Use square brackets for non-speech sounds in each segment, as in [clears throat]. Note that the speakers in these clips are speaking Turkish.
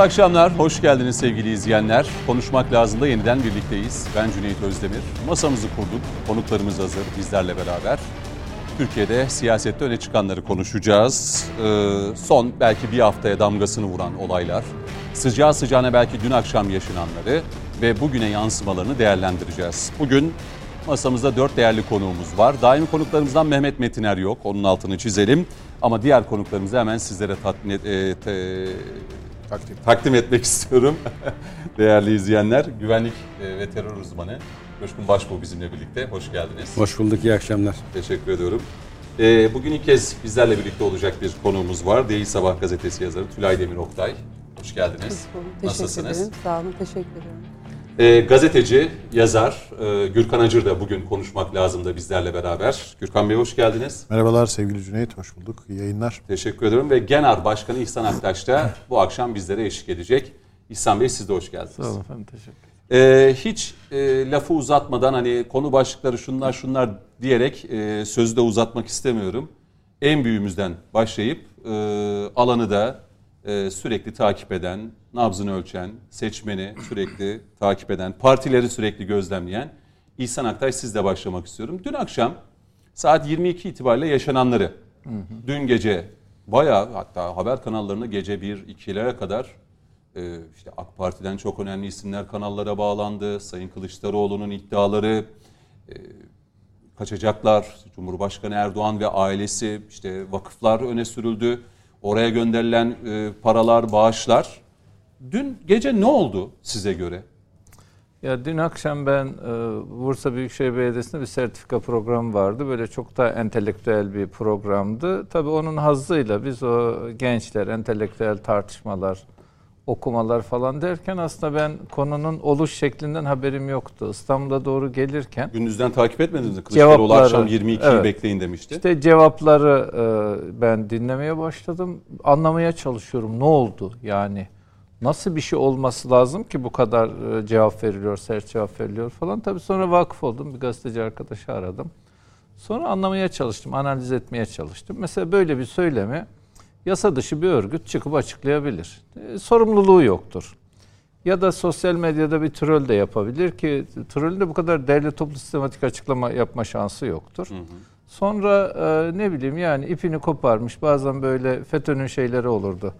Mutlu akşamlar, hoş geldiniz sevgili izleyenler. Konuşmak lazım da yeniden birlikteyiz. Ben Cüneyt Özdemir. Masamızı kurduk, konuklarımız hazır bizlerle beraber. Türkiye'de siyasette öne çıkanları konuşacağız. Ee, son belki bir haftaya damgasını vuran olaylar, sıcağı sıcağına belki dün akşam yaşananları ve bugüne yansımalarını değerlendireceğiz. Bugün masamızda dört değerli konuğumuz var. Daimi konuklarımızdan Mehmet Metiner yok, onun altını çizelim. Ama diğer konuklarımızı hemen sizlere tatmin e, te, takdim. takdim etmek [laughs] istiyorum. Değerli izleyenler, güvenlik e, ve terör uzmanı Coşkun Başbuğ bizimle birlikte. Hoş geldiniz. Hoş bulduk, iyi akşamlar. Teşekkür ediyorum. E, bugün ilk kez bizlerle birlikte olacak bir konuğumuz var. Değil Sabah gazetesi yazarı Tülay Demir Oktay. Hoş geldiniz. Hoş bulduk. Teşekkür Nasılsınız? ederim. Sağ olun, teşekkür ederim. E, gazeteci, yazar e, Gürkan Acır da bugün konuşmak lazım da bizlerle beraber. Gürkan Bey hoş geldiniz. Merhabalar sevgili Cüneyt, hoş bulduk. İyi yayınlar. Teşekkür ediyorum ve Genar Başkanı İhsan Aktaş da bu akşam bizlere eşlik edecek. İhsan Bey siz de hoş geldiniz. Sağ olun efendim, teşekkür ederim. Ee, hiç e, lafı uzatmadan hani konu başlıkları şunlar şunlar diyerek e, sözü de uzatmak istemiyorum. En büyüğümüzden başlayıp e, alanı da e, sürekli takip eden, nabzını ölçen, seçmeni sürekli takip eden, partileri sürekli gözlemleyen İhsan Aktay sizle başlamak istiyorum. Dün akşam saat 22 itibariyle yaşananları, hı hı. dün gece bayağı hatta haber kanallarına gece 1-2'lere kadar e, işte AK Parti'den çok önemli isimler kanallara bağlandı. Sayın Kılıçdaroğlu'nun iddiaları, e, kaçacaklar, Cumhurbaşkanı Erdoğan ve ailesi, işte vakıflar öne sürüldü. Oraya gönderilen e, paralar, bağışlar. Dün gece ne oldu size göre? Ya dün akşam ben e, Bursa Büyükşehir Belediyesi'nde bir sertifika programı vardı. Böyle çok da entelektüel bir programdı. Tabii onun hazzıyla biz o gençler, entelektüel tartışmalar, okumalar falan derken aslında ben konunun oluş şeklinden haberim yoktu. İstanbul'a doğru gelirken... Gündüzden takip etmediniz mi? Kılıçdaroğlu akşam 22'yi evet, bekleyin demişti. İşte cevapları e, ben dinlemeye başladım. Anlamaya çalışıyorum ne oldu yani. Nasıl bir şey olması lazım ki bu kadar e, cevap veriliyor, sert cevap veriliyor falan. Tabii sonra vakıf oldum. Bir gazeteci arkadaşı aradım. Sonra anlamaya çalıştım, analiz etmeye çalıştım. Mesela böyle bir söylemi yasa dışı bir örgüt çıkıp açıklayabilir. E, sorumluluğu yoktur. Ya da sosyal medyada bir troll de yapabilir ki trollün de bu kadar derli toplu sistematik açıklama yapma şansı yoktur. Hı hı. Sonra e, ne bileyim yani ipini koparmış bazen böyle FETÖ'nün şeyleri olurdu.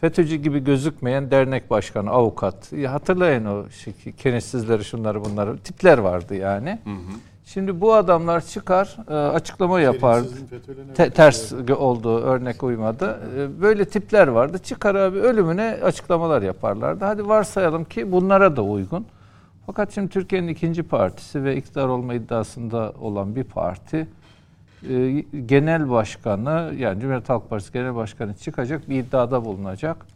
FETÖ'cü gibi gözükmeyen dernek başkanı, avukat. Ya hatırlayın o şey, kenetsizleri şunları bunları tipler vardı yani. Hı hı. Şimdi bu adamlar çıkar e, açıklama yapar. Te, ters oldu, örnek uymadı. E, böyle tipler vardı. Çıkar abi ölümüne açıklamalar yaparlardı. Hadi varsayalım ki bunlara da uygun. Fakat şimdi Türkiye'nin ikinci partisi ve iktidar olma iddiasında olan bir parti e, genel başkanı yani Cumhuriyet Halk Partisi genel başkanı çıkacak bir iddiada bulunacak.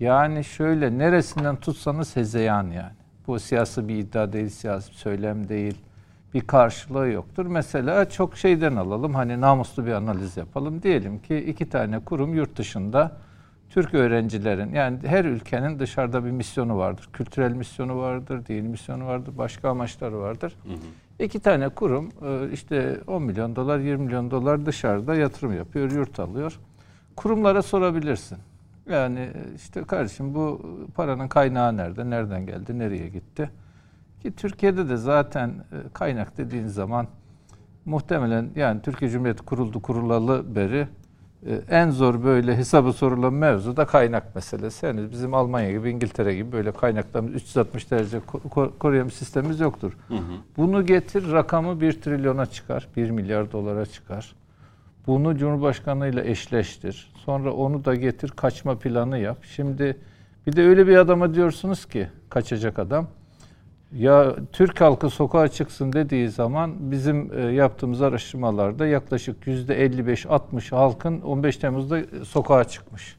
Yani şöyle neresinden tutsanız hezeyan yani. Bu siyasi bir iddia değil, siyasi bir söylem değil bir karşılığı yoktur. Mesela çok şeyden alalım hani namuslu bir analiz yapalım. Diyelim ki iki tane kurum yurt dışında Türk öğrencilerin yani her ülkenin dışarıda bir misyonu vardır. Kültürel misyonu vardır, dini misyonu vardır, başka amaçları vardır. Hı hı. İki tane kurum e, işte 10 milyon dolar, 20 milyon dolar dışarıda yatırım yapıyor, yurt alıyor. Kurumlara sorabilirsin. Yani e, işte kardeşim bu paranın kaynağı nerede, nereden geldi, nereye gitti? Ki Türkiye'de de zaten e, kaynak dediğin zaman muhtemelen yani Türkiye Cumhuriyeti kuruldu kurulalı beri e, en zor böyle hesabı sorulan mevzu da kaynak meselesi. Yani bizim Almanya gibi İngiltere gibi böyle kaynaklarımız 360 derece koruyan bir sistemimiz yoktur. Hı hı. Bunu getir rakamı 1 trilyona çıkar. 1 milyar dolara çıkar. Bunu Cumhurbaşkanı ile eşleştir. Sonra onu da getir kaçma planı yap. Şimdi bir de öyle bir adama diyorsunuz ki kaçacak adam ya Türk halkı sokağa çıksın dediği zaman bizim e, yaptığımız araştırmalarda yaklaşık %55-60 halkın 15 Temmuz'da sokağa çıkmış.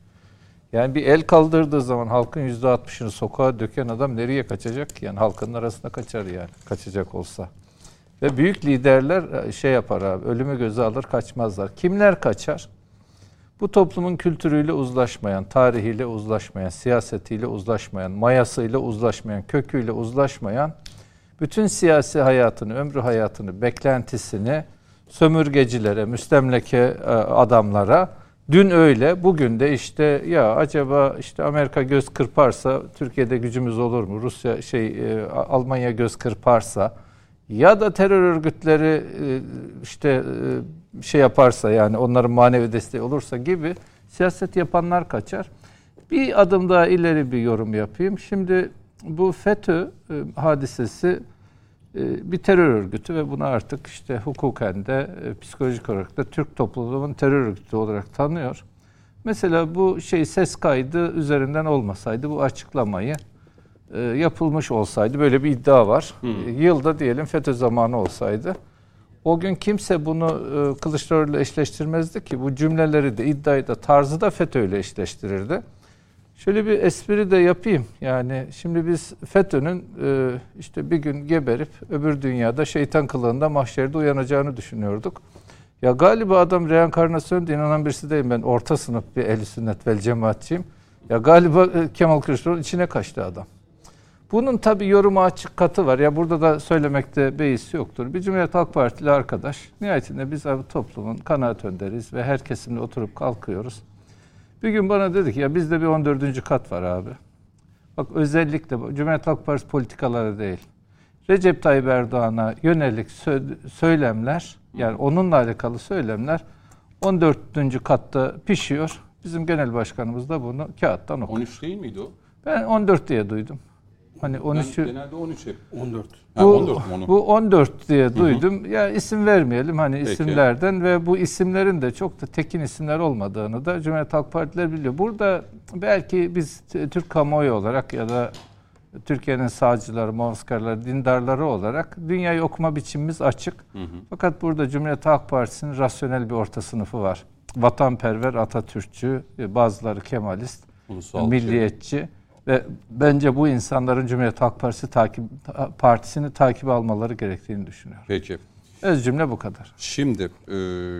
Yani bir el kaldırdığı zaman halkın %60'ını sokağa döken adam nereye kaçacak Yani halkın arasında kaçar yani kaçacak olsa. Ve büyük liderler e, şey yapar abi ölümü göze alır kaçmazlar. Kimler kaçar? Bu toplumun kültürüyle uzlaşmayan, tarihiyle uzlaşmayan, siyasetiyle uzlaşmayan, mayasıyla uzlaşmayan, köküyle uzlaşmayan, bütün siyasi hayatını, ömrü hayatını, beklentisini sömürgecilere, müstemleke e, adamlara Dün öyle, bugün de işte ya acaba işte Amerika göz kırparsa Türkiye'de gücümüz olur mu? Rusya şey e, Almanya göz kırparsa ya da terör örgütleri e, işte e, şey yaparsa yani onların manevi desteği olursa gibi siyaset yapanlar kaçar. Bir adım daha ileri bir yorum yapayım. Şimdi bu FETÖ hadisesi bir terör örgütü ve bunu artık işte hukuken de psikolojik olarak da Türk toplumunun terör örgütü olarak tanıyor. Mesela bu şey ses kaydı üzerinden olmasaydı bu açıklamayı e, yapılmış olsaydı böyle bir iddia var. Hmm. Yılda diyelim FETÖ zamanı olsaydı o gün kimse bunu e, Kılıçdaroğlu'yla eşleştirmezdi ki bu cümleleri de iddiayı da tarzı da FETÖ ile eşleştirirdi. Şöyle bir espri de yapayım. Yani şimdi biz FETÖ'nün e, işte bir gün geberip öbür dünyada şeytan kılığında mahşerde uyanacağını düşünüyorduk. Ya galiba adam reenkarnasyon diye inanan birisi değilim ben. Orta sınıf bir ehl sünnet vel cemaatçiyim. Ya galiba Kemal Kılıçdaroğlu içine kaçtı adam. Bunun tabi yoruma açık katı var. Ya burada da söylemekte beis yoktur. Bir Cumhuriyet Halk Partili arkadaş, nihayetinde biz abi toplumun kanaat önderiz ve her kesimle oturup kalkıyoruz. Bir gün bana dedi ki ya bizde bir 14. kat var abi. Bak özellikle Cumhuriyet Halk Partisi politikaları değil. Recep Tayyip Erdoğan'a yönelik söylemler yani onunla alakalı söylemler 14. katta pişiyor. Bizim genel başkanımız da bunu kağıttan okuyor. 13 değil miydi o? Ben 14 diye duydum. Hani 13'ü genelde 13 hep. 14. Bu, ha, 14 onu? bu 14 diye duydum. Hı hı. Ya isim vermeyelim hani Peki. isimlerden ve bu isimlerin de çok da tekin isimler olmadığını da Cumhuriyet Halk Partileri biliyor. Burada belki biz Türk kamuoyu olarak ya da Türkiye'nin sağcıları, muhafazkarları, dindarları olarak dünyayı okuma biçimimiz açık. Hı hı. Fakat burada Cumhuriyet Halk Partisi'nin rasyonel bir orta sınıfı var. Vatanperver, Atatürkçü, bazıları Kemalist, Ulusal milliyetçi. Şey. Ve bence bu insanların Cumhuriyet Halk Partisi takip partisini takip almaları gerektiğini düşünüyorum. Peki. Öz cümle bu kadar. Şimdi e,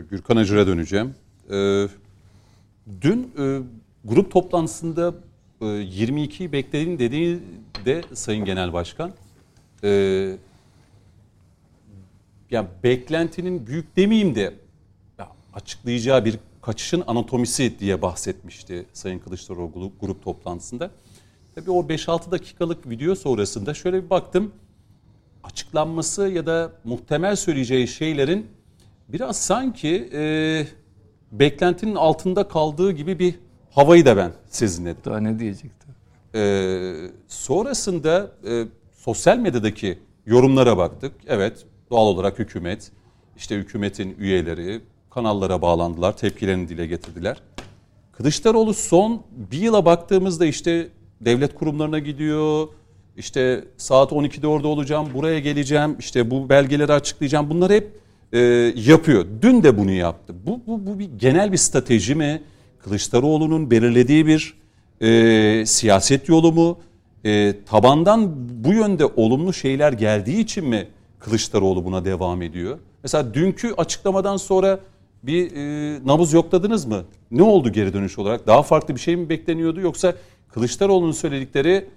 Gürkan Acır'a döneceğim. E, dün e, grup toplantısında e, 22'yi beklediğin dediği de Sayın Genel Başkan. E, yani beklentinin büyük demeyeyim de ya açıklayacağı bir kaçışın anatomisi diye bahsetmişti Sayın Kılıçdaroğlu grup toplantısında. Tabii o 5-6 dakikalık video sonrasında şöyle bir baktım. Açıklanması ya da muhtemel söyleyeceği şeylerin biraz sanki e, beklentinin altında kaldığı gibi bir havayı da ben sezinledim. Daha ne diyecektim? E, sonrasında e, sosyal medyadaki yorumlara baktık. Evet doğal olarak hükümet, işte hükümetin üyeleri kanallara bağlandılar, tepkilerini dile getirdiler. Kılıçdaroğlu son bir yıla baktığımızda işte devlet kurumlarına gidiyor. İşte saat 12'de orada olacağım, buraya geleceğim, işte bu belgeleri açıklayacağım. Bunları hep e, yapıyor. Dün de bunu yaptı. Bu, bu, bu bir genel bir strateji mi? Kılıçdaroğlu'nun belirlediği bir e, siyaset yolu mu? E, tabandan bu yönde olumlu şeyler geldiği için mi Kılıçdaroğlu buna devam ediyor? Mesela dünkü açıklamadan sonra bir e, nabız yokladınız mı? Ne oldu geri dönüş olarak? Daha farklı bir şey mi bekleniyordu yoksa Kılıçdaroğlu'nun söyledikleri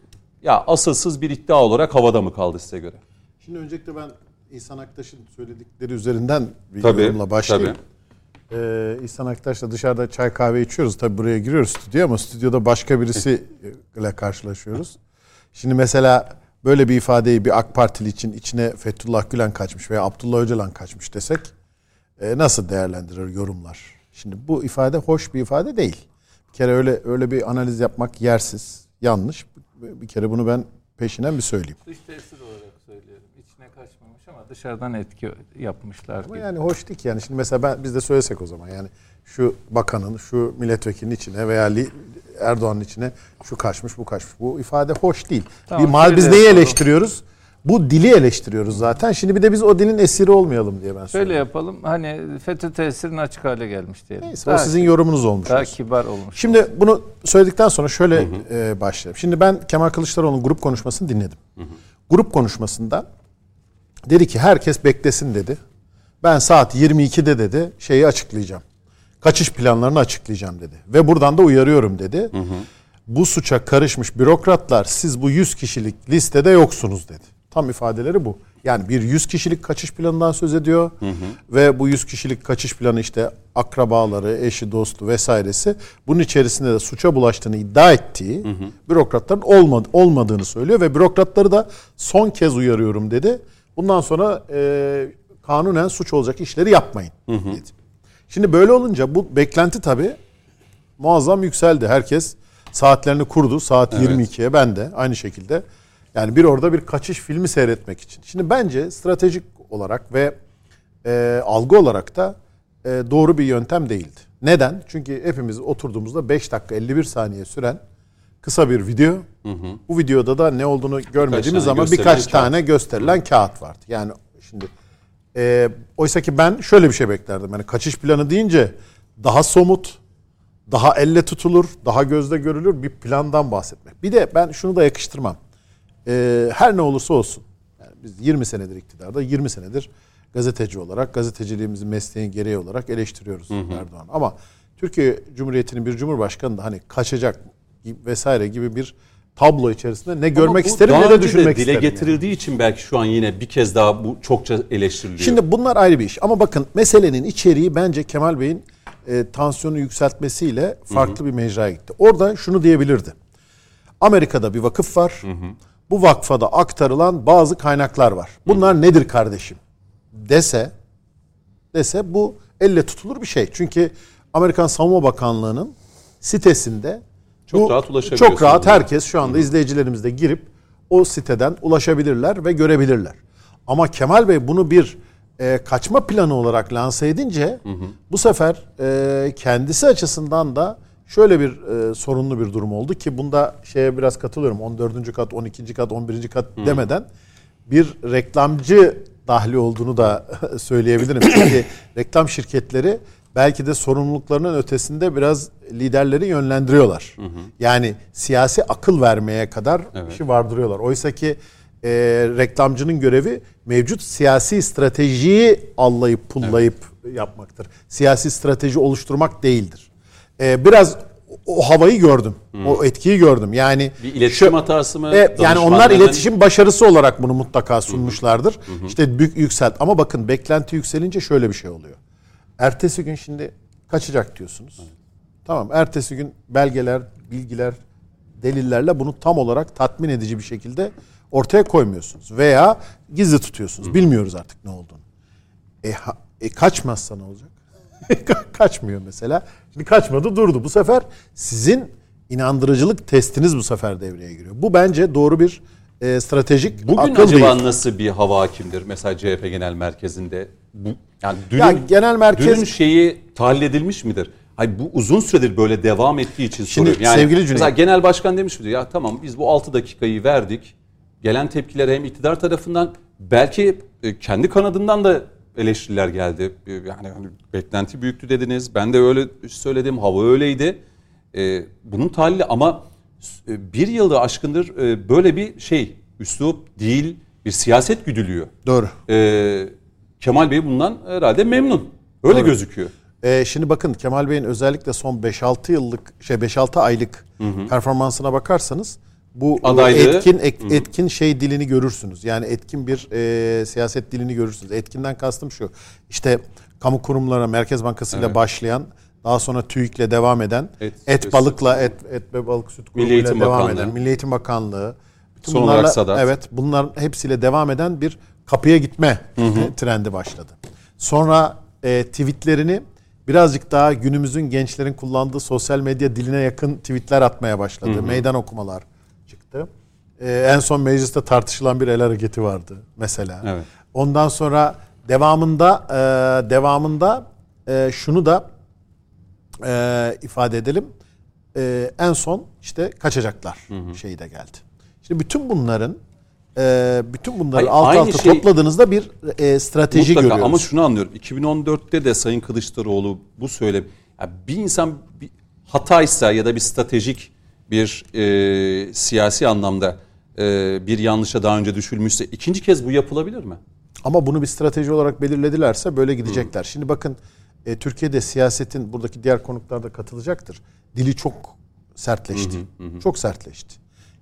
ya asılsız bir iddia olarak havada mı kaldı size göre? Şimdi öncelikle ben İhsan Aktaş'ın söyledikleri üzerinden bir tabii, yorumla başlayayım. Tabii. Ee, İhsan Aktaş'la dışarıda çay kahve içiyoruz. Tabii buraya giriyoruz stüdyoya ama stüdyoda başka birisiyle karşılaşıyoruz. Şimdi mesela böyle bir ifadeyi bir AK Partili için içine Fethullah Gülen kaçmış veya Abdullah Öcalan kaçmış desek e, nasıl değerlendirir yorumlar? Şimdi bu ifade hoş bir ifade değil. Bir kere öyle öyle bir analiz yapmak yersiz, yanlış. Bir kere bunu ben peşinden bir söyleyeyim. Dış tesir olarak söylüyorum. İçine kaçmamış ama dışarıdan etki yapmışlar ama gibi. yani hoş değil ki yani. Şimdi mesela ben biz de söylesek o zaman yani şu bakanın, şu milletvekilinin içine veya Erdoğan'ın içine şu kaçmış, bu kaçmış. Bu ifade hoş değil. Tamam, bir mal biz neyi eleştiriyoruz? Bu dili eleştiriyoruz zaten. Şimdi bir de biz o dilin esiri olmayalım diye ben söylüyorum. Şöyle yapalım. Hani FETÖ tesirinin açık hale gelmiş diyelim. Neyse, o sizin yorumunuz olmuş. Daha kibar olmuş. Şimdi bunu söyledikten sonra şöyle hı hı. E, başlayalım. Şimdi ben Kemal Kılıçdaroğlu'nun grup konuşmasını dinledim. Hı hı. Grup konuşmasında dedi ki herkes beklesin dedi. Ben saat 22'de dedi şeyi açıklayacağım. Kaçış planlarını açıklayacağım dedi. Ve buradan da uyarıyorum dedi. Hı hı. Bu suça karışmış bürokratlar siz bu 100 kişilik listede yoksunuz dedi. Tam ifadeleri bu. Yani bir 100 kişilik kaçış planından söz ediyor. Hı hı. Ve bu 100 kişilik kaçış planı işte akrabaları, eşi, dostu vesairesi bunun içerisinde de suça bulaştığını iddia ettiği hı hı. bürokratların olmad olmadığını söylüyor ve bürokratları da son kez uyarıyorum dedi. Bundan sonra e, kanunen suç olacak işleri yapmayın hı hı. dedi. Şimdi böyle olunca bu beklenti tabii muazzam yükseldi. Herkes saatlerini kurdu. Saat evet. 22'ye ben de aynı şekilde. Yani bir orada bir kaçış filmi seyretmek için. Şimdi bence stratejik olarak ve e, algı olarak da e, doğru bir yöntem değildi. Neden? Çünkü hepimiz oturduğumuzda 5 dakika 51 saniye süren kısa bir video. Hı hı. Bu videoda da ne olduğunu görmediğimiz ama birkaç kağıt. tane gösterilen hı. kağıt vardı. Yani şimdi e, oysa ki ben şöyle bir şey beklerdim. Yani kaçış planı deyince daha somut, daha elle tutulur, daha gözde görülür bir plandan bahsetmek. Bir de ben şunu da yakıştırmam. Ee, her ne olursa olsun. Yani biz 20 senedir iktidarda, 20 senedir gazeteci olarak, gazeteciliğimizi mesleğin gereği olarak eleştiriyoruz hı hı. Erdoğan. Ama Türkiye Cumhuriyeti'nin bir cumhurbaşkanı da hani kaçacak vesaire gibi bir tablo içerisinde ne görmek isterim ne de düşünmek de dile isterim. getirildiği yani. için belki şu an yine bir kez daha bu çokça eleştiriliyor. Şimdi bunlar ayrı bir iş. Ama bakın meselenin içeriği bence Kemal Bey'in e, tansiyonu yükseltmesiyle farklı hı hı. bir mecraya gitti. Orada şunu diyebilirdi. Amerika'da bir vakıf var. Hı hı. Bu vakfada aktarılan bazı kaynaklar var. Bunlar hı nedir kardeşim? Dese dese bu elle tutulur bir şey. Çünkü Amerikan Savunma Bakanlığı'nın sitesinde çok bu, rahat ulaşabiliyorsunuz. Çok rahat herkes şu anda hı. izleyicilerimiz de girip o siteden ulaşabilirler ve görebilirler. Ama Kemal Bey bunu bir e, kaçma planı olarak lanse edince hı hı. bu sefer e, kendisi açısından da şöyle bir e, sorunlu bir durum oldu ki bunda şeye biraz katılıyorum. 14. kat, 12. kat, 11. kat hı. demeden bir reklamcı dahli olduğunu da [laughs] söyleyebilirim. Çünkü [coughs] reklam şirketleri belki de sorumluluklarının ötesinde biraz liderleri yönlendiriyorlar. Hı hı. Yani siyasi akıl vermeye kadar evet. işi vardırıyorlar. Oysa ki e, reklamcının görevi mevcut siyasi stratejiyi allayıp pullayıp evet. yapmaktır. Siyasi strateji oluşturmak değildir. E, biraz o havayı gördüm. Hmm. O etkiyi gördüm. Yani bir iletişim şu, hatası mı? E, yani onlar iletişim başarısı olarak bunu mutlaka sunmuşlardır. Hmm. İşte büyük yükselt ama bakın beklenti yükselince şöyle bir şey oluyor. Ertesi gün şimdi kaçacak diyorsunuz. Hmm. Tamam. Ertesi gün belgeler, bilgiler, delillerle bunu tam olarak tatmin edici bir şekilde ortaya koymuyorsunuz veya gizli tutuyorsunuz. Hı. Bilmiyoruz artık ne olduğunu. E, ha, e kaçmazsa ne olacak? [laughs] Kaçmıyor mesela. Şimdi kaçmadı durdu. Bu sefer sizin inandırıcılık testiniz bu sefer devreye giriyor. Bu bence doğru bir e, stratejik Bugün akıl acaba değil. nasıl bir hava hakimdir mesela CHP Genel Merkezi'nde? Bu, yani dünün, ya genel merkez dünün şeyi tahlil edilmiş midir? Hayır bu uzun süredir böyle devam ettiği için Şimdi, soruyorum. Yani sevgili Cüneyt. Mesela genel başkan demiş midir? Ya tamam biz bu 6 dakikayı verdik gelen tepkiler hem iktidar tarafından belki e, kendi kanadından da eleştiriler geldi. E, yani hani beklenti büyüktü dediniz. Ben de öyle söyledim. Hava öyleydi. Ee, bunun tahlili ama e, bir yılda aşkındır böyle bir şey üslup değil bir siyaset güdülüyor. Doğru. Ee, Kemal Bey bundan herhalde memnun. Öyle Doğru. gözüküyor. Ee, şimdi bakın Kemal Bey'in özellikle son 5-6 yıllık şey 5-6 aylık hı hı. performansına bakarsanız bu Adaylığı. etkin etkin şey dilini görürsünüz. Yani etkin bir e, siyaset dilini görürsünüz. Etkinden kastım şu. İşte kamu kurumlarına Merkez Bankası ile evet. başlayan daha sonra TÜİK'le devam eden et, et balıkla et et ve balık süt kurumuyla devam Bakanlığı. eden Milli Eğitim Bakanlığı bütün Son bunlarla, Sadat. Evet, bunların hepsiyle devam eden bir kapıya gitme hı hı. trendi başladı. Sonra e, tweetlerini birazcık daha günümüzün gençlerin kullandığı sosyal medya diline yakın tweetler atmaya başladı. Hı hı. Meydan okumalar çıktı. Ee, en son mecliste tartışılan bir el hareketi vardı mesela. Evet. Ondan sonra devamında e, devamında e, şunu da e, ifade edelim. E, en son işte kaçacaklar hı hı. şeyi de geldi. Şimdi bütün bunların e, bütün bunları Hayır, alt alta şey, topladığınızda bir e, strateji mutlaka, görüyoruz. Ama şunu anlıyorum. 2014'te de Sayın Kılıçdaroğlu bu söyle yani bir insan bir hataysa ya da bir stratejik bir e, siyasi anlamda e, bir yanlışa daha önce düşülmüşse ikinci kez bu yapılabilir mi? Ama bunu bir strateji olarak belirledilerse böyle gidecekler. Hı. Şimdi bakın e, Türkiye'de siyasetin buradaki diğer konuklar da katılacaktır. Dili çok sertleşti. Hı hı hı. Çok sertleşti.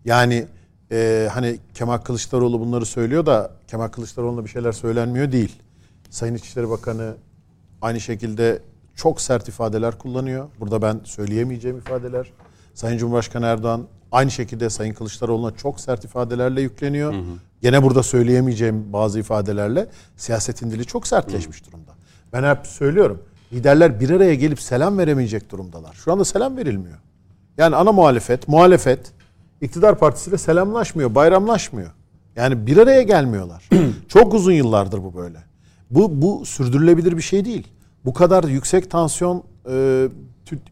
Yani e, hani Kemal Kılıçdaroğlu bunları söylüyor da Kemal Kılıçdaroğlu'na bir şeyler söylenmiyor değil. Sayın İçişleri Bakanı aynı şekilde çok sert ifadeler kullanıyor. Burada ben söyleyemeyeceğim ifadeler. Sayın Cumhurbaşkanı Erdoğan aynı şekilde Sayın Kılıçdaroğlu'na çok sert ifadelerle yükleniyor. Hı hı. Gene burada söyleyemeyeceğim bazı ifadelerle siyasetin dili çok sertleşmiş hı. durumda. Ben hep söylüyorum. Liderler bir araya gelip selam veremeyecek durumdalar. Şu anda selam verilmiyor. Yani ana muhalefet, muhalefet iktidar partisiyle selamlaşmıyor, bayramlaşmıyor. Yani bir araya gelmiyorlar. [clears throat] Çok uzun yıllardır bu böyle. Bu bu sürdürülebilir bir şey değil. Bu kadar yüksek tansiyon e,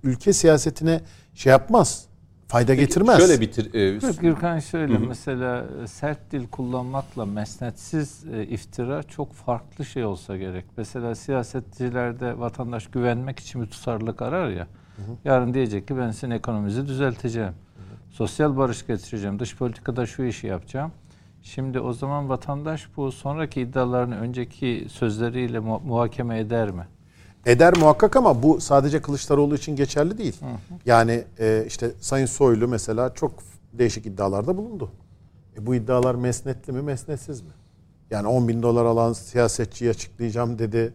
ülke siyasetine şey yapmaz. Fayda Peki, getirmez. Şöyle bitir. E, Gürkan şöyle Hı-hı. mesela e, sert dil kullanmakla mesnetsiz e, iftira çok farklı şey olsa gerek. Mesela siyasetçilerde vatandaş güvenmek için bir tutarlılık arar ya. Hı-hı. Yarın diyecek ki ben sizin ekonominizi düzelteceğim. Hı-hı. Sosyal barış getireceğim. Dış politikada şu işi yapacağım. Şimdi o zaman vatandaş bu sonraki iddialarını önceki sözleriyle mu- muhakeme eder mi? Eder muhakkak ama bu sadece Kılıçdaroğlu için geçerli değil. Hı hı. Yani e, işte Sayın Soylu mesela çok değişik iddialarda bulundu. E, bu iddialar mesnetli mi mesnetsiz mi? Yani 10 bin dolar alan siyasetçiyi açıklayacağım dedi.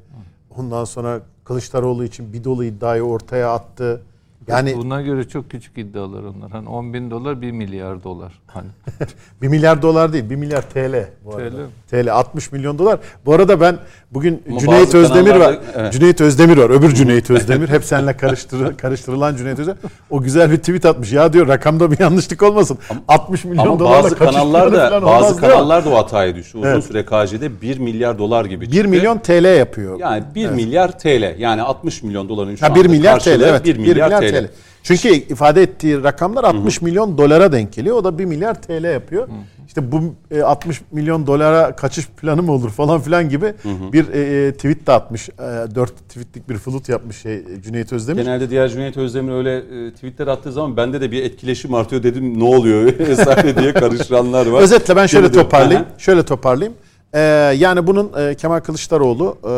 Ondan sonra Kılıçdaroğlu için bir dolu iddiayı ortaya attı. Yani buna göre çok küçük iddialar onlar. Hani 10 bin dolar 1 milyar dolar. Hani. [laughs] 1 milyar dolar değil 1 milyar TL bu arada. TL. TL 60 milyon dolar. Bu arada ben bugün Ama Cüneyt Özdemir var. Evet. Cüneyt Özdemir var. Öbür Cüneyt Özdemir. Hep seninle karıştır, [laughs] karıştırılan Cüneyt Özdemir. O güzel bir tweet atmış. Ya diyor rakamda bir yanlışlık olmasın. 60 milyon Ama dolarla bazı kanallar da bazı kanallar da o hataya düştü. Uzun evet. süre KJ'de 1 milyar dolar gibi çıktı. 1 milyon TL yapıyor. Yani 1 evet. milyar TL. Yani 60 milyon doların şu ha, 1 milyar TL evet. 1 milyar, 1 milyar TL. TL. Çünkü ifade ettiği rakamlar 60 Hı-hı. milyon dolara denk geliyor. O da 1 milyar TL yapıyor. Hı-hı. İşte bu 60 e, milyon dolara kaçış planı mı olur falan filan gibi Hı-hı. bir e, e, tweet de atmış. E, 4 tweetlik bir flut yapmış şey Cüneyt Özdemir. Genelde diğer Cüneyt Özdemir öyle tweetler attığı zaman bende de bir etkileşim artıyor dedim ne oluyor [laughs] vesaire diye karıştıranlar var. Özetle ben şöyle toparlayayım. Şöyle toparlayayım. Ee, yani bunun e, Kemal Kılıçdaroğlu e,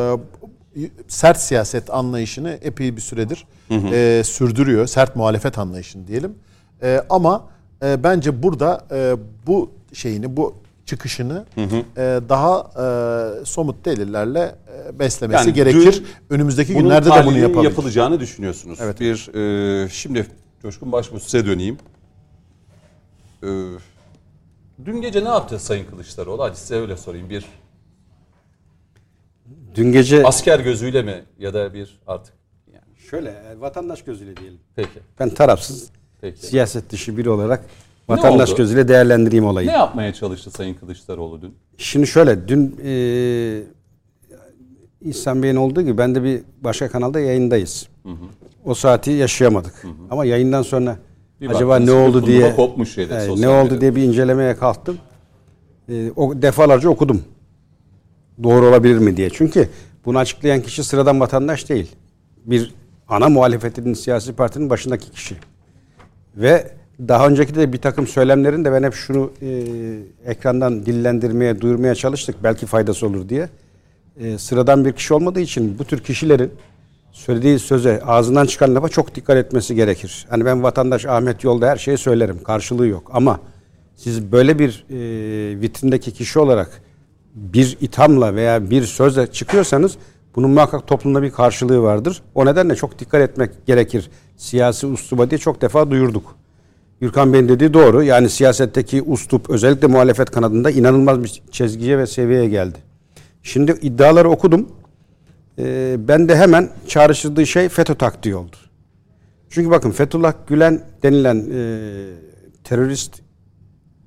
sert siyaset anlayışını epey bir süredir hı hı. E, sürdürüyor. Sert muhalefet anlayışını diyelim. E, ama e, bence burada e, bu şeyini, bu çıkışını hı hı. E, daha e, somut delillerle e, beslemesi yani gerekir. Önümüzdeki günlerde de bunu yapabilir. yapılacağını düşünüyorsunuz. Evet. Bir e, şimdi Coşkun Başbuğ size döneyim. E, dün gece ne yaptı Sayın Kılıçdaroğlu? Hadi size öyle sorayım. Bir Dün gece asker gözüyle mi ya da bir artık yani şöyle e, vatandaş gözüyle diyelim. Peki. Ben tarafsız Peki. siyaset dışı biri olarak vatandaş gözüyle değerlendireyim olayı. Ne yapmaya çalıştı Sayın Kılıçdaroğlu dün? Şimdi şöyle dün e, İhsan Bey'in olduğu gibi ben de bir başka kanalda yayındayız. Hı hı. O saati yaşayamadık. Hı hı. Ama yayından sonra bir acaba ne oldu diye kopmuş şeyde, e, ne oldu diye bir incelemeye kalktım. E, o defalarca okudum doğru olabilir mi diye. Çünkü bunu açıklayan kişi sıradan vatandaş değil. Bir ana muhalefetinin siyasi partinin başındaki kişi. Ve daha önceki de bir takım söylemlerin de ben hep şunu e, ekrandan dillendirmeye, duyurmaya çalıştık. Belki faydası olur diye. E, sıradan bir kişi olmadığı için bu tür kişilerin söylediği söze, ağzından çıkan lafa çok dikkat etmesi gerekir. Hani ben vatandaş Ahmet Yolda her şeyi söylerim. Karşılığı yok. Ama siz böyle bir e, vitrindeki kişi olarak bir ithamla veya bir sözle çıkıyorsanız bunun muhakkak toplumda bir karşılığı vardır. O nedenle çok dikkat etmek gerekir. Siyasi usluba diye çok defa duyurduk. Gürkan Bey'in dediği doğru. Yani siyasetteki ustup özellikle muhalefet kanadında inanılmaz bir çizgiye ve seviyeye geldi. Şimdi iddiaları okudum. Ee, ben de hemen çağrıştırdığı şey FETÖ taktiği oldu. Çünkü bakın Fethullah Gülen denilen e, terörist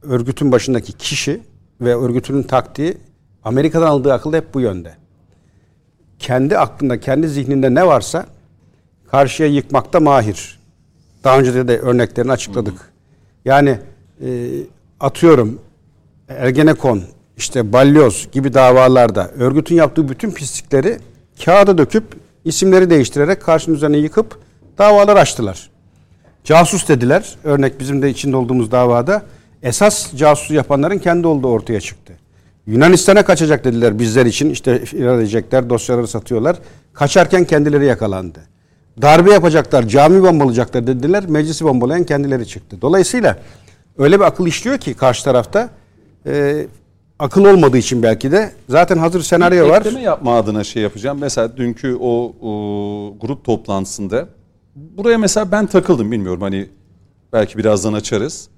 örgütün başındaki kişi ve örgütünün taktiği Amerika'dan aldığı akıl hep bu yönde. Kendi aklında, kendi zihninde ne varsa karşıya yıkmakta mahir. Daha önce de, de örneklerini açıkladık. Yani e, atıyorum Ergenekon, işte Balyoz gibi davalarda örgütün yaptığı bütün pislikleri kağıda döküp isimleri değiştirerek karşının üzerine yıkıp davalar açtılar. Casus dediler. Örnek bizim de içinde olduğumuz davada esas casus yapanların kendi olduğu ortaya çıktı. Yunanistan'a kaçacak dediler bizler için. İşte firar edecekler, dosyaları satıyorlar. Kaçarken kendileri yakalandı. Darbe yapacaklar, cami bombalayacaklar dediler. Meclisi bombalayan kendileri çıktı. Dolayısıyla öyle bir akıl işliyor ki karşı tarafta. E, akıl olmadığı için belki de zaten hazır senaryo var. Ekleme yapma adına şey yapacağım. Mesela dünkü o, o grup toplantısında buraya mesela ben takıldım bilmiyorum hani belki birazdan açarız.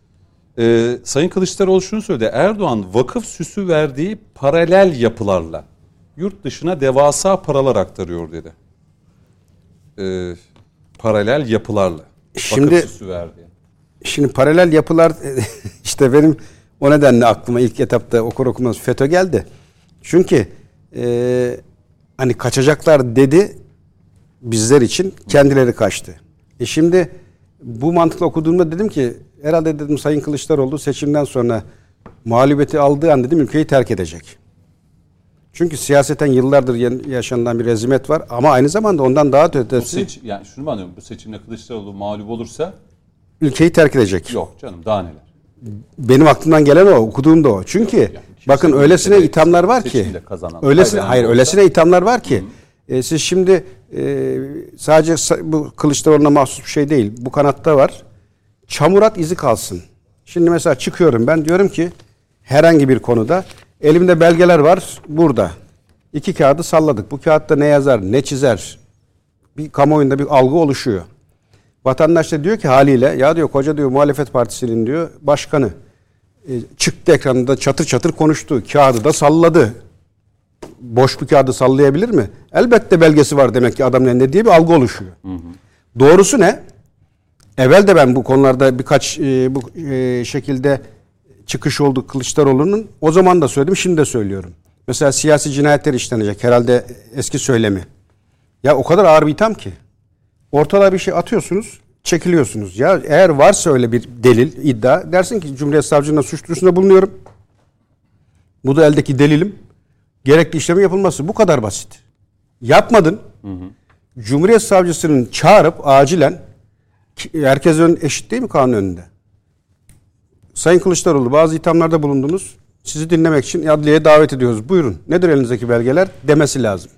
Ee, Sayın Kılıçdaroğlu şunu söyledi. Erdoğan vakıf süsü verdiği paralel yapılarla yurt dışına devasa paralar aktarıyor dedi. Ee, paralel yapılarla. Şimdi- vakıf süsü verdiği. Şimdi paralel yapılar [laughs] işte benim o nedenle aklıma ilk etapta okur okumaz FETÖ geldi. Çünkü e, hani kaçacaklar dedi bizler için kendileri kaçtı. E şimdi bu mantıkla okuduğumda dedim ki herhalde dedim Sayın Kılıçdaroğlu seçimden sonra mağlubiyeti aldığı an dedim ülkeyi terk edecek. Çünkü siyaseten yıllardır yaşanılan bir rezimet var ama aynı zamanda ondan daha Bu ötesi seç, yani şunu mu anlıyorum? Bu seçimde Kılıçdaroğlu mağlup olursa ülkeyi terk edecek. yok canım daha neler. Benim aklımdan gelen o, okuduğum da o. Çünkü yani kimse bakın bu öylesine ülkede ithamlar var ki. kazanan, Öylesine hayır olsa- öylesine ithamlar var ki. e, siz şimdi e, sadece sa- bu Kılıçdaroğlu'na mahsus bir şey değil. Bu kanatta var. Çamurat izi kalsın. Şimdi mesela çıkıyorum ben diyorum ki herhangi bir konuda elimde belgeler var burada. İki kağıdı salladık. Bu kağıtta ne yazar, ne çizer? Bir kamuoyunda bir algı oluşuyor. Vatandaş da diyor ki haliyle ya diyor koca diyor muhalefet partisinin diyor başkanı e, çıktı ekranında çatır çatır konuştu. Kağıdı da salladı. Boş bir kağıdı sallayabilir mi? Elbette belgesi var demek ki adamın elinde diye bir algı oluşuyor. Doğrusu ne? Evvel de ben bu konularda birkaç e, bu e, şekilde çıkış oldu Kılıçdaroğlu'nun. O zaman da söyledim, şimdi de söylüyorum. Mesela siyasi cinayetler işlenecek herhalde eski söylemi. Ya o kadar ağır bir itham ki. Ortada bir şey atıyorsunuz, çekiliyorsunuz. Ya eğer varsa öyle bir delil, iddia dersin ki Cumhuriyet Savcılığına suç duyurusunda bulunuyorum. Bu da eldeki delilim. Gerekli işlemi yapılması. Bu kadar basit. Yapmadın. Cumhuriyet Savcısının çağırıp acilen herkes ön, eşit değil mi kanun önünde? Sayın Kılıçdaroğlu bazı ithamlarda bulundunuz. Sizi dinlemek için adliyeye davet ediyoruz. Buyurun. Nedir elinizdeki belgeler? Demesi lazım.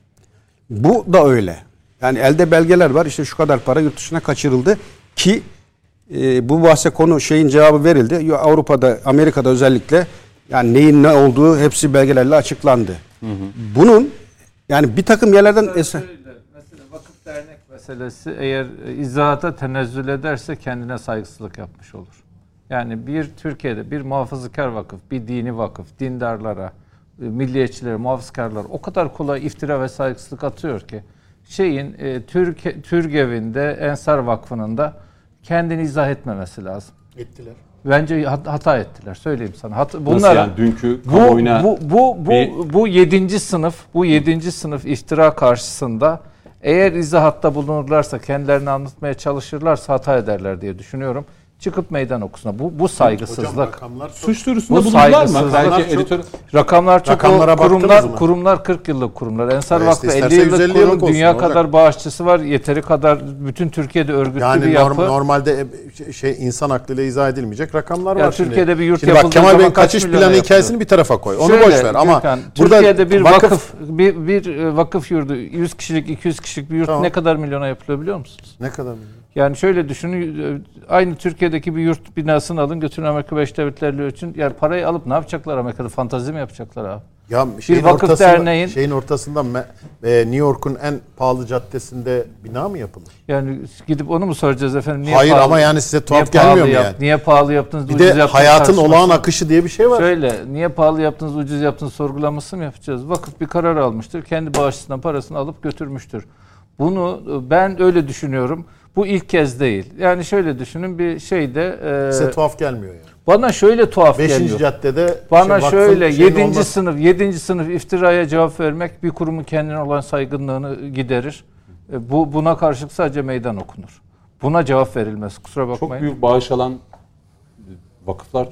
Bu da öyle. Yani elde belgeler var. İşte şu kadar para yurt dışına kaçırıldı ki e, bu bahse konu şeyin cevabı verildi. Avrupa'da, Amerika'da özellikle yani neyin ne olduğu hepsi belgelerle açıklandı. Bunun yani bir takım yerlerden eser Şöyle, mesela vakıf dernek meselesi eğer e, izahata tenezzül ederse kendine saygısızlık yapmış olur. Yani bir Türkiye'de bir muhafazakar vakıf, bir dini vakıf, dindarlara, e, milliyetçilere, muhafazkarlar o kadar kolay iftira ve saygısızlık atıyor ki şeyin e, Türk Türgev'inde Ensar Vakfı'nın da kendini izah etmemesi lazım. Ettiler. Bence hat- hata ettiler. Söyleyeyim sana. Hat- Nasıl bunlar yani dünkü bu, kamuoyuna bu, bu, bu, bir- bu yedinci sınıf, bu yedinci sınıf iftira karşısında eğer izahatta bulunurlarsa, kendilerini anlatmaya çalışırlarsa hata ederler diye düşünüyorum. Çıkıp meydan okusuna. Bu, bu saygısızlık. Hocam rakamlar çok suç duyurusunda Bu bulundular mı? saygısızlık. Belki Rakamlar çok- editör Rakamlar çok Rakamlara o kurumlar mı? kurumlar 40 yıllık kurumlar. Ensar Ya Vakfı işte 50 isterse yıllık 150 kurum. yıllık olsun, dünya olacak. kadar bağışçısı var. Yeteri kadar bütün Türkiye'de örgütlü bir Yani yapı. norm, normalde e, şey insan aklıyla izah edilmilmek rakamlar Ya var şimdi. Türkiye'de bir yurt şimdi bak Kemal zaman Bey'in kaç kaçış planı yapılıyor? hikayesini bir tarafa koy. Onu Şöyle, boş ver ama Gürkan, burada Türkiye'de bir vakıf, bir, bir e, vakıf yurdu 100 kişilik 200 kişilik bir yurt Tamam. ne kadar milyona yapılıyor biliyor musunuz? ne kadar Yani şöyle düşünün e, aynı Türkiye'deki bir yurt binasını alın götürün Amerika Birleşik Devletleri için. Yani parayı alıp ne yapacaklar Amerika'da fantezi mi yapacaklar abi? Ya şeyin vakıf ortasında, derneğin- şeyin ortasında me- e, New York'un en pahalı caddesinde bina mı yapılır? Yani gidip onu mu soracağız efendim? Niye Hayır pahalı- ama yani size tuhaf gelmiyor mu yap- yani? Niye pahalı yaptınız? Bir ucuz de yaptınız hayatın olağan akışı diye bir şey var. Şöyle niye pahalı yaptınız, ucuz yaptınız sorgulaması mı yapacağız? Vakıf bir karar almıştır. Kendi bağışçısından parasını alıp götürmüştür. Bunu e, ben öyle düşünüyorum. Bu ilk kez değil. Yani şöyle düşünün bir şeyde e, Size tuhaf gelmiyor yani. bana şöyle tuhaf Beşinci geliyor. caddede Bana şey, şöyle şeyin 7. olması- sınıf 7. sınıf iftiraya cevap vermek bir kurumun kendine olan saygınlığını giderir. E, Bu buna karşılık sadece meydan okunur. Buna cevap verilmez. Kusura çok bakmayın. büyük bağış alan vakıflar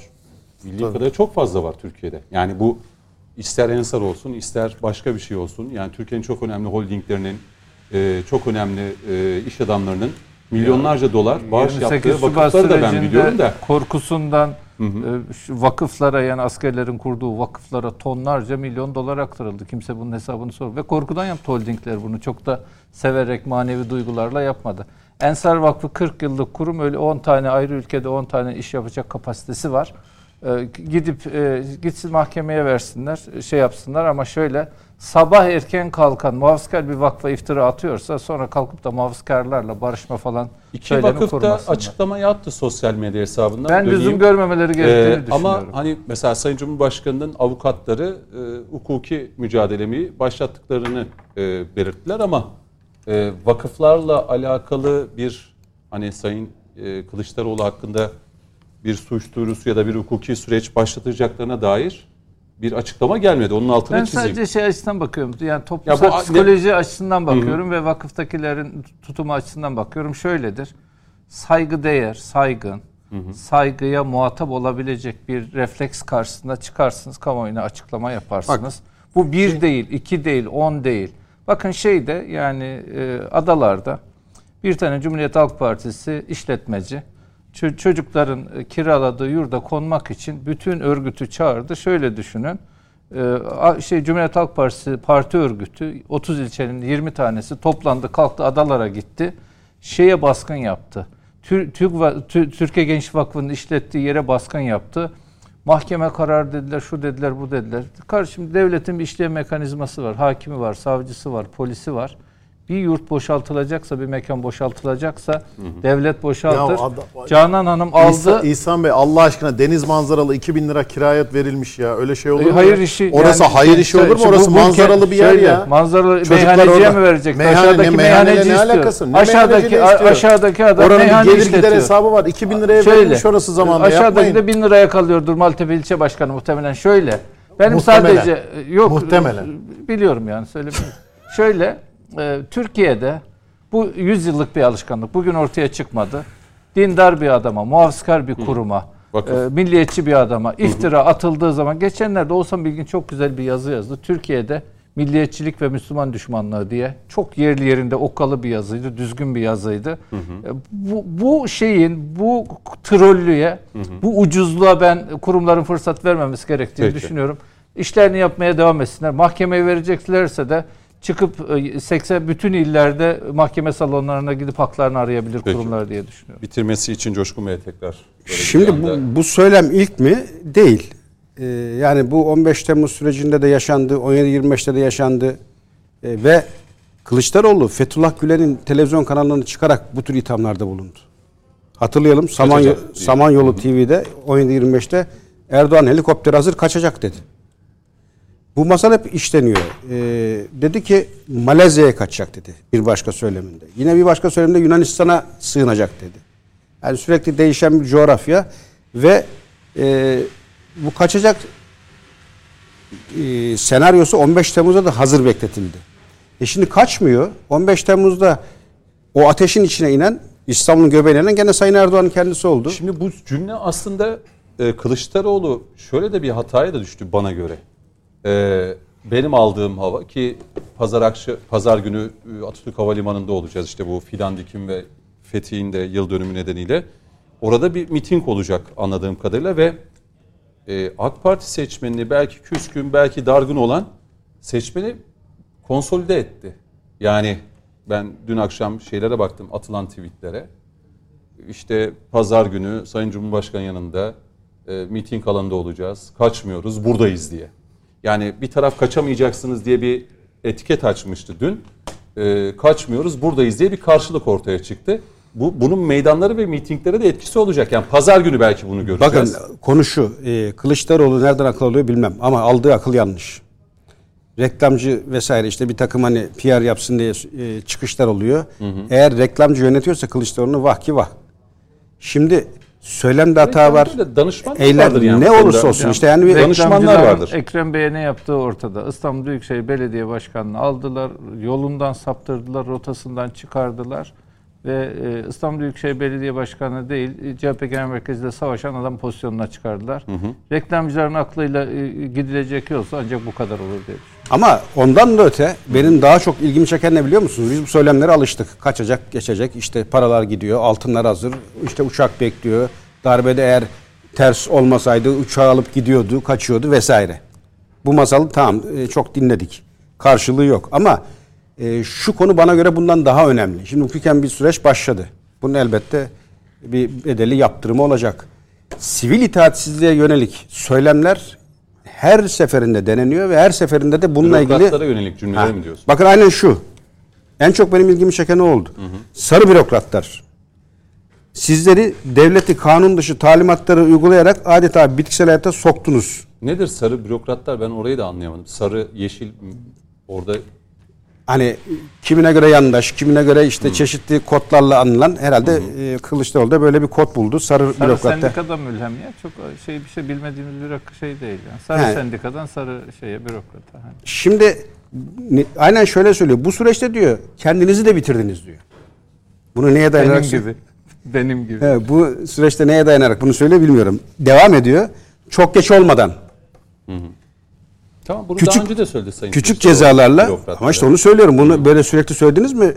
bildiğim kadarıyla çok fazla var Türkiye'de. Yani bu ister Ensar olsun ister başka bir şey olsun. Yani Türkiye'nin çok önemli holdinglerinin e, çok önemli e, iş adamlarının milyonlarca dolar bağış 28 yaptığı vakıfları da ben biliyorum da. korkusundan e, şu vakıflara yani askerlerin kurduğu vakıflara tonlarca milyon dolar aktarıldı. Kimse bunun hesabını sormuyor. Ve korkudan yaptı holdingler bunu. Çok da severek manevi duygularla yapmadı. Ensar Vakfı 40 yıllık kurum öyle 10 tane ayrı ülkede 10 tane iş yapacak kapasitesi var. Ee, gidip e, gitsin mahkemeye versinler, şey yapsınlar ama şöyle sabah erken kalkan muhafızkar bir vakfa iftira atıyorsa sonra kalkıp da muhafızkarlarla barışma falan İki vakıf da açıklama yaptı sosyal medya hesabından. Ben Döneyim. lüzum görmemeleri gerektiğini Ee, düşünüyorum. ama hani mesela Sayın Cumhurbaşkanı'nın avukatları e, hukuki mücadelemi başlattıklarını e, belirttiler ama e, vakıflarla alakalı bir hani Sayın e, Kılıçdaroğlu hakkında bir suç duyurusu ya da bir hukuki süreç başlatacaklarına dair bir açıklama gelmedi. Onun altını ben çizeyim. sadece şey açısından bakıyorum. Yani toplumsal Ya bu- psikoloji açısından bakıyorum ve vakıftakilerin tutumu açısından bakıyorum. Şöyledir. Saygı değer, saygın, saygıya muhatap olabilecek bir refleks karşısında çıkarsınız, kamuoyuna açıklama yaparsınız. Bu bir değil, iki değil, on değil. Bakın şeyde yani e, adalarda bir tane Cumhuriyet Halk Partisi işletmeci çocukların e, kiraladığı yurda konmak için bütün örgütü çağırdı. Şöyle düşünün. e, şey Cumhuriyet Halk Partisi parti örgütü 30 ilçenin 20 tanesi toplandı, kalktı adalara gitti. Şeye baskın yaptı. Tür- Türk Türkiye Genç Vakfı'nın işlettiği yere baskın yaptı. Mahkeme karar dediler, şu dediler, bu dediler. Karşım devletin bir işleyen mekanizması var. Hakimi var, savcısı var, polisi var. Bir yurt boşaltılacaksa, bir mekan boşaltılacaksa devlet boşaltır. Ya ada- Canan Hanım aldı. İhsan, İhsan Bey Allah aşkına deniz manzaralı 2000 lira kiraya verilmiş ya. Öyle şey olur E, mu? hayır ya? işi. Orası yani hayır işi olur mu? Orası bu- bu manzaralı bir yer şöyle, ya. Manzaralı Çocuklar meyhaneciye orada- mi verecek? Meyhane- aşağıdaki ne meyhane- meyhaneci ne istiyor. alakası? Ne aşağıdaki istiyor? aşağıdaki adam Oranın meyhane gelir gider işletiyor. hesabı var. 2000 liraya Şöyle, verilmiş orası zamanında Aşağıdaki yapmayın. de 1000 liraya kalıyordur Maltepe ilçe başkanı muhtemelen. Şöyle. Benim Muhtemelen. sadece e, yok Muhtemelen. e, biliyorum yani söylemiyorum. [laughs] Şöyle e, Türkiye'de bu 100 yıllık bir alışkanlık. Bugün ortaya çıkmadı. Dindar bir adama, muhafızkar bir kuruma, Vakıf. e, milliyetçi bir adama iftira atıldığı zaman geçenlerde Oğuzhan Bilgin çok güzel bir yazı yazdı. Türkiye'de milliyetçilik ve Müslüman düşmanlığı diye çok yerli yerinde okkalı bir yazıydı, düzgün bir yazıydı. E, Bu, bu şeyin, bu trollüye, bu ucuzluğa ben kurumların fırsat vermemesi gerektiğini Peki. düşünüyorum. İşlerini yapmaya devam etsinler. Mahkemeye vereceklerse de çıkıp e, 80 bütün illerde mahkeme salonlarına gidip haklarını arayabilir Peki. kurumlar diye düşünüyorum. Bitirmesi için Coşkun Bey'e tekrar. böyle bir Şimdi bu, bu söylem ilk mi? Değil. Ee, yani bu 15 Temmuz sürecinde de yaşandı, 17-25'te de yaşandı. Ee, ve Kılıçdaroğlu Fethullah Gülen'in televizyon kanallarını çıkarak bu tür ithamlarda bulundu. Hatırlayalım Samanyo. Samanyolu TV'de 17-25'te Erdoğan helikopter hazır kaçacak dedi. Bu masal hep işleniyor. Ee, dedi ki Malezya'ya kaçacak dedi bir başka söyleminde. Yine bir başka söylemde Yunanistan'a sığınacak dedi. Yani sürekli değişen bir coğrafya ve e, bu kaçacak e, senaryosu 15 Temmuz'da da hazır bekletildi. E şimdi kaçmıyor. 15 Temmuz'da o ateşin içine inen İstanbul'un göbeğine inen gene Sayın Erdoğan'ın kendisi oldu. Şimdi bu cümle aslında e, Kılıçdaroğlu şöyle de bir hataya da düştü bana göre. E, benim aldığım hava ki pazar akşı, pazar günü e, Atatürk Havalimanı'nda olacağız işte bu fidan dikim ve fethiğin de yıl dönümü nedeniyle. Orada bir miting olacak anladığım kadarıyla ve e, AK Parti seçmenini belki küskün belki dargın olan seçmeni konsolide etti. Yani ben dün akşam şeylere baktım atılan tweetlere. İşte pazar günü Sayın Cumhurbaşkanı yanında e, miting alanında olacağız. Kaçmıyoruz, buradayız diye. Yani bir taraf kaçamayacaksınız diye bir etiket açmıştı dün. E, kaçmıyoruz, buradayız diye bir karşılık ortaya çıktı. Bu bunun meydanları ve mitinglere de etkisi olacak. Yani pazar günü belki bunu göreceğiz. Bakın konu şu. e, Kılıçdaroğlu nereden akıl alıyor bilmem ama aldığı akıl yanlış. Reklamcı vesaire işte bir takım hani PR yapsın diye e, çıkışlar oluyor. Eğer reklamcı yönetiyorsa Kılıçdaroğlu'nu vah ki vah. Şimdi söylemde hata var. Reklamcı da danışmanlar Eylem vardır yani ne olursa olsun işte yani bir Danışmanlar vardır. Ekrem Bey'e ne yaptığı ortada. İstanbul Büyükşehir Belediye Başkanı'nı aldılar, yolundan saptırdılar, rotasından çıkardılar ve e, İstanbul Büyükşehir Belediye Başkanı değil, CHP Genel Merkezi'nde savaşan adam pozisyonuna çıkardılar. Reklamcıların aklıyla e, gidilecek yolsa ancak bu kadar olur diye düşünüyorum. Ama ondan da öte benim daha çok ilgimi çeken ne biliyor musunuz? Biz bu söylemlere alıştık. Kaçacak, geçecek. İşte paralar gidiyor, altınlar hazır. işte uçak bekliyor. Darbede eğer ters olmasaydı uçağı alıp gidiyordu, kaçıyordu vesaire. Bu masalı tamam e, çok dinledik. Karşılığı yok ama E, şu konu bana göre bundan daha önemli. Şimdi hukuken bir süreç başladı. Bunun elbette bir bedeli yaptırımı olacak. Sivil itaatsizliğe yönelik söylemler her seferinde deneniyor ve her seferinde de bununla ilgili... Bürokratlara yönelik cümleler ha, mi diyorsun? Bakın aynen şu. En çok benim ilgimi çeken o oldu. Hı hı. Sarı bürokratlar. Sizleri devleti kanun dışı talimatları uygulayarak adeta bitkisel hayata soktunuz. Nedir sarı bürokratlar? Ben orayı da anlayamadım. Sarı, yeşil orada hani kimine göre yandaş, kimine göre işte hmm. çeşitli kodlarla anılan herhalde hmm. e, Kılıçdaroğlu da böyle bir kod buldu. Sarı, sarı bürokratta. sendikadan mülhem ya. Çok şey bir şey bilmediğimiz bir şey değil. Yani. Sarı He. sendikadan sarı şeye bürokrata. Hani. Şimdi aynen şöyle söylüyor. Bu süreçte diyor kendinizi de bitirdiniz diyor. Bunu neye dayanarak? Benim gibi. [laughs] Benim gibi. He, bu süreçte neye dayanarak bunu söyle bilmiyorum. Devam ediyor. Çok geç olmadan. Hı hı. Tamam bunu küçük, daha önce de söyledi Sayın Küçük cezalarla ama işte onu söylüyorum. Bunu böyle sürekli söylediniz mi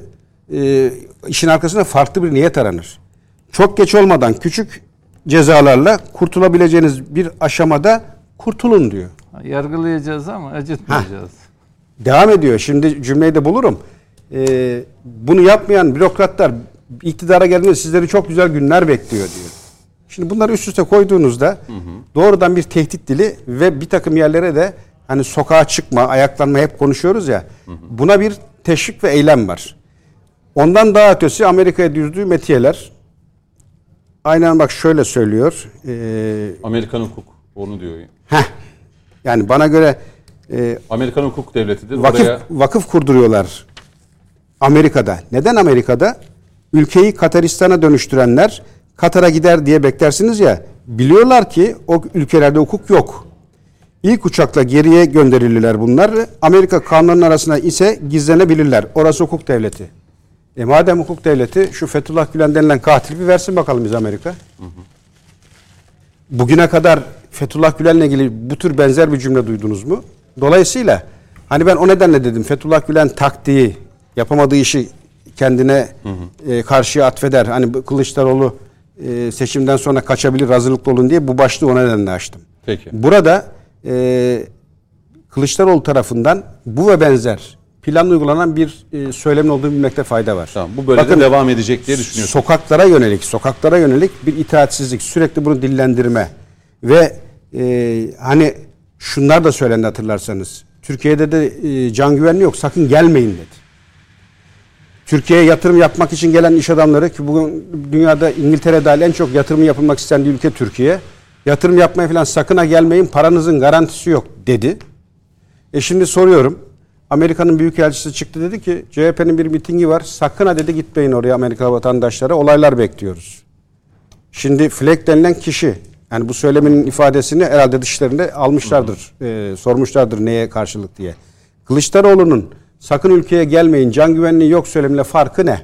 e, işin arkasında farklı bir niyet aranır. Çok geç olmadan küçük cezalarla kurtulabileceğiniz bir aşamada kurtulun diyor. Yargılayacağız ama acıtmayacağız. Ha. Devam ediyor. Şimdi cümleyi de bulurum. Ee, bunu yapmayan bürokratlar iktidara geldiğinde sizleri çok güzel günler bekliyor diyor. Şimdi bunları üst üste koyduğunuzda hı hı. doğrudan bir tehdit dili ve bir takım yerlere de hani sokağa çıkma, ayaklanma hep konuşuyoruz ya. Hı hı. Buna bir teşvik ve eylem var. Ondan daha ötesi Amerika'ya düzdüğü metiyeler. Aynen bak şöyle söylüyor. Ee, Amerikan hukuk onu diyor. Heh. Yani bana göre e, Amerikan hukuk devletidir. Vakıf, Oraya... vakıf kurduruyorlar Amerika'da. Neden Amerika'da? Ülkeyi Kataristan'a dönüştürenler Katar'a gider diye beklersiniz ya. Biliyorlar ki o ülkelerde hukuk yok. İlk uçakla geriye gönderilirler bunlar. Amerika kanunlarının arasında ise gizlenebilirler. Orası hukuk devleti. E madem hukuk devleti şu Fethullah Gülen denilen katil bir versin bakalım biz Amerika. Hı hı. Bugüne kadar Fethullah Gülen'le ilgili bu tür benzer bir cümle duydunuz mu? Dolayısıyla hani ben o nedenle dedim Fethullah Gülen taktiği yapamadığı işi kendine hı hı. E, karşıya atfeder. Hani Kılıçdaroğlu e, seçimden sonra kaçabilir hazırlıklı olun diye bu başlığı o nedenle açtım. Peki. Burada e, Kılıçdaroğlu tarafından bu ve benzer plan uygulanan bir e, söylemin olduğunu bilmekte fayda var. Tamam, bu böyle Bakın, de devam edecek diye düşünüyorsun. Sokaklara yönelik, sokaklara yönelik bir itaatsizlik, sürekli bunu dillendirme ve e, hani şunlar da söylendi hatırlarsanız. Türkiye'de de e, can güvenliği yok, sakın gelmeyin dedi. Türkiye'ye yatırım yapmak için gelen iş adamları ki bugün dünyada İngiltere dahil en çok yatırım yapılmak istendiği ülke Türkiye. Yatırım yapmaya falan sakına gelmeyin paranızın garantisi yok dedi. E şimdi soruyorum. Amerika'nın büyükelçisi çıktı dedi ki CHP'nin bir mitingi var. Sakın ha dedi gitmeyin oraya Amerika vatandaşları. Olaylar bekliyoruz. Şimdi Fleck denilen kişi yani bu söylemin ifadesini herhalde dışlarında almışlardır. E, sormuşlardır neye karşılık diye. Kılıçdaroğlu'nun sakın ülkeye gelmeyin can güvenliği yok söylemle farkı ne?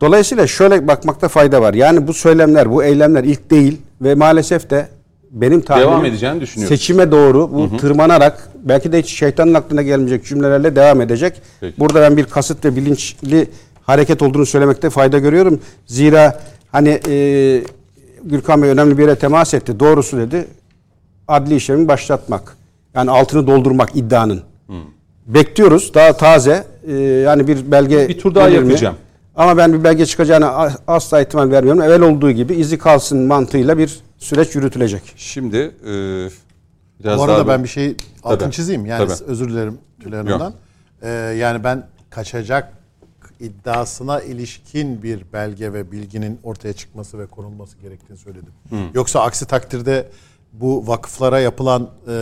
Dolayısıyla şöyle bakmakta fayda var. Yani bu söylemler, bu eylemler ilk değil ve maalesef de benim tahminim devam edeceğini düşünüyorum. Seçime doğru bu hı hı. tırmanarak belki de hiç şeytanın aklına gelmeyecek cümlelerle devam edecek. Peki. Burada ben bir kasıt ve bilinçli hareket olduğunu söylemekte fayda görüyorum. Zira hani e, Gürkan Bey önemli bir yere temas etti. Doğrusu dedi adli işlemi başlatmak. Yani altını doldurmak iddianın. Hı. Bekliyoruz daha taze. E, yani bir belge bir tur daha yapacağım. Ama ben bir belge çıkacağına asla ihtimal vermiyorum. Evvel olduğu gibi izi kalsın mantığıyla bir süreç yürütülecek. Şimdi e, biraz Bu arada daha ben bir şey altın Tabii. çizeyim. Yani Tabii. özür dilerim Tülay Hanım'dan. Ee, yani ben kaçacak iddiasına ilişkin bir belge ve bilginin ortaya çıkması ve konulması gerektiğini söyledim. Hı. Yoksa aksi takdirde bu vakıflara yapılan e,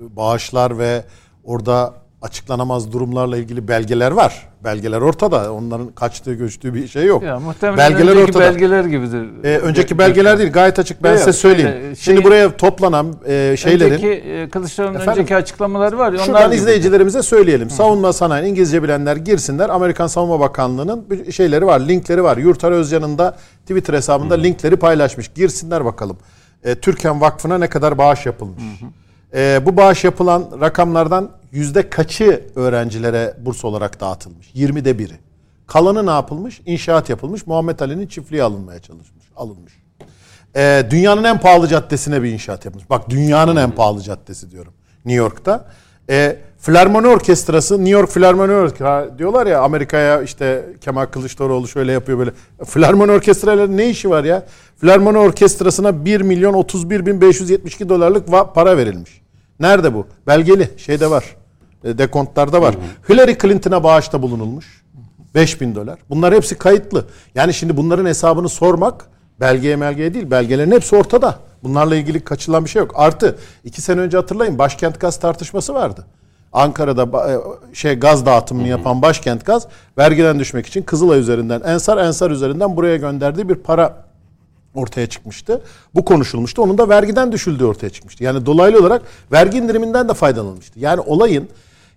bağışlar ve orada açıklanamaz durumlarla ilgili belgeler var. Belgeler ortada. Onların kaçtığı göçtüğü bir şey yok. Ya, belgeler önceki ortada. belgeler gibidir. Ee, önceki belgeler değil. Gayet açık. Ben yok, size söyleyeyim. Şey, Şimdi buraya toplanan e, şeylerin önceki e, Kılıçdaroğlu'nun önceki açıklamaları var onlar Şuradan izleyicilerimize söyleyelim. Hı. Savunma sanayi İngilizce bilenler girsinler. Amerikan Savunma Bakanlığı'nın şeyleri var, linkleri var. Yurtar Özcan'ın da Twitter hesabında Hı. linkleri paylaşmış. Girsinler bakalım. E, Türkan Vakfı'na ne kadar bağış yapılmış. Hı. E, bu bağış yapılan rakamlardan yüzde kaçı öğrencilere burs olarak dağıtılmış? 20'de biri. Kalanı ne yapılmış? İnşaat yapılmış. Muhammed Ali'nin çiftliği alınmaya çalışmış. Alınmış. Ee, dünyanın en pahalı caddesine bir inşaat yapılmış. Bak dünyanın en pahalı caddesi diyorum. New York'ta. E, Filarmoni Orkestrası, New York Filarmoni Orkestrası diyorlar ya Amerika'ya işte Kemal Kılıçdaroğlu şöyle yapıyor böyle. Filarmoni Orkestrası'yla ne işi var ya? Filarmoni Orkestrası'na 1 milyon 31 bin 572 dolarlık para verilmiş. Nerede bu? Belgeli şeyde var. E, dekontlarda var. Hillary Clinton'a bağışta bulunulmuş. 5 bin dolar. Bunlar hepsi kayıtlı. Yani şimdi bunların hesabını sormak belgeye belgeye değil. Belgelerin hepsi ortada. Bunlarla ilgili kaçılan bir şey yok. Artı iki sene önce hatırlayın başkent gaz tartışması vardı. Ankara'da e, şey gaz dağıtımını yapan başkent gaz vergiden düşmek için Kızılay üzerinden Ensar Ensar üzerinden buraya gönderdiği bir para ortaya çıkmıştı. Bu konuşulmuştu. Onun da vergiden düşüldüğü ortaya çıkmıştı. Yani dolaylı olarak vergi indiriminden de faydalanılmıştı. Yani olayın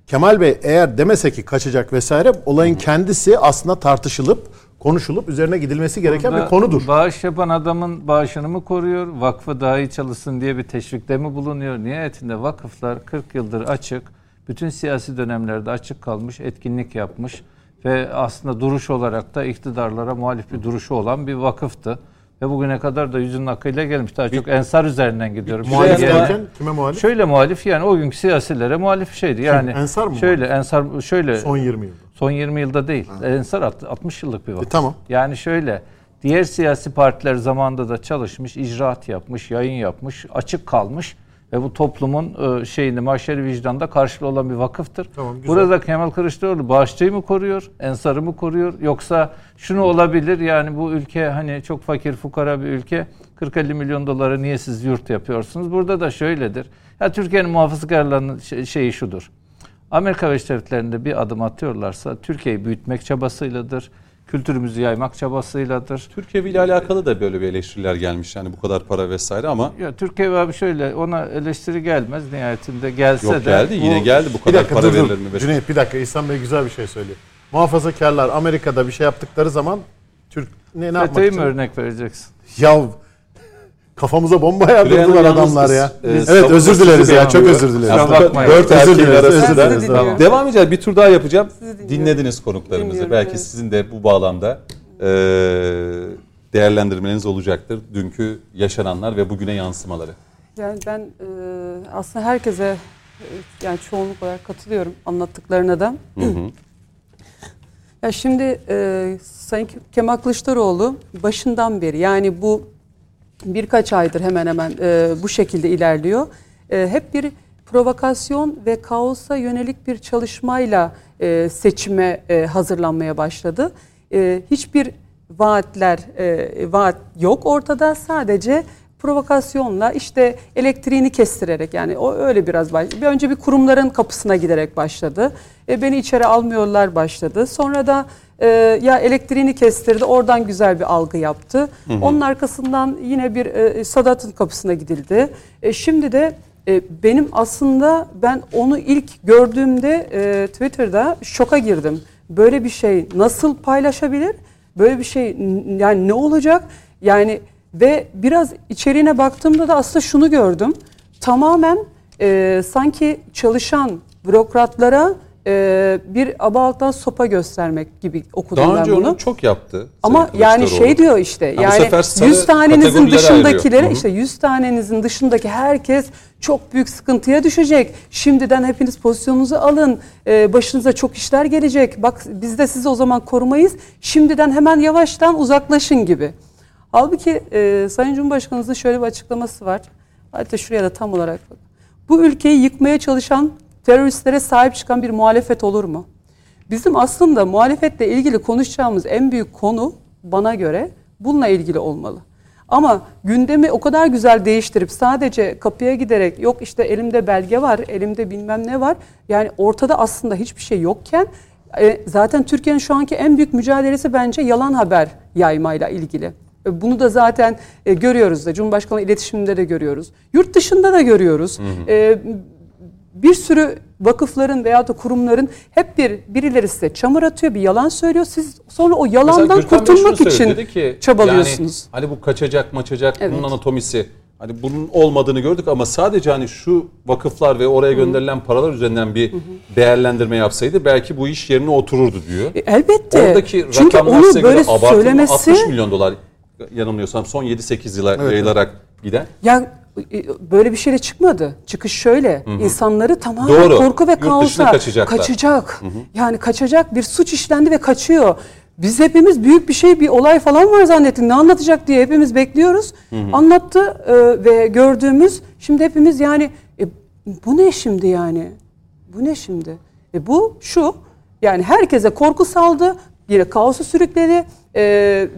Kemal Bey eğer demese ki kaçacak vesaire olayın kendisi aslında tartışılıp konuşulup üzerine gidilmesi gereken Burada bir konudur. Bağış yapan adamın bağışını mı koruyor? Vakfı daha iyi çalışsın diye bir teşvikte mi bulunuyor? Nihayetinde vakıflar 40 yıldır açık. Bütün siyasi dönemlerde açık kalmış, etkinlik yapmış ve aslında duruş olarak da iktidarlara muhalif bir duruşu olan bir vakıftı. Ve bugüne kadar da yüzünün akıyla gelmiş. Daha çok ensar üzerinden gidiyorum. Muhalif derken kime muhalif? Şöyle muhalif yani o günkü siyasilere muhalif şeydi. Yani Kim, ensar mı? Şöyle ensar şöyle son 20 yılda. Son 20 yılda değil. Ha. Ensar 60 yıllık bir vakit. E, tamam. Yani şöyle diğer siyasi partiler zamanında da çalışmış, icraat yapmış, yayın yapmış, açık kalmış ve bu toplumun e, şeyini mahşeri vicdanda karşılığı olan bir vakıftır. Tamam, Burada Kemal Kılıçdaroğlu bağışçıyı mı koruyor, ensarı mı koruyor yoksa şunu olabilir yani bu ülke hani çok fakir fukara bir ülke 40-50 milyon dolara niye siz yurt yapıyorsunuz? Burada da şöyledir. Ya Türkiye'nin muhafazakarlarının şeyi şudur. Amerika Birleşik Devletleri'nde bir adım atıyorlarsa Türkiye'yi büyütmek çabasıyladır kültürümüzü yaymak çabasıyladır. Türkiye ile alakalı da böyle bir eleştiriler gelmiş yani bu kadar para vesaire ama. Ya Türkiye abi şöyle ona eleştiri gelmez nihayetinde gelse Yok, de. geldi yine geldi bu kadar dakika, para dur, verilir mi? Cüneyt bir dakika İhsan Bey güzel bir şey söylüyor. Muhafazakarlar Amerika'da bir şey yaptıkları zaman Türk ne, ne yapmak için? mi örnek vereceksin? Ya Kafamıza bomba yağdırdılar adamlar ya. E, evet özür dileriz ya. Çok özür dileriz. Dört özür dileriz. Özür dileriz. Tamam. Devam edeceğiz. Bir tur daha yapacağım. Dinlediniz konuklarımızı. Dinliyorum, Belki evet. sizin de bu bağlamda e, değerlendirmeniz olacaktır. Dünkü yaşananlar ve bugüne yansımaları. Yani ben e, aslında herkese e, yani çoğunluk olarak katılıyorum anlattıklarına da. Hı hı. ya şimdi e, Sayın Kemal Kılıçdaroğlu başından beri yani bu birkaç aydır hemen hemen e, bu şekilde ilerliyor. E, hep bir provokasyon ve kaosa yönelik bir çalışmayla e, seçime e, hazırlanmaya başladı. E, hiçbir vaatler e, vaat yok ortada sadece provokasyonla işte elektriğini kestirerek yani o öyle biraz baş... bir önce bir kurumların kapısına giderek başladı. E, beni içeri almıyorlar başladı. Sonra da e, ya elektriğini kestirdi oradan güzel bir algı yaptı. Hı hı. Onun arkasından yine bir e, Sadat'ın kapısına gidildi. E, şimdi de e, benim aslında ben onu ilk gördüğümde e, Twitter'da şoka girdim. Böyle bir şey nasıl paylaşabilir? Böyle bir şey yani ne olacak? Yani ve biraz içeriğine baktığımda da aslında şunu gördüm. Tamamen e, sanki çalışan bürokratlara e, bir aba alttan sopa göstermek gibi okudum Daha ben önce bunu. onu çok yaptı. Ama yani şey diyor işte yani 100 tanenizin dışındakileri işte 100 tanenizin dışındaki herkes çok büyük sıkıntıya düşecek. Şimdiden hepiniz pozisyonunuzu alın. Ee, başınıza çok işler gelecek. Bak biz de sizi o zaman korumayız. Şimdiden hemen yavaştan uzaklaşın gibi. Halbuki e, Sayın Cumhurbaşkanımızın şöyle bir açıklaması var. Hatta şuraya da tam olarak bak. Bu ülkeyi yıkmaya çalışan teröristlere sahip çıkan bir muhalefet olur mu? Bizim aslında muhalefetle ilgili konuşacağımız en büyük konu bana göre bununla ilgili olmalı. Ama gündemi o kadar güzel değiştirip sadece kapıya giderek yok işte elimde belge var, elimde bilmem ne var. Yani ortada aslında hiçbir şey yokken e, zaten Türkiye'nin şu anki en büyük mücadelesi bence yalan haber yaymayla ilgili. E, bunu da zaten e, görüyoruz da Cumhurbaşkanı iletişiminde de görüyoruz. Yurt dışında da görüyoruz. Hı hı. E, bir sürü vakıfların veya da kurumların hep bir birileri size çamur atıyor, bir yalan söylüyor. Siz sonra o yalandan kurtulmak için dedi ki, çabalıyorsunuz. Yani, hani bu kaçacak, maçacak, evet. bunun anatomisi. Hani bunun olmadığını gördük ama sadece hani şu vakıflar ve oraya gönderilen paralar üzerinden bir Hı-hı. değerlendirme yapsaydı belki bu iş yerine otururdu diyor. E, elbette. Oradaki Çünkü onu böyle söylemesi 60 milyon dolar yanılmıyorsam son 7-8 yıla evet, yayılarak giden? Ya e, böyle bir şeyle çıkmadı. Çıkış şöyle. İnsanları tamamen Doğru. korku ve kaosa kaçacak. Yani kaçacak bir suç işlendi ve kaçıyor. Biz hepimiz büyük bir şey, bir olay falan var zannettik. Ne anlatacak diye hepimiz bekliyoruz. Anlattı e, ve gördüğümüz şimdi hepimiz yani e, bu ne şimdi yani? Bu ne şimdi? E bu şu yani herkese korku saldı, bir kaosu sürükledi e,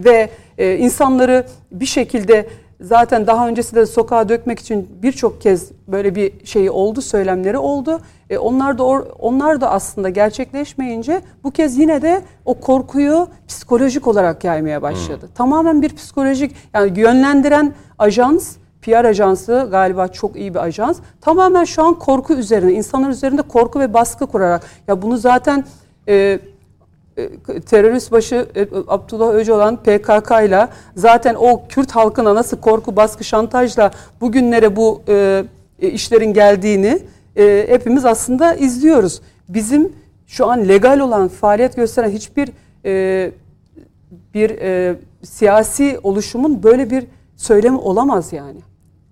ve e, insanları bir şekilde zaten daha öncesinde de sokağa dökmek için birçok kez böyle bir şey oldu, söylemleri oldu. E, onlar da or, onlar da aslında gerçekleşmeyince bu kez yine de o korkuyu psikolojik olarak yaymaya başladı. Tamamen bir psikolojik yani yönlendiren ajans PR ajansı galiba çok iyi bir ajans. Tamamen şu an korku üzerine, insanlar üzerinde korku ve baskı kurarak. Ya bunu zaten e, terörist başı e, Abdullah Öcalan PKK ile zaten o Kürt halkına nasıl korku, baskı, şantajla bugünlere bu e, e, işlerin geldiğini e, hepimiz aslında izliyoruz. Bizim şu an legal olan faaliyet gösteren hiçbir e, bir e, siyasi oluşumun böyle bir söylemi olamaz yani.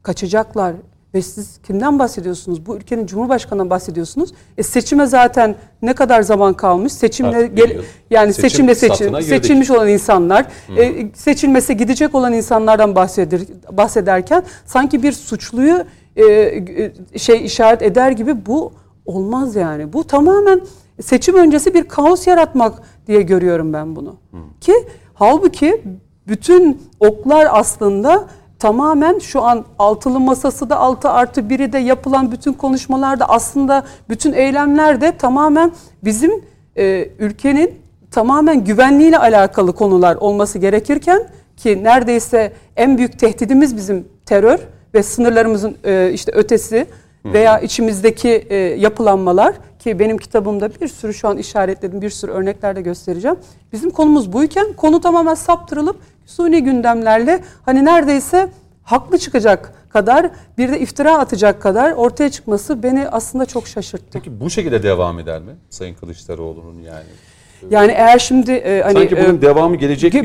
Kaçacaklar ve siz kimden bahsediyorsunuz? Bu ülkenin cumhurbaşkanından bahsediyorsunuz. E seçime zaten ne kadar zaman kalmış? Seçimle Artık gel, yani Seçim seçimle seçim girdik. seçilmiş olan insanlar, e, seçilmese gidecek olan insanlardan bahseder, bahsederken sanki bir suçluyu e, e, şey işaret eder gibi bu olmaz yani. Bu tamamen seçim öncesi bir kaos yaratmak diye görüyorum ben bunu. Ki halbuki bütün oklar aslında tamamen şu an altılı masası da 6 artı 1'i de yapılan bütün konuşmalarda aslında bütün eylemler de tamamen bizim e, ülkenin tamamen güvenliğiyle alakalı konular olması gerekirken ki neredeyse en büyük tehdidimiz bizim terör ve sınırlarımızın e, işte ötesi veya içimizdeki e, yapılanmalar ki benim kitabımda bir sürü şu an işaretledim bir sürü örnekler de göstereceğim. Bizim konumuz buyken konu tamamen saptırılıp suni gündemlerle hani neredeyse haklı çıkacak kadar bir de iftira atacak kadar ortaya çıkması beni aslında çok şaşırttı. Peki bu şekilde devam eder mi Sayın Kılıçdaroğlu'nun yani? Yani eğer şimdi e, hani Sanki bunun e, devamı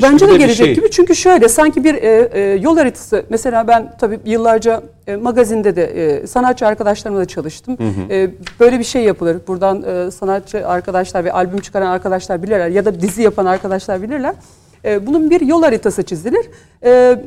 Bence gibi de bir gelecek şey. gibi çünkü şöyle sanki bir e, e, yol haritası mesela ben tabii yıllarca e, magazinde de e, sanatçı arkadaşlarımla da çalıştım. E, böyle bir şey yapılır. Buradan e, sanatçı arkadaşlar ve albüm çıkaran arkadaşlar bilirler ya da dizi yapan arkadaşlar bilirler. E, bunun bir yol haritası çizilir. E,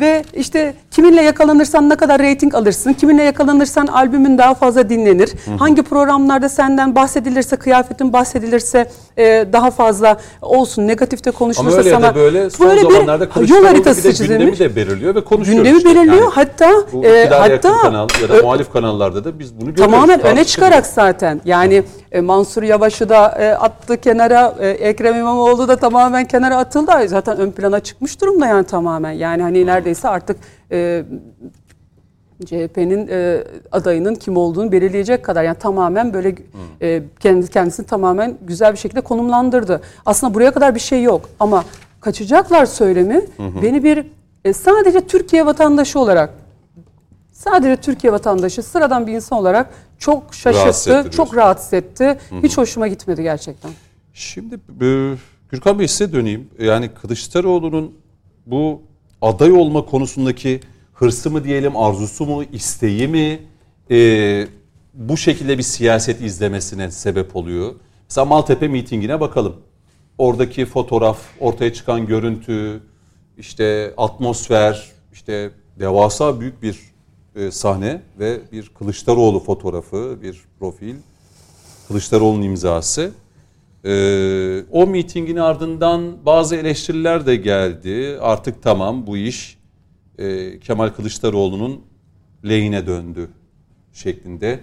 ve işte kiminle yakalanırsan ne kadar reyting alırsın, kiminle yakalanırsan albümün daha fazla dinlenir, hangi programlarda senden bahsedilirse, kıyafetin bahsedilirse e, daha fazla olsun, negatifte Ama konuşulursa öyle ya sana da böyle son böyle zamanlarda yol haritası bir de gündemi çizilmiş. de belirliyor ve konuşuyoruz. Gündemi işte. belirliyor. Yani hatta bu e, hatta kanal ya da ö- muhalif kanallarda da biz bunu görüyoruz. tamamen öne çıkarak zaten. Yani e, Mansur Yavaş'ı da e, attı kenara, e, Ekrem İmamoğlu da tamamen kenara atıldı. Zaten ön plana çıkmış durumda yani tamamen. Yani hani neredeyse artık e, CHP'nin e, adayının kim olduğunu belirleyecek kadar yani tamamen böyle e, kendi kendisini tamamen güzel bir şekilde konumlandırdı. Aslında buraya kadar bir şey yok ama kaçacaklar söylemi beni bir e, sadece Türkiye vatandaşı olarak sadece Türkiye vatandaşı sıradan bir insan olarak çok Rahatsız şaşırttı, etti çok rahatsız etti. Hiç hoşuma gitmedi gerçekten. Şimdi e, Gürkan Bey size döneyim. Yani Kılıçdaroğlu'nun bu aday olma konusundaki hırsı mı diyelim, arzusu mu, isteği mi e, bu şekilde bir siyaset izlemesine sebep oluyor. Mesela Maltepe mitingine bakalım. Oradaki fotoğraf, ortaya çıkan görüntü, işte atmosfer, işte devasa büyük bir e, sahne ve bir Kılıçdaroğlu fotoğrafı, bir profil. Kılıçdaroğlu'nun imzası. Ee, o mitingin ardından bazı eleştiriler de geldi. Artık tamam bu iş e, Kemal Kılıçdaroğlu'nun lehine döndü şeklinde.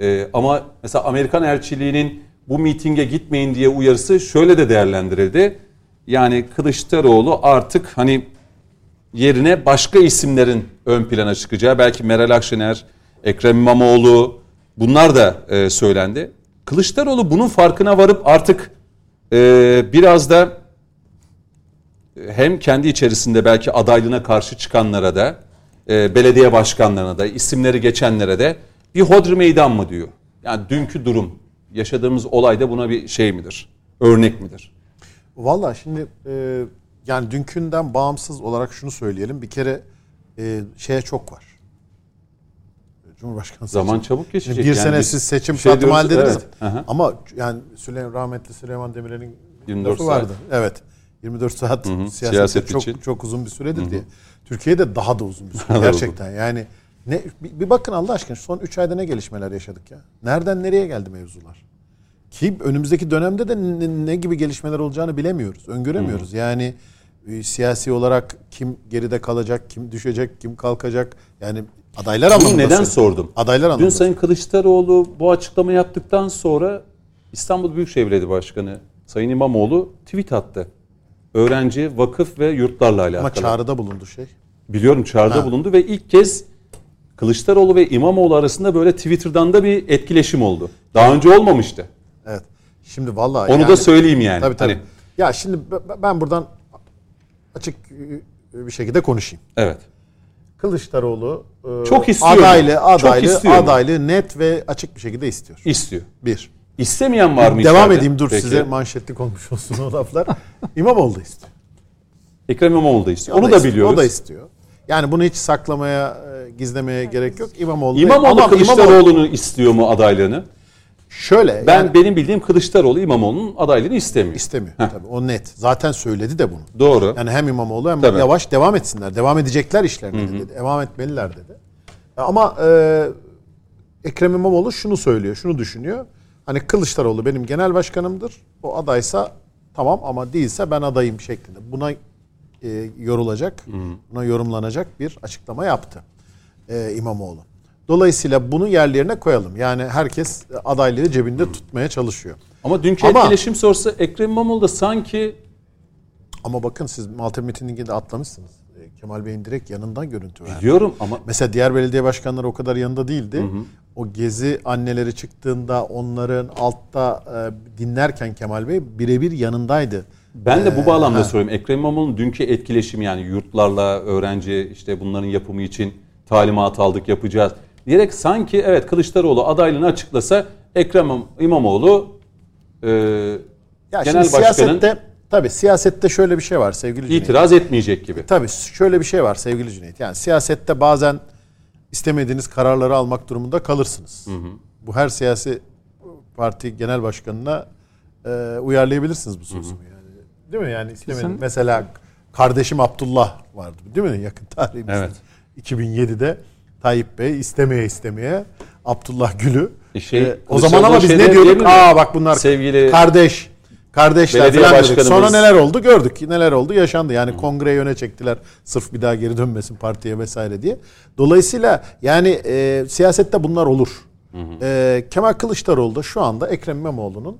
Ee, ama mesela Amerikan elçiliğinin bu mitinge gitmeyin diye uyarısı şöyle de değerlendirildi. Yani Kılıçdaroğlu artık hani yerine başka isimlerin ön plana çıkacağı belki Meral Akşener, Ekrem İmamoğlu bunlar da e, söylendi. Kılıçdaroğlu bunun farkına varıp artık e, biraz da e, hem kendi içerisinde belki adaylığına karşı çıkanlara da e, belediye başkanlarına da isimleri geçenlere de bir hodri meydan mı diyor. Yani dünkü durum yaşadığımız olay da buna bir şey midir? Örnek midir? Valla şimdi e, yani dünkünden bağımsız olarak şunu söyleyelim. Bir kere e, şeye çok var. Cumhurbaşkanı Zaman seçimi. çabuk geçecek. Şimdi bir yani sene siz seçim şey diyoruz, dediniz. evet. Aha. Ama yani Süleyman, rahmetli Süleyman Demirel'in 24 lafı saat. vardı. Evet. 24 saat hı, siyasette siyaset çok için. çok uzun bir süredir diye. Türkiye'de daha da uzun bir süre [laughs] gerçekten. Yani ne bir, bir bakın Allah aşkına son 3 ayda ne gelişmeler yaşadık ya. Nereden nereye geldi mevzular? Ki önümüzdeki dönemde de ne, ne gibi gelişmeler olacağını bilemiyoruz. Öngöremiyoruz. Yani e, siyasi olarak kim geride kalacak, kim düşecek, kim kalkacak. Yani adaylar Bunu anlamında. neden sordum? Adaylar Dün anlamında. Sayın Kılıçdaroğlu bu açıklama yaptıktan sonra İstanbul Büyükşehir Belediye Başkanı Sayın İmamoğlu tweet attı. Öğrenci, vakıf ve yurtlarla alakalı. Ama çağrıda bulundu şey. Biliyorum çağrıda Ha. bulundu ve ilk kez Kılıçdaroğlu ve İmamoğlu arasında böyle Twitter'dan da bir etkileşim oldu. Daha önce olmamıştı. Evet. Şimdi vallahi Onu yani- da söyleyeyim yani. Tabii tabii. Hani- Ya şimdi ben buradan açık bir şekilde konuşayım. evet. Kılıçdaroğlu e, Çok istiyor adaylı, mu? adaylı, Çok istiyor mu? adaylı net ve açık bir şekilde istiyor. İstiyor. Bir. İstemeyen var mı Devam içeride? edeyim dur Peki. size manşetlik olmuş olsun o laflar. [laughs] İmamoğlu da istiyor. Ekrem İmamoğlu da istiyor. O Onu da istiyor, biliyoruz. O da istiyor. Yani bunu hiç saklamaya, e, gizlemeye gerek yok. İmamoğlu. İmamoğlu Kılıçdaroğlu'nu istiyor mu adaylığını? Şöyle Ben yani benim bildiğim Kılıçdaroğlu İmamoğlu'nun adaylığını istemiyor. istemiyor. Tabii o net. Zaten söyledi de bunu. Doğru. Yani hem İmamoğlu hem Tabii. Yavaş devam etsinler. Devam edecekler işlerine dedi. Devam etmeliler dedi. Ama e, Ekrem İmamoğlu şunu söylüyor, şunu düşünüyor. Hani Kılıçdaroğlu benim genel başkanımdır. O adaysa tamam ama değilse ben adayım şeklinde. Buna e, yorulacak, buna yorumlanacak bir açıklama yaptı e, İmamoğlu. Dolayısıyla bunu yerlerine koyalım. Yani herkes adaylığı cebinde tutmaya çalışıyor. Ama dünkü Ama- etkileşim sorusu Ekrem İmamoğlu da sanki Ama bakın siz Maltepe mitinginde atlamışsınız. E, Kemal Bey'in direkt yanından görüntü verdi. diyorum ama Mesela diğer belediye başkanları o kadar yanında değildi. O gezi anneleri çıktığında onların altta e, dinlerken Kemal Bey birebir yanındaydı. ben de bu Ee, bağlamda soruyorum. Ekrem İmamoğlu'nun dünkü etkileşimi yani yurtlarla öğrenci işte bunların yapımı için talimat aldık yapacağız diyerek sanki evet Kılıçdaroğlu adaylığını açıklasa Ekrem İmamoğlu e, Ya genel şimdi başkanın siyasette tabii siyasette şöyle bir şey var sevgili Cüneyt. itiraz etmeyecek gibi. Tabii şöyle bir şey var sevgili Cüneyt. Yani siyasette bazen istemediğiniz kararları almak durumunda kalırsınız. Bu her siyasi parti genel başkanına e, uyarlayabilirsiniz bu sözümü yani. Değil mi? Yani Kesin. mesela kardeşim Abdullah vardı değil mi yakın tarihimizde. Evet. 2007'de Tayyip Bey istemeye istemeye Abdullah Gül'ü E şey, e, o zaman ama biz ne diyorduk? Aa bak bunlar Sevgili kardeş kardeşler falan başkanımız- Sonra neler oldu gördük. Neler oldu yaşandı. Yani kongreyi öne çektiler sırf bir daha geri dönmesin partiye vesaire diye. Dolayısıyla yani e, siyasette bunlar olur. E, Kemal Kılıçdaroğlu da şu anda Ekrem İmamoğlu'nun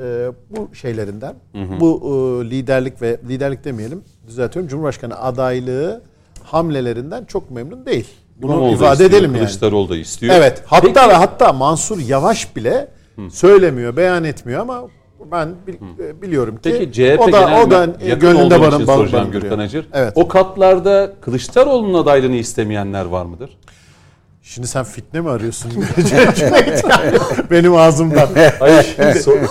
e, bu şeylerinden bu e, liderlik ve liderlik demeyelim düzeltiyorum Cumhurbaşkanı adaylığı hamlelerinden çok memnun değil. Bunu ifade istiyor, edelim yani. Kılıçdaroğlu da istiyor. Evet. Hatta Peki- hatta Mansur Yavaş bile söylemiyor, beyan etmiyor ama ben e, biliyorum ki Peki CHP o da o da yakın gönlünde barın barın. Gürkan Acır. Evet. O katlarda Kılıçdaroğlu'nun adaylığını istemeyenler var mıdır? Şimdi sen fitne mi arıyorsun? [laughs] Yani Benim ağzımdan. Hayır.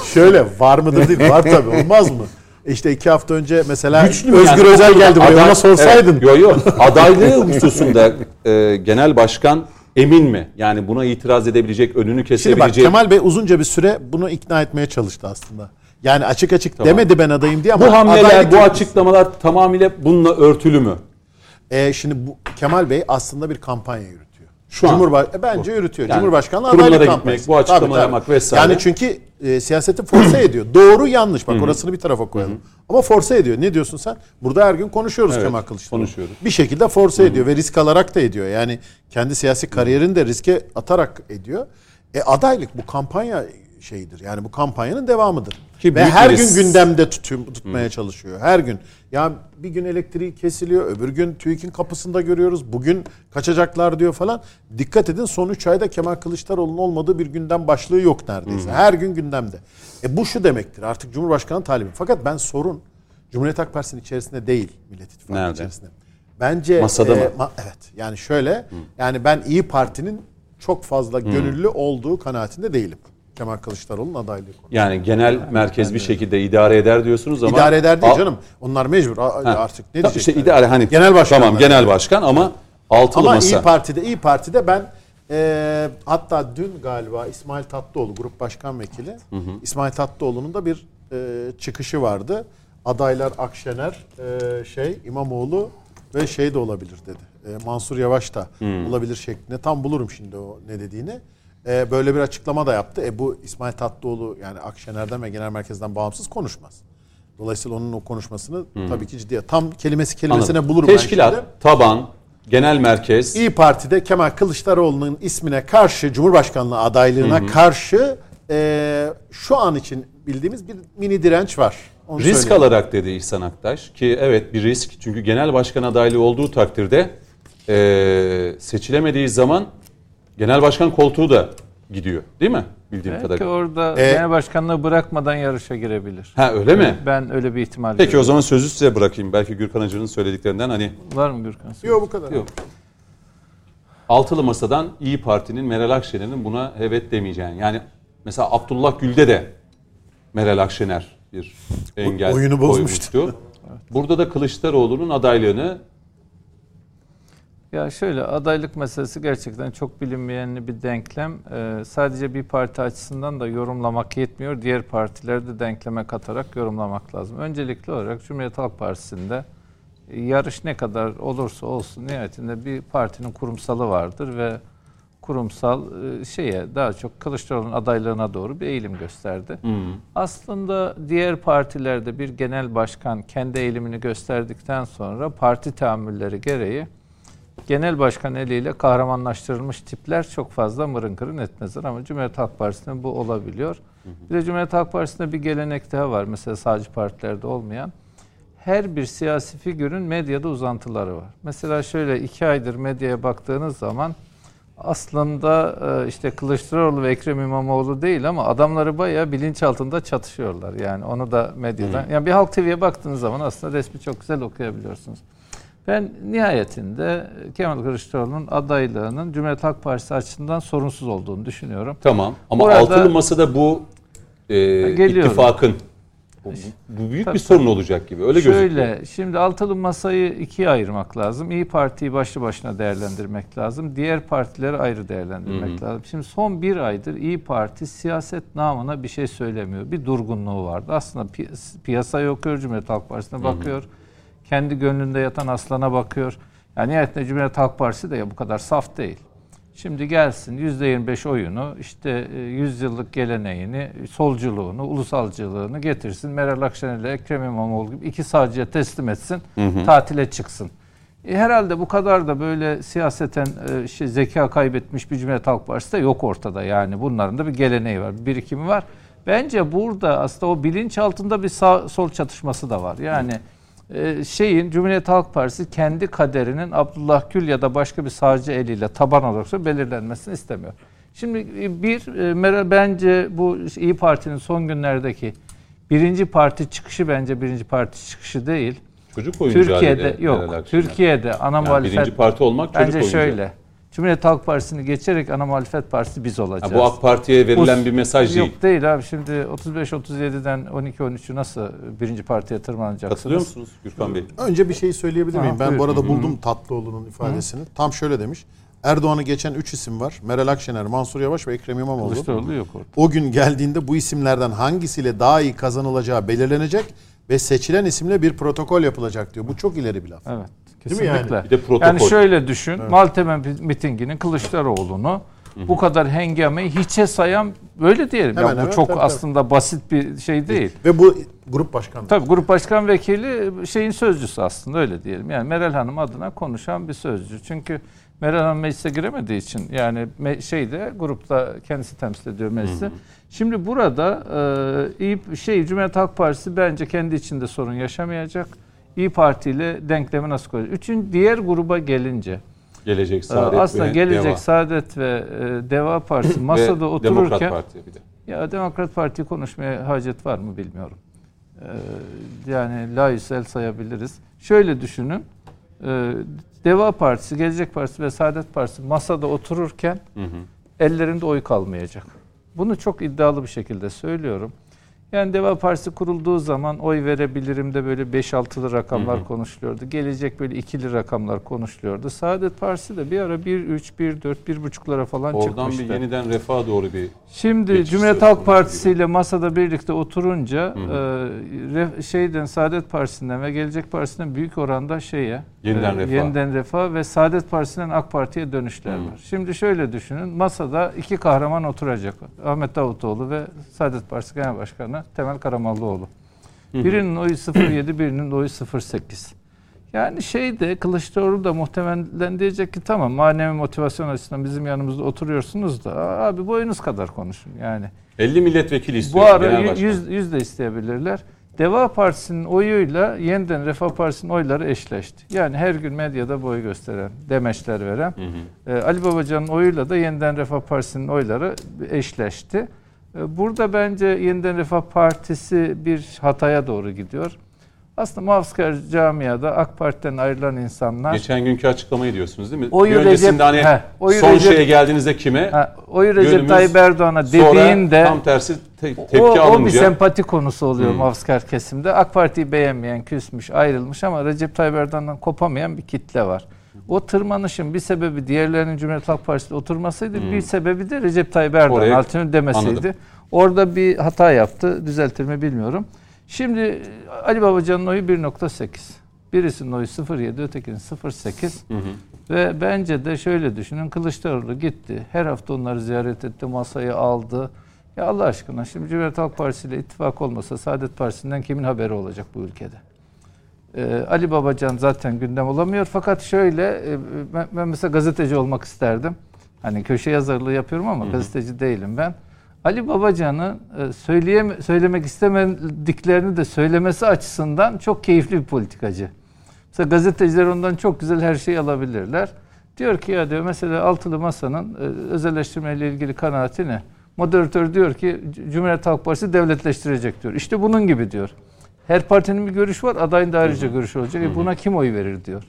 [laughs] Şöyle var mıdır değil var tabii olmaz mı? İşte iki hafta önce mesela Güçlü mü Özgür yani? Özel geldi buraya Aday- ona sorsaydın. Evet, Yok yok. Adaylığı hususunda e, genel başkan emin mi? Yani buna itiraz edebilecek, önünü Şimdi bak kesebilecek. Kemal Bey uzunca bir süre bunu ikna etmeye çalıştı aslında. Yani açık açık demedi ben adayım diye ama bu hamleler, adaylık bu açıklamalar tamamıyla bununla örtülü mü? E, şimdi bu Kemal Bey aslında bir kampanya yürütüyor. Şu an. Cumhurba- e, bence yürütüyor. Yani Cumhurbaşkanlığı adaylık gitmek, kampanyası. bu açıklamaları yapmak vesaire. Yani çünkü e, siyaseti force ediyor. Doğru yanlış. Bak orasını bir tarafa koyalım. Ama force ediyor. Ne diyorsun sen? Burada her gün konuşuyoruz Evet, Kemal Kılıçdaroğlu. konuşuyoruz. Bir şekilde force ediyor ve risk alarak da ediyor. Yani kendi siyasi kariyerini de riske atarak ediyor. E adaylık bu kampanya şeyidir. Yani bu kampanyanın devamıdır. Ki ve her bir gün risk. gündemde tutuyor, tutmaya çalışıyor. Her gün. Ya bir gün elektriği kesiliyor, öbür gün TÜİK'in kapısında görüyoruz. Bugün kaçacaklar diyor falan. Dikkat edin son 3 ayda Kemal Kılıçdaroğlu'nun olmadığı bir gündem başlığı yok neredeyse. Her gün gündemde. E bu şu demektir artık Cumhurbaşkanı talibi. Fakat ben sorun Cumhuriyet Halk Partisi'nin içerisinde değil Millet İttifakı Nerede? içerisinde. Bence Masada mı? ma- evet. Yani şöyle yani ben İyi Parti'nin çok fazla gönüllü olduğu kanaatinde değilim. Kemal Kılıçdaroğlu'nun adaylığı konusunda. Yani genel merkez bir şekilde idare eder diyorsunuz ama İdare eder değil canım. Onlar mecbur Ha. artık ne diyecekler? işte idare hani Genel başkan. Tamam genel başkan ama Altılı Ama masa. İyi Parti'de İyi Parti'de ben e, hatta dün galiba İsmail Tatlıoğlu Grup Başkan Vekili İsmail Tatlıoğlu'nun da bir e, çıkışı vardı. Adaylar Akşener, e, şey İmamoğlu ve şey de olabilir dedi. E, Mansur Yavaş da olabilir şeklinde. Tam bulurum şimdi o ne dediğini. E, böyle bir açıklama da yaptı. E, bu İsmail Tatlıoğlu yani Akşener'den ve genel merkezden bağımsız konuşmaz. Dolayısıyla onun o konuşmasını tabii ki ciddiye. Tam kelimesi kelimesine Anladım. bulurum ben Teşkilat, şimdi. taban, genel merkez. İyi Parti'de Kemal Kılıçdaroğlu'nun ismine karşı, Cumhurbaşkanlığı adaylığına karşı e, şu an için bildiğimiz bir mini direnç var. Onu Risk söyleyeyim. alarak dedi İhsan Aktaş ki evet bir risk çünkü genel başkan adaylığı olduğu takdirde eee, seçilemediği zaman genel başkan koltuğu da gidiyor değil mi bildiğim Belki kadarıyla? orada E- genel başkanlığı bırakmadan yarışa girebilir. Ha öyle mi? Ben öyle bir ihtimal Peki o görüyorum. zaman sözü size bırakayım. Belki Gürkan Hacı'nın söylediklerinden hani Var mı Gürkan? Yok bu kadar. Yok. Altılı Masa'dan İyi Parti'nin Meral Akşener'in buna evet demeyeceğini. Yani mesela Abdullah Gül'de de Meral Akşener bir engel oyunu bozmuştu. koymuştu. Burada da Kılıçdaroğlu'nun adaylığını Ya şöyle adaylık meselesi gerçekten çok bilinmeyen bir denklem. Ee, sadece bir parti açısından da yorumlamak yetmiyor. Diğer partileri de denkleme katarak yorumlamak lazım. Öncelikli olarak Cumhuriyet Halk Partisi'nde e, yarış ne kadar olursa olsun nihayetinde bir partinin kurumsalı vardır ve kurumsal e, şeye daha çok Kılıçdaroğlu'nun adaylığına doğru bir eğilim gösterdi. Aslında diğer partilerde bir genel başkan kendi eğilimini gösterdikten sonra parti tahammülleri gereği genel başkan eliyle kahramanlaştırılmış tipler çok fazla mırın kırın etmezler ama Cumhuriyet Halk Partisi'nde bu olabiliyor. Bir de Cumhuriyet Halk Partisi'nde bir gelenek daha var mesela sadece partilerde olmayan. Her bir siyasi figürün medyada uzantıları var. Mesela şöyle iki aydır medyaya baktığınız zaman aslında e, işte Kılıçdaroğlu ve Ekrem İmamoğlu değil ama adamları bayağı bilinçaltında çatışıyorlar. Yani onu da medyadan. Yani bir Halk TV'ye baktığınız zaman aslında resmi çok güzel okuyabiliyorsunuz. Ben nihayetinde Kemal Kılıçdaroğlu'nun adaylığının Cumhuriyet Halk Partisi açısından sorunsuz olduğunu düşünüyorum. tamam ama Burada- Altılı Masa'da bu e, Geliyorum. ittifakın bu, büyük Tabii, bir sorun olacak gibi öyle gözüküyor. Şöyle, şimdi altılı masayı ikiye ayırmak lazım. İyi Parti'yi başlı başına değerlendirmek lazım. Diğer partileri ayrı değerlendirmek lazım. Şimdi son bir aydır İyi Parti siyaset namına bir şey söylemiyor. Bir durgunluğu vardı. Aslında pi- piyasayı okuyor, Cumhuriyet Halk Partisi'ne bakıyor. Kendi gönlünde yatan aslana bakıyor. Yani nihayetinde Cumhuriyet Halk Partisi de ya bu kadar saf değil. Şimdi gelsin %25 oyunu, işte e, 100 yıllık geleneğini, solculuğunu, ulusalcılığını getirsin. Meral Akşener ile Ekrem İmamoğlu gibi iki sağcıya teslim etsin, tatile çıksın. E, herhalde bu kadar da böyle siyaseten e, işte zeka kaybetmiş bir Cumhuriyet Halk Partisi de yok ortada. Yani bunların da bir geleneği var, bir birikimi var. Bence burada aslında o bilinç altında bir sağ sol çatışması da var. Yani e, şeyin Cumhuriyet Halk Partisi kendi kaderinin Abdullah Gül ya da başka bir sağcı eliyle taban olarak belirlenmesini istemiyor. Şimdi e, bir e, bence bu İyi Parti'nin son günlerdeki birinci parti çıkışı bence birinci parti çıkışı değil. Çocuk oyuncağı Türkiye'de yok. Türkiye'de ana Yani muhalefet birinci parti olmak çocuk bence oyuncağı. şöyle. Cumhuriyet Halk Partisi'ni geçerek ana muhalefet partisi biz olacağız. Ha, bu AK Parti'ye verilen Bu- bir mesaj değil. Yok değil abi. Şimdi 35-37'den 12-13'ü nasıl birinci partiye tırmanacaksınız? Katılıyor musunuz Gürkan Bey? Önce bir şey söyleyebilir miyim? Ha, ben bu buyurun. arada buldum Tatlıoğlu'nun ifadesini. Tam şöyle demiş. Erdoğan'ı geçen 3 isim var. Meral Akşener, Mansur Yavaş ve Ekrem İmamoğlu. Kılıçdaroğlu yok orada. O gün geldiğinde bu isimlerden hangisiyle daha iyi kazanılacağı belirlenecek ve seçilen isimle bir protokol yapılacak diyor. Bu çok ileri bir laf. Evet. Değil mi yani? Kesinlikle. Bir de protokol. Yani şöyle düşün. Maltepe mitinginin Kılıçdaroğlu'nu bu kadar hengameyi hiçe sayan böyle diyelim. Hemen ya bu hemen, çok tabii, aslında basit bir şey değil. Ve bu grup başkanı. Tabii grup başkan vekili şeyin sözcüsü aslında öyle diyelim. Yani Meral Hanım adına konuşan bir sözcü. Çünkü Meral Hanım meclise giremediği için yani me- şeyde grupta kendisi temsil ediyor meclisi. Şimdi burada e, iyi şey Cumhuriyet Halk Partisi bence kendi içinde sorun yaşamayacak. İyi Parti ile denklemi nasıl koyacak? Üçün diğer gruba gelince Gelecek e, Saadet aslında ve Gelecek Deva. Saadet ve e, Deva Partisi [clears throat] Ve masada Demokrat otururken Parti bir de. ya Demokrat Parti konuşmaya hacet var mı bilmiyorum. Ee, yani layısel sayabiliriz. Şöyle düşünün. Deva Partisi, Gelecek Partisi ve Saadet Partisi masada otururken ellerinde oy kalmayacak. Bunu çok iddialı bir şekilde söylüyorum. Yani Deva Partisi kurulduğu zaman oy verebilirim de böyle 5-6'lı rakamlar hı hı. konuşuluyordu. Gelecek böyle ikili rakamlar konuşuluyordu. Saadet Partisi de bir ara 1-3, 1-4, 1,5'lara falan Oradan çıkmıştı. Oradan bir yeniden refaha doğru bir Şimdi Cumhuriyet Halk Partisi ile masada birlikte oturunca e, şeyden Saadet Partisi'nden ve Gelecek Partisi'nden büyük oranda şeye yeniden, e, refah. yeniden refah ve Saadet Partisi'nden AK Parti'ye dönüşler hı. var. Şimdi şöyle düşünün. Masada iki kahraman oturacak. Ahmet Davutoğlu ve Saadet Partisi Genel Başkanı Temel Karamollaoğlu. Birinin oyu 07, birinin oyu 08. Yani şey de Kılıçdaroğlu da muhtemelen diyecek ki tamam manevi motivasyon açısından bizim yanımızda oturuyorsunuz da abi boyunuz kadar konuşun yani. 50 milletvekili istiyor. Bu ara 100, 100 de isteyebilirler. Deva Partisi'nin oyuyla yeniden Refah Partisi'nin oyları eşleşti. Yani her gün medyada boy gösteren, demeçler veren. Hı hı. Ali Babacan'ın oyuyla da yeniden Refah Partisi'nin oyları eşleşti. Ee, burada bence Yeniden Refah Partisi bir hataya doğru gidiyor. Aslında muhafazakar camiada AK Parti'den ayrılan insanlar... Geçen günkü açıklamayı diyorsunuz değil mi? Oyu bir öncesinde Recep, hani he, oyu son Recep, şeye geldiğinizde kime? He, oyu Recep Tayyip Erdoğan'a dediğinde... tam tersi te- tepki o, alınca... O bir sempati konusu oluyor hmm. muhafazakar kesimde. AK Parti'yi beğenmeyen, küsmüş, ayrılmış ama Recep Tayyip Erdoğan'dan kopamayan bir kitle var. O tırmanışın bir sebebi diğerlerinin Cumhuriyet Halk Partisi'de oturmasıydı. Hmm. Bir sebebi de Recep Tayyip Erdoğan altını demesiydi. Anladım. Orada bir hata yaptı. Düzeltir mi bilmiyorum. Şimdi Ali Babacan'ın oyu 1.8. Birisinin oyu 0.7, ötekinin 0.8. Ve bence de şöyle düşünün. Kılıçdaroğlu gitti. Her hafta onları ziyaret etti. Masayı aldı. Ya Allah aşkına şimdi Cumhuriyet Halk Partisi ile ittifak olmasa Saadet Partisi'nden kimin haberi olacak bu ülkede? Ee, Ali Babacan zaten gündem olamıyor. Fakat şöyle e, ben, ben mesela gazeteci olmak isterdim. Hani köşe yazarlığı yapıyorum ama gazeteci değilim ben. Ali Babacan'ın e, söyleyem söylemek istemediklerini de söylemesi açısından çok keyifli bir politikacı. Mesela gazeteciler ondan çok güzel her şeyi alabilirler. Diyor ki ya diyor mesela altılı masanın e, özelleştirmeyle ilgili kanaati ne? Moderatör diyor ki Cumhuriyet Halk Partisi devletleştirecek diyor. İşte bunun gibi diyor. Her partinin bir görüşü var, adayın da ayrıca görüşü olacak. E buna kim oy verir diyor.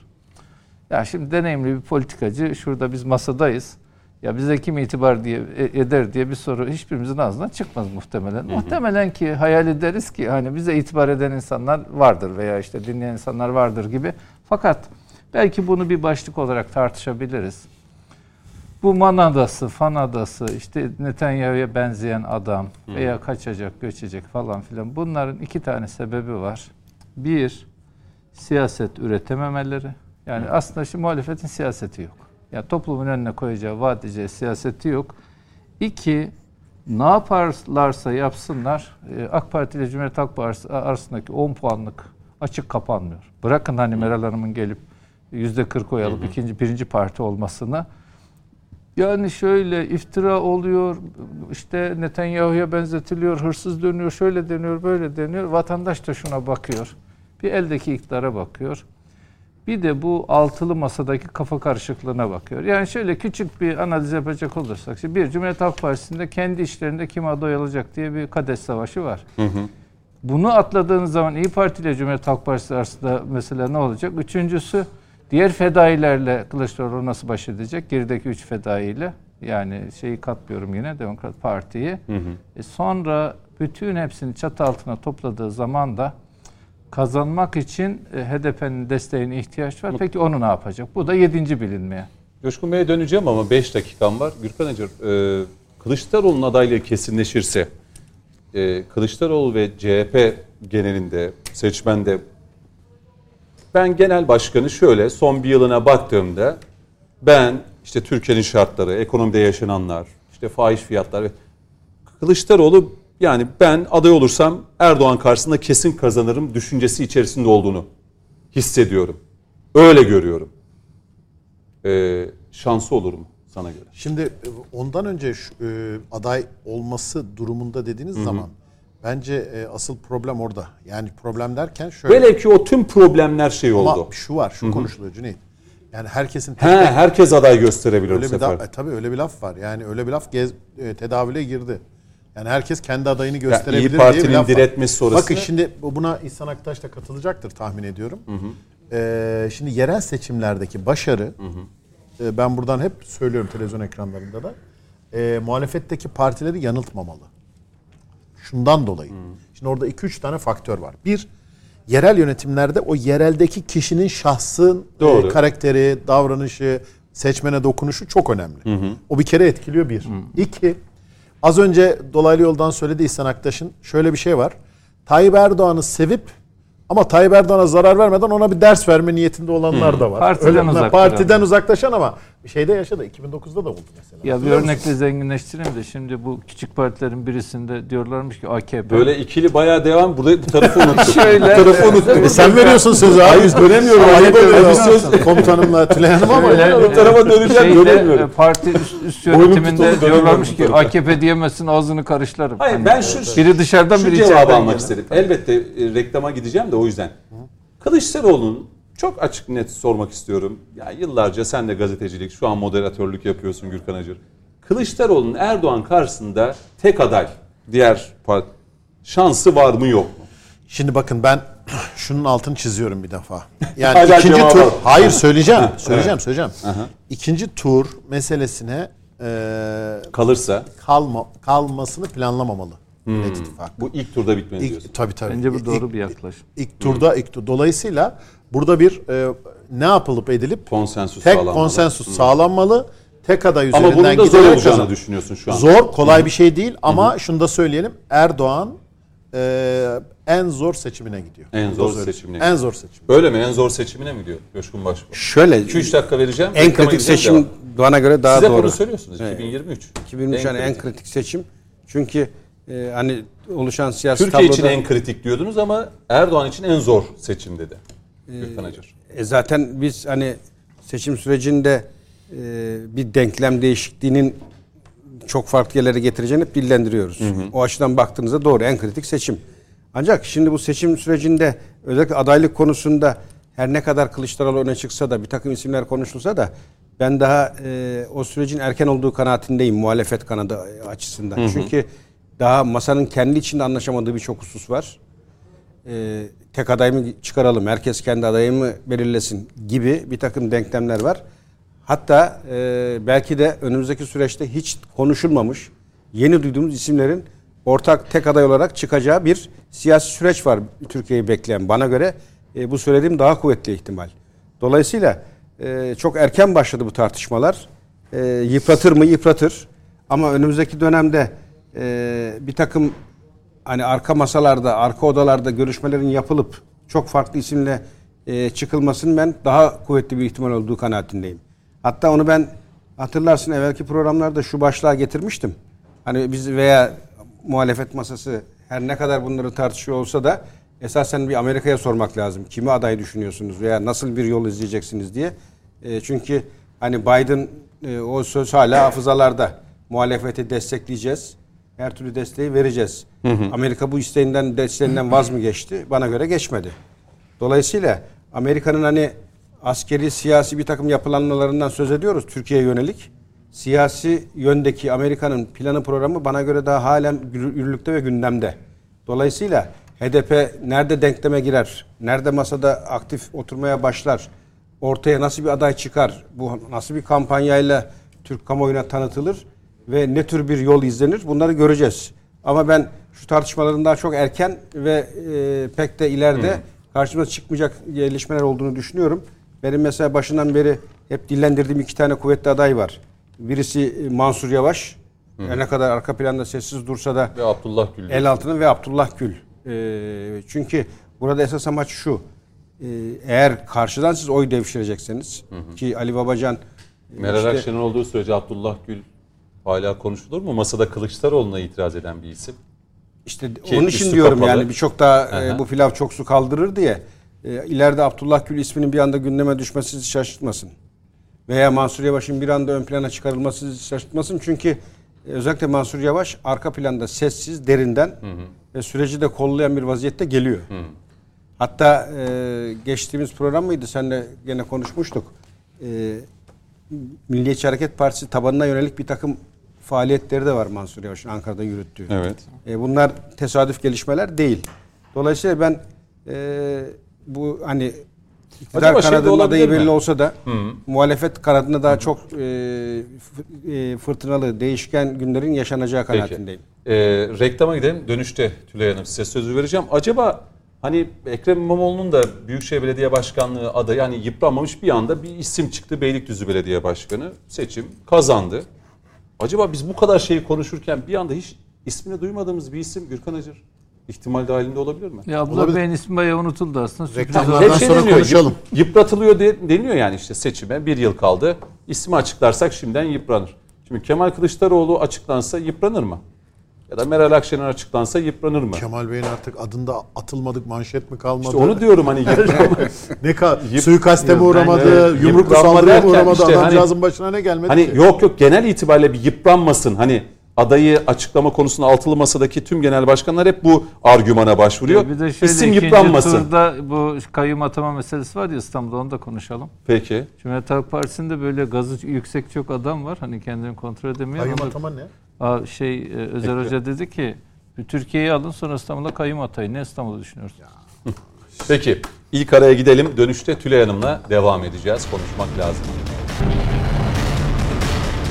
Ya şimdi deneyimli bir politikacı, şurada biz masadayız. Ya bize kim itibar diye e, eder diye bir soru hiçbirimizin ağzından çıkmaz muhtemelen. Hı hı. Muhtemelen ki hayal ederiz ki hani bize itibar eden insanlar vardır veya işte dinleyen insanlar vardır gibi. Fakat belki bunu bir başlık olarak tartışabiliriz. Bu Man Adası, Fan Adası, işte Netanyahu'ya benzeyen adam veya kaçacak, göçecek falan filan bunların iki tane sebebi var. Bir, siyaset üretememeleri. Yani aslında şimdi muhalefetin siyaseti yok. Yani toplumun önüne koyacağı, vaat edeceği siyaseti yok. İki, ne yaparlarsa yapsınlar e, AK Parti ile Cumhuriyet Halk Partisi arasındaki 10 puanlık açık kapanmıyor. Bırakın hani Meral Hanım'ın gelip yüzde 40 oy alıp ikinci, birinci parti olmasını. Yani şöyle iftira oluyor, işte Netanyahu'ya benzetiliyor, hırsız dönüyor, şöyle deniyor, böyle deniyor. Vatandaş da şuna bakıyor. Bir eldeki iktidara bakıyor. Bir de bu altılı masadaki kafa karışıklığına bakıyor. Yani şöyle küçük bir analiz yapacak olursak. Şimdi bir Cumhuriyet Halk Partisi'nde kendi işlerinde kim aday olacak diye bir kades savaşı var. Hı hı. Bunu atladığınız zaman İyi Parti ile Cumhuriyet Halk Partisi arasında mesela ne olacak? Üçüncüsü diğer fedailerle Kılıçdaroğlu nasıl baş edecek? Gerideki üç fedaiyle. Yani şeyi katmıyorum yine Demokrat Parti'yi. E sonra bütün hepsini çatı altına topladığı zaman da kazanmak için e, HDP'nin desteğine ihtiyaç var. Peki onu ne yapacak? Bu da yedinci bilinmeye. Coşkun Bey'e döneceğim ama 5 dakikam var. Gürkan Acar, e, Kılıçdaroğlu'nun adaylığı kesinleşirse e, Kılıçdaroğlu ve CHP genelinde, seçmende ben genel başkanı şöyle son bir yılına baktığımda ben işte Türkiye'nin şartları, ekonomide yaşananlar, işte fahiş fiyatlar Kılıçdaroğlu yani ben aday olursam Erdoğan karşısında kesin kazanırım düşüncesi içerisinde olduğunu hissediyorum. Öyle görüyorum. Ee, şansı olur mu sana göre? Şimdi e, ondan önce şu, e, aday olması durumunda dediğiniz Hı-hı. zaman bence e, asıl problem orada. Yani problem derken şöyle. Velev ki o tüm problemler şey oldu. Ama şu var, şu Hı-hı. konuşuluyor Cüneyt. Yani herkesin tek He, herkes aday gösterebilir öyle bu sefer. Da, e, tabii öyle bir laf var. Yani öyle bir laf gez, e, tedavüle girdi. Yani herkes kendi adayını gösterebilir ya, İyi Parti'nin diye bir diretmesi sonrası. Bakın şimdi buna İhsan Aktaş da katılacaktır tahmin ediyorum. Hı hı. Ee, şimdi yerel seçimlerdeki başarı hı hı. E, ben buradan hep söylüyorum televizyon ekranlarında da e, muhalefetteki partileri yanıltmamalı. Şundan dolayı. Hı. Şimdi orada 2-3 tane faktör var. Bir, yerel yönetimlerde o yereldeki kişinin şahsın Doğru. e, karakteri, davranışı, seçmene dokunuşu çok önemli. O bir kere etkiliyor bir. İki, az önce dolaylı yoldan söyledi İhsan Aktaş'ın şöyle bir şey var. Tayyip Erdoğan'ı sevip ama Tayyip Erdoğan'a zarar vermeden ona bir ders verme niyetinde olanlar da var. Partiden Öyle- uzak Partiden uzaklaşan ama bir şeyde yaşadı. 2009'da da oldu mesela. Ya bir örnekle zenginleştireyim de şimdi bu küçük partilerin birisinde diyorlarmış ki AKP. Böyle ikili bayağı devam. Burada bu tarafı unuttuk. [laughs] Şöyle, bu tarafı unuttuk. E sen veriyorsun sözü abi. Biz dönemiyorum. Ayıp oluyor. ediyorsun. söz komutanımla Tülay Hanım ama o tarafa döneceğim, şeyde, dönemiyorum. Parti üst, yönetiminde diyorlarmış ki bu. AKP diyemezsin ağzını karışlarım. Hayır Hani ben şu, biri dışarıdan şu biri cevabı almak istedim. Elbette e, reklama gideceğim de o yüzden. Kılıçdaroğlu'nun çok açık net sormak istiyorum. Ya yıllarca sen de gazetecilik, şu an moderatörlük yapıyorsun Gürkan Acır. Kılıçdaroğlu'nun Erdoğan karşısında tek aday, diğer part şansı var mı yok mu? Şimdi bakın ben [clears throat] şunun altını çiziyorum bir defa. [laughs] Yani Hala ikinci cevabı tur hayır söyleyeceğim. söyleyeceğim, söyleyeceğim. İkinci tur meselesine e, Kalırsa kalma kalmasını planlamamalı. İttifakı. bu ilk turda bitmez diyorsun. İlk, tabii tabii. Bence bu İlk- doğru bir yaklaşım. İlk turda ilk tur. Dolayısıyla burada bir e, ne yapılıp edilip Konsensus tek sağlanmalı. konsensus sağlanmalı. Tek aday Ama üzerinden bunun da zor olacağını kazan- düşünüyorsun şu an. Zor, kolay bir şey değil ama şunu da söyleyelim. Erdoğan e, en zor seçimine gidiyor. En Bunu zor söyleyeyim. seçimine En zor seçim. Öyle mi? En zor seçimine mi gidiyor Coşkun Başbuğ? Şöyle 2-3 dakika vereceğim. en kritik seçim devam. bana göre daha Siz hep doğru. onu söylüyorsunuz. Evet. 2023. 2023 yani en kritik. seçim. Çünkü e, hani oluşan siyasi Türkiye için tabloda- en kritik diyordunuz ama Erdoğan için en zor seçim dedi. Acar. E zaten biz hani seçim sürecinde e, bir denklem değişikliğinin çok farklı yerlere getireceğini hep dillendiriyoruz. O açıdan baktığınızda doğru en kritik seçim. Ancak şimdi bu seçim sürecinde özellikle adaylık konusunda her ne kadar Kılıçdaroğlu öne çıksa da bir takım isimler konuşulsa da ben daha e, o sürecin erken olduğu kanaatindeyim muhalefet kanadı açısından. Çünkü daha masanın kendi içinde anlaşamadığı birçok husus var e, tek aday mı çıkaralım, herkes kendi adayı mı belirlesin gibi bir takım denklemler var. Hatta e, belki de önümüzdeki süreçte hiç konuşulmamış yeni duyduğumuz isimlerin ortak tek aday olarak çıkacağı bir siyasi süreç var Türkiye'yi bekleyen. Bana göre e, bu söylediğim daha kuvvetli ihtimal. Dolayısıyla e, çok erken başladı bu tartışmalar. E, yıpratır mı? Yıpratır. Ama önümüzdeki dönemde e, bir takım hani arka masalarda, arka odalarda görüşmelerin yapılıp çok farklı isimle e, çıkılmasının ben daha kuvvetli bir ihtimal olduğu kanaatindeyim. Hatta onu ben hatırlarsın evvelki programlarda şu başlığa getirmiştim. Hani biz veya muhalefet masası her ne kadar bunları tartışıyor olsa da esasen bir Amerika'ya sormak lazım. Kimi aday düşünüyorsunuz veya nasıl bir yol izleyeceksiniz diye. E, çünkü hani Biden e, o söz hala hafızalarda. Muhalefeti destekleyeceğiz her türlü desteği vereceğiz. Amerika bu isteğinden desteğinden vaz mı geçti? Bana göre geçmedi. Dolayısıyla Amerika'nın hani askeri siyasi bir takım yapılanmalarından söz ediyoruz Türkiye'ye yönelik. Siyasi yöndeki Amerika'nın planı programı bana göre daha halen yürürlükte ve gündemde. Dolayısıyla HDP nerede denkleme girer? Nerede masada aktif oturmaya başlar? Ortaya nasıl bir aday çıkar? Bu nasıl bir kampanyayla Türk kamuoyuna tanıtılır? Ve ne tür bir yol izlenir bunları göreceğiz. Ama ben şu tartışmaların daha çok erken ve e, pek de ileride karşımıza çıkmayacak gelişmeler olduğunu düşünüyorum. Benim mesela başından beri hep dillendirdiğim iki tane kuvvetli aday var. Birisi Mansur Yavaş. Her ne kadar arka planda sessiz dursa da Ve Abdullah Gül. El altını ve Abdullah Gül. E, çünkü burada esas amaç şu. E, eğer karşıdan siz oy devşirecekseniz ki Ali Babacan e, Meral işte- Akşener olduğu sürece Abdullah Gül hala konuşulur mu? Masada Kılıçdaroğlu'na itiraz eden bir isim. İşte Ki onun için diyorum kapalı. yani birçok daha e, bu pilav çok su kaldırır diye. E, ileride Abdullah Gül isminin bir anda gündeme düşmesi sizi şaşırtmasın. Veya Mansur Yavaş'ın bir anda ön plana çıkarılması sizi şaşırtmasın. Çünkü e, özellikle Mansur Yavaş arka planda sessiz, derinden ve süreci de kollayan bir vaziyette geliyor. Hatta e, geçtiğimiz program mıydı? Seninle gene konuşmuştuk. E, Milliyetçi Hareket Partisi tabanına yönelik bir takım faaliyetleri de var Mansur Yavaş'ın Ankara'da yürüttüğü. Evet. E, bunlar tesadüf gelişmeler değil. Dolayısıyla ben e, bu hani İktidar Acaba şey kanadının adayı mi? belli olsa da muhalefet kanadında daha çok e, e, fırtınalı, değişken günlerin yaşanacağı Peki. kanaatindeyim. Ee, reklama gidelim. Dönüşte Tülay Hanım size sözü vereceğim. Acaba hani Ekrem İmamoğlu'nun da Büyükşehir Belediye Başkanlığı adayı hani yıpranmamış bir anda bir isim çıktı. Beylikdüzü Belediye Başkanı seçim kazandı. Acaba biz bu kadar şeyi konuşurken bir anda hiç ismini duymadığımız bir isim Gürkan Acır ihtimal dahilinde olabilir mi? Ya Abdullah Olabilir. Bey'in ismi bayağı unutuldu aslında. Sürpriz Reklamlar- oldu. Ondan Hep şey sonra deniyor, konuşalım. yıp- yıpratılıyor de, deniyor yani işte seçime. Bir yıl kaldı. İsmi açıklarsak şimdiden yıpranır. Şimdi Kemal Kılıçdaroğlu açıklansa yıpranır mı? Ya da Meral Akşener açıklansa yıpranır mı? Kemal Bey'in artık adında atılmadık manşet mi kalmadı? İşte onu diyorum hani [laughs] [laughs] ne ka Yıp- suikaste mi uğramadı, ben- yumruklu saldırıya mı uğramadı, işte adamcağızın başına ne gelmedi hani ki? yok yok genel itibariyle bir yıpranmasın. Hani adayı açıklama konusunda altılı masadaki tüm genel başkanlar hep bu argümana başvuruyor. Bir de şöyle İsim yıpranmasın. turda bu kayyum atama meselesi var ya İstanbul'da onu da konuşalım. Peki. Cumhuriyet Halk Partisi'nde böyle gazı yüksek çok adam var. Hani kendini kontrol edemeyen. Kayyum atama ne? Şey e, Özer Peki. Hoca dedi ki Türkiye'yi alın sonra İstanbul'a kayyum atayın. Ne İstanbul'u düşünüyorsun? Peki. İlk araya gidelim. Dönüşte Tülay Hanım'la devam edeceğiz. Konuşmak lazım.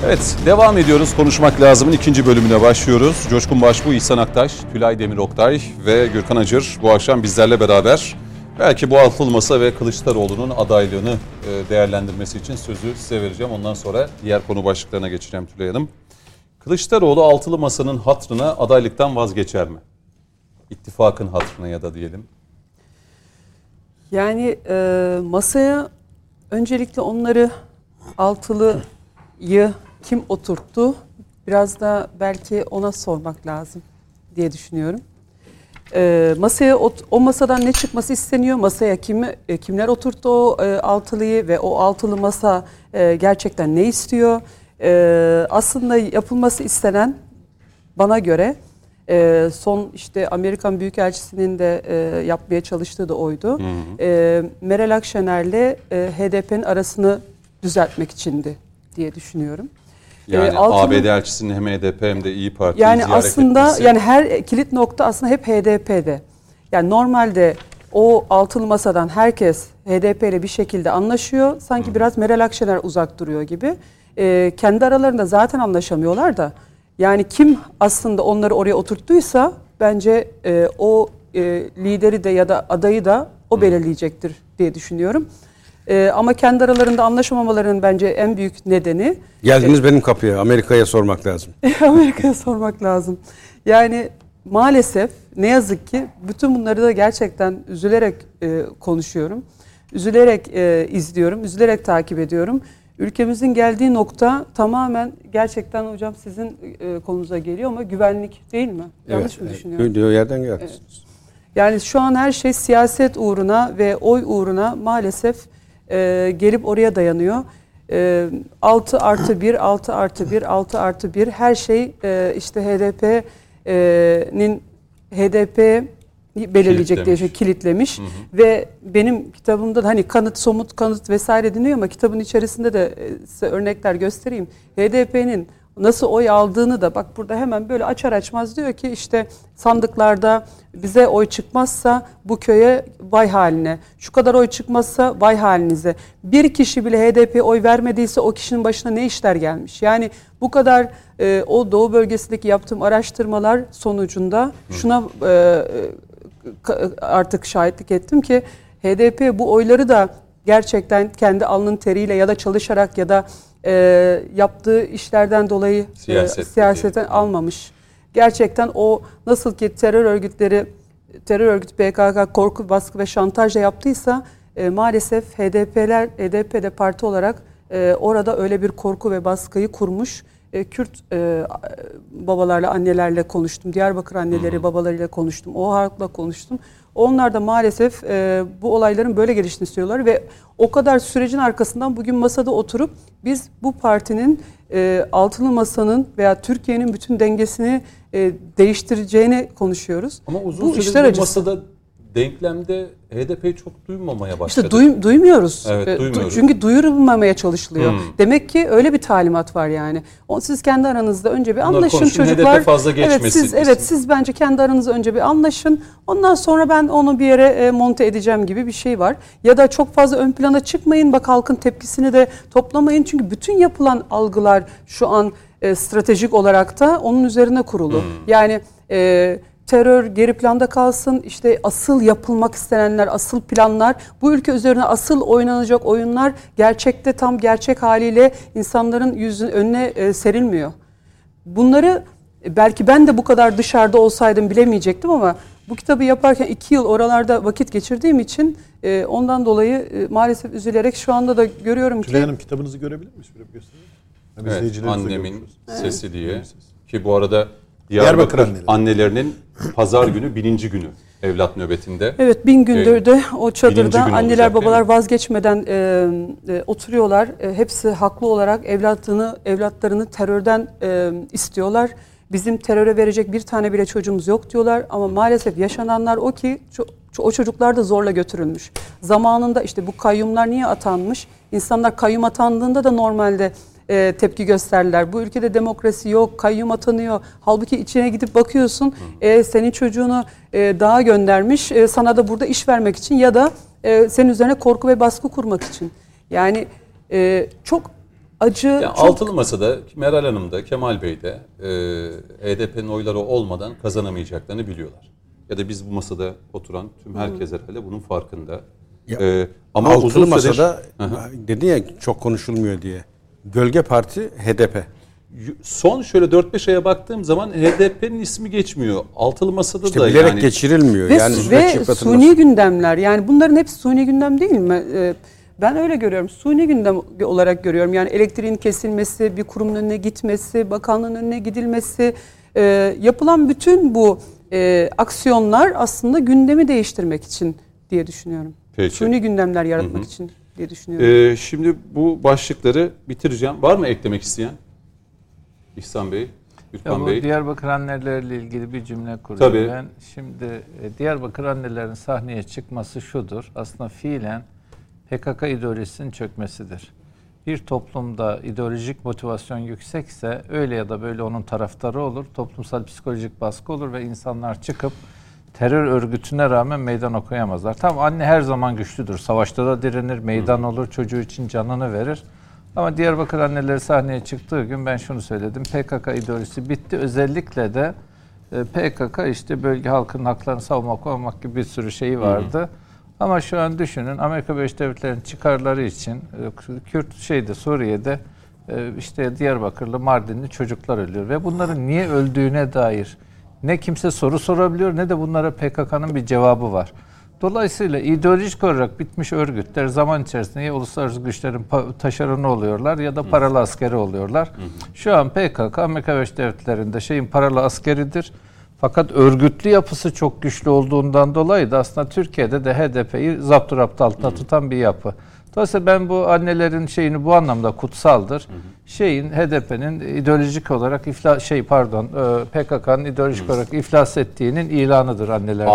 Evet, devam ediyoruz. Konuşmak lazımın ikinci bölümüne başlıyoruz. Coşkun Başbuğ, İhsan Aktaş, Tülay Demir Oktay ve Gürkan Acır bu akşam bizlerle beraber. Belki bu altılı masa ve Kılıçdaroğlu'nun adaylığını e, değerlendirmesi için sözü size vereceğim. Ondan sonra diğer konu başlıklarına geçeceğim Tülay Hanım. Kılıçdaroğlu altılı masanın hatrına adaylıktan vazgeçer mi? İttifakın hatrına ya da diyelim. Yani e, masaya öncelikle onları altılıyı kim oturttu? Biraz da belki ona sormak lazım diye düşünüyorum. E, masaya ot- o masadan ne çıkması isteniyor? Masaya kimi e, kimler oturttu o e, altılıyı ve o altılı masa e, gerçekten ne istiyor? E, aslında yapılması istenen bana göre e, son işte Amerikan Büyükelçisi'nin de e, yapmaya çalıştığı da oydu. E, Meral Akşener'le e, HDP'nin arasını düzeltmek içindi diye düşünüyorum. Yani E, altılı- ABD elçisinin hem HDP hem de İyi Parti'yi yani ziyaret aslında etmesi. yani her kilit nokta aslında hep HDP'de. Yani normalde o altılı masadan herkes HDP ile bir şekilde anlaşıyor. Sanki biraz Meral Akşener uzak duruyor gibi. Ee, kendi aralarında zaten anlaşamıyorlar da. Yani kim aslında onları oraya oturttuysa bence e, o e, lideri de ya da adayı da o belirleyecektir diye düşünüyorum. E, ama kendi aralarında anlaşamamalarının bence en büyük nedeni Geldiniz benim kapıya. Amerika'ya sormak lazım. [laughs] Amerika'ya sormak lazım. Yani maalesef ne yazık ki bütün bunları da gerçekten üzülerek e, konuşuyorum. Üzülerek e, izliyorum, üzülerek takip ediyorum. Ülkemizin geldiği nokta tamamen gerçekten hocam sizin e, konunuza geliyor ama güvenlik değil mi? Yanlış mı Evet, düşünüyorum? Yerden geldiniz. Yani şu an her şey siyaset uğruna ve oy uğruna maalesef e, gelip oraya dayanıyor. E, 6 artı 1, 6 artı 1, 6 artı 1 her şey e, işte HDP'nin HDP belirleyecek diye şey kilitlemiş ve benim kitabımda da hani kanıt somut kanıt vesaire dinliyor ama kitabın içerisinde de e, size örnekler göstereyim. HDP'nin nasıl oy aldığını da bak burada hemen böyle açar açmaz diyor ki işte sandıklarda bize oy çıkmazsa bu köye vay haline. Şu kadar oy çıkmazsa vay halinize. Bir kişi bile HDP oy vermediyse o kişinin başına ne işler gelmiş? Yani bu kadar e, o Doğu bölgesindeki yaptığım araştırmalar sonucunda şuna e, ka- artık şahitlik ettim ki HDP bu oyları da gerçekten kendi alnının teriyle ya da çalışarak ya da e, yaptığı işlerden dolayı e, Siyaset siyasetten almamış. Gerçekten o nasıl ki terör örgütleri terör örgütü PKK korku, baskı ve şantajla yaptıysa e, maalesef HDP'ler HDP'de parti olarak e, orada öyle bir korku ve baskıyı kurmuş. E, Kürt e, babalarla annelerle konuştum. Diyarbakır anneleri babalarıyla konuştum. O halkla konuştum. Onlar da maalesef e, bu olayların böyle geliştiğini istiyorlar ve o kadar sürecin arkasından bugün masada oturup biz bu partinin e, altılı masanın veya Türkiye'nin bütün dengesini e, değiştireceğini konuşuyoruz. Ama uzun bu süredir bu masada denklemde HDP'yi çok duymamaya başladık. İşte duy, duymuyoruz. Evet, Ee, duymuyoruz. Çünkü duyurulmamaya çalışılıyor. Hmm. Demek ki öyle bir talimat var yani. O siz kendi aranızda önce bir Bunlar anlaşın konuşun, çocuklar. HDP fazla evet geçmesin. siz evet siz bence kendi aranızda önce bir anlaşın. Ondan sonra ben onu bir yere e, monte edeceğim gibi bir şey var. Ya da çok fazla ön plana çıkmayın. Bak halkın tepkisini de toplamayın. Çünkü bütün yapılan algılar şu an e, stratejik olarak da onun üzerine kurulu. Hmm. Yani e, terör geri planda kalsın. İşte asıl yapılmak istenenler, asıl planlar, bu ülke üzerine asıl oynanacak oyunlar gerçekte tam gerçek haliyle insanların yüzün önüne e, serilmiyor. Bunları e, belki ben de bu kadar dışarıda olsaydım bilemeyecektim ama bu kitabı yaparken iki yıl oralarda vakit geçirdiğim için e, ondan dolayı e, maalesef üzülerek şu anda da görüyorum Tülay ki Hanım kitabınızı görebilir miyiz? Bir gösterelim. Hem Evet, annemin sesi diye. Ki bu arada Diyarbakır Diyarbakır anneleri. annelerinin pazar günü bininci günü evlat nöbetinde. Evet bin gündür de o çadırda anneler olacak, babalar vazgeçmeden e, e, oturuyorlar. E, hepsi haklı olarak evlatını evlatlarını terörden e, istiyorlar. Bizim teröre verecek bir tane bile çocuğumuz yok diyorlar ama maalesef yaşananlar o ki o çocuklar da zorla götürülmüş. Zamanında işte bu kayyumlar niye atanmış? İnsanlar kayyum atandığında da normalde e, tepki gösterdiler. Bu ülkede demokrasi yok, kayyum atanıyor. Halbuki içine gidip bakıyorsun, e, senin çocuğunu e, dağa göndermiş, e, sana da burada iş vermek için ya da e, senin üzerine korku ve baskı kurmak için. Yani e, çok acı, Yani çok altılı masada Meral Hanım da Kemal Bey de e, HDP'nin oyları olmadan kazanamayacaklarını biliyorlar. Ya da biz bu masada oturan tüm herkes herhalde bunun farkında. Ya, E, ama Altılı uzun süredir- masada Hı hı. dedi ya çok konuşulmuyor diye. Gölge Parti HDP. son şöyle 4-5 aya baktığım zaman HDP'nin ismi geçmiyor. Altılı masada İşte da bilerek yani geçirilmiyor. ve, yani ve suni gündemler. Yani bunların hepsi suni gündem değil mi? E, ben öyle görüyorum. Suni gündem olarak görüyorum. Yani elektriğin kesilmesi, bir kurumun önüne gitmesi, bakanlığın önüne gidilmesi, e, yapılan bütün bu e, aksiyonlar aslında gündemi değiştirmek için diye düşünüyorum. Peki. Suni gündemler yaratmak için diye düşünüyorum. Ee, şimdi bu başlıkları bitireceğim. Var mı eklemek isteyen? İhsan Bey, Ya bu Bey. Diyarbakır anneleriyle ilgili bir cümle kurayım Tabii. ben. Şimdi e, Diyarbakır annelerin sahneye çıkması şudur. Aslında fiilen PKK ideolojisinin çökmesidir. Bir toplumda ideolojik motivasyon yüksekse öyle ya da böyle onun taraftarı olur. Toplumsal psikolojik baskı olur ve insanlar çıkıp terör örgütüne rağmen meydan okuyamazlar. Tamam anne her zaman güçlüdür. Savaşta da direnir, meydan olur, çocuğu için canını verir. Ama Diyarbakır anneleri sahneye çıktığı gün ben şunu söyledim. PKK ideolojisi bitti. Özellikle de e, PKK işte bölge halkının haklarını savunmak, korumak gibi bir sürü şeyi vardı. Ama şu an düşünün Amerika Birleşik Devletleri'nin çıkarları için e, Kürt şeyde Suriye'de e, işte Diyarbakırlı, Mardinli çocuklar ölüyor ve bunların niye öldüğüne dair ne kimse soru sorabiliyor ne de bunlara PKK'nın bir cevabı var. Dolayısıyla ideolojik olarak bitmiş örgütler zaman içerisinde ya uluslararası güçlerin taşeronu oluyorlar ya da paralı askeri oluyorlar. Şu an PKK Amerika Birleşik Devletleri'nde şeyin paralı askeridir. Fakat örgütlü yapısı çok güçlü olduğundan dolayı da aslında Türkiye'de de HDP'yi zapturapt altında tutan bir yapı. Dolayısıyla ben bu annelerin şeyini bu anlamda kutsaldır. Şeyin HDP'nin ideolojik olarak iflas şey pardon e, PKK'nın ideolojik olarak iflas ettiğinin ilanıdır anneler.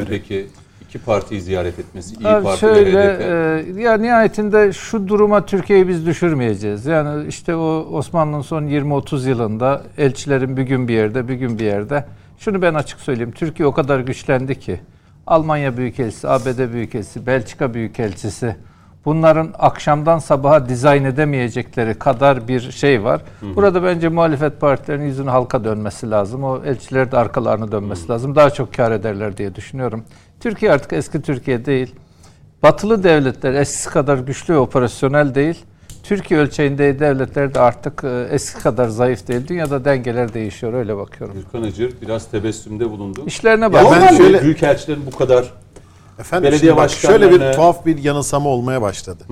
Beri. peki iki partiyi ziyaret etmesi, İyi Abi Parti şöyle ve HDP. e, ya nihayetinde şu duruma Türkiye'yi biz düşürmeyeceğiz. Yani işte o Osmanlı'nın son 20-30 yılında elçilerin bir gün bir yerde, bir gün bir yerde. Şunu ben açık söyleyeyim. Türkiye o kadar güçlendi ki Almanya Büyükelçisi, ABD Büyükelçisi, Belçika Büyükelçisi bunların akşamdan sabaha dizayn edemeyecekleri kadar bir şey var. Burada bence muhalefet partilerinin yüzünü halka dönmesi lazım. O elçiler de arkalarına dönmesi lazım. Daha çok kar ederler diye düşünüyorum. Türkiye artık eski Türkiye değil. Batılı devletler eskisi kadar güçlü ve operasyonel değil. Türkiye ölçeğinde devletler de artık e, eski kadar zayıf değil. Dünyada dengeler değişiyor öyle bakıyorum. Gürkan Acır biraz tebessümde bulundu. İşlerine Ya bak. ben Normal şöyle- Büyükelçilerin bu kadar Efendim Belediye bak şöyle bir tuhaf bir yanılsama olmaya başladı.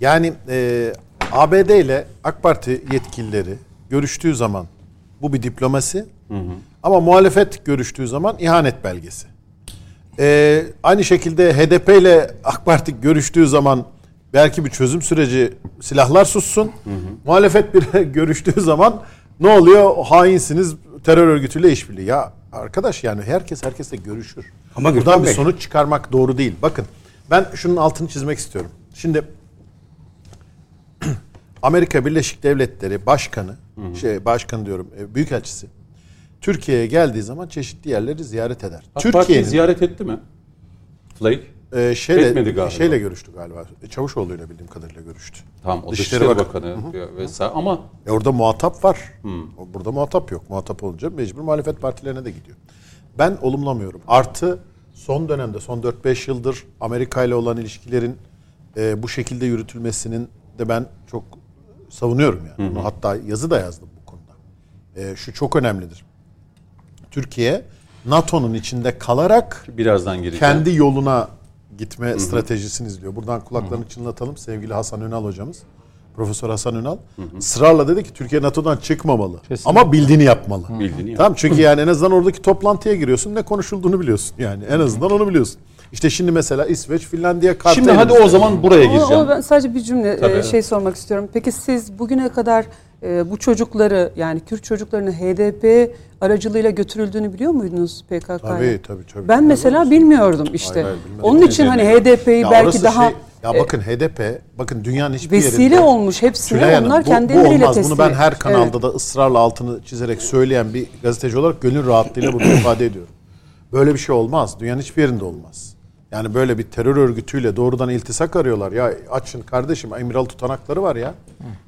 Yani e, ABD ile AK Parti yetkilileri görüştüğü zaman bu bir diplomasi. Ama muhalefet görüştüğü zaman ihanet belgesi. E, aynı şekilde HDP ile AK Parti görüştüğü zaman belki bir çözüm süreci silahlar sussun. Muhalefet bir [laughs] görüştüğü zaman ne oluyor? Hainsiniz terör örgütüyle işbirliği. Ya arkadaş yani herkes herkesle görüşür. Ama Buradan Gürkan bir Bey- sonuç çıkarmak doğru değil. Bakın ben şunun altını çizmek istiyorum. Şimdi [clears throat] Amerika Birleşik Devletleri Başkanı, şey başkanı diyorum, e, büyükelçisi Türkiye'ye geldiği zaman çeşitli yerleri ziyaret eder. AK Türkiye'nin ziyaret etti mi? Flake. E, şeyle, Etmedi galiba. şeyle görüştü galiba. E, Çavuşoğlu ile bildiğim kadarıyla görüştü. Tamam o Dışişleri Dışişleri Bakanı. Bakanı vesaire ama E orada muhatap var. O- Burada muhatap yok. Muhatap olunca mecbur muhalefet partilerine de gidiyor. Ben olumlamıyorum. Artı son dönemde son 4-5 yıldır Amerika ile olan ilişkilerin e, bu şekilde yürütülmesinin de ben çok savunuyorum yani. Bunu hatta yazı da yazdım bu konuda. E, şu çok önemlidir. Türkiye NATO'nun içinde kalarak birazdan gireceğim. kendi yoluna gitme stratejisini izliyor. Buradan kulaklarını çınlatalım sevgili Hasan Ünal hocamız. Profesör Hasan Ünal ısrarla dedi ki Türkiye NATO'dan çıkmamalı. Kesinlikle. Ama bildiğini yapmalı. Bildiğini yap. Tamam çünkü yani en azından oradaki toplantıya giriyorsun ne konuşulduğunu biliyorsun. Yani en azından onu biliyorsun. İşte şimdi mesela İsveç, Finlandiya kartı Şimdi hadi o zaman buraya Ama, gireceğim. ama ben sadece bir cümle Tabii, e, şey sormak istiyorum. Peki siz bugüne kadar e, bu çocukları yani Kürt çocuklarını HDP aracılığıyla götürüldüğünü biliyor muydunuz PKK'ya? Tabii tabii tabii. Ben mesela bilmiyordum işte. Hayır, hayır. Onun için hani HDP'yi belki daha şey- ya bakın HDP bakın dünyanın hiçbir vesile yerinde olmuş hepsine Tülay Hanım, onlar bu- kendi bu, elleriyle olmaz. teslim Bunu ben her kanalda Evet. da ısrarla altını çizerek söyleyen bir gazeteci olarak gönül rahatlığıyla bunu [clears throat] ifade ediyorum. Böyle bir şey olmaz. Dünyanın hiçbir yerinde olmaz. Yani böyle bir terör örgütüyle doğrudan iltisak arıyorlar. Ya açın kardeşim İmralı tutanakları var ya.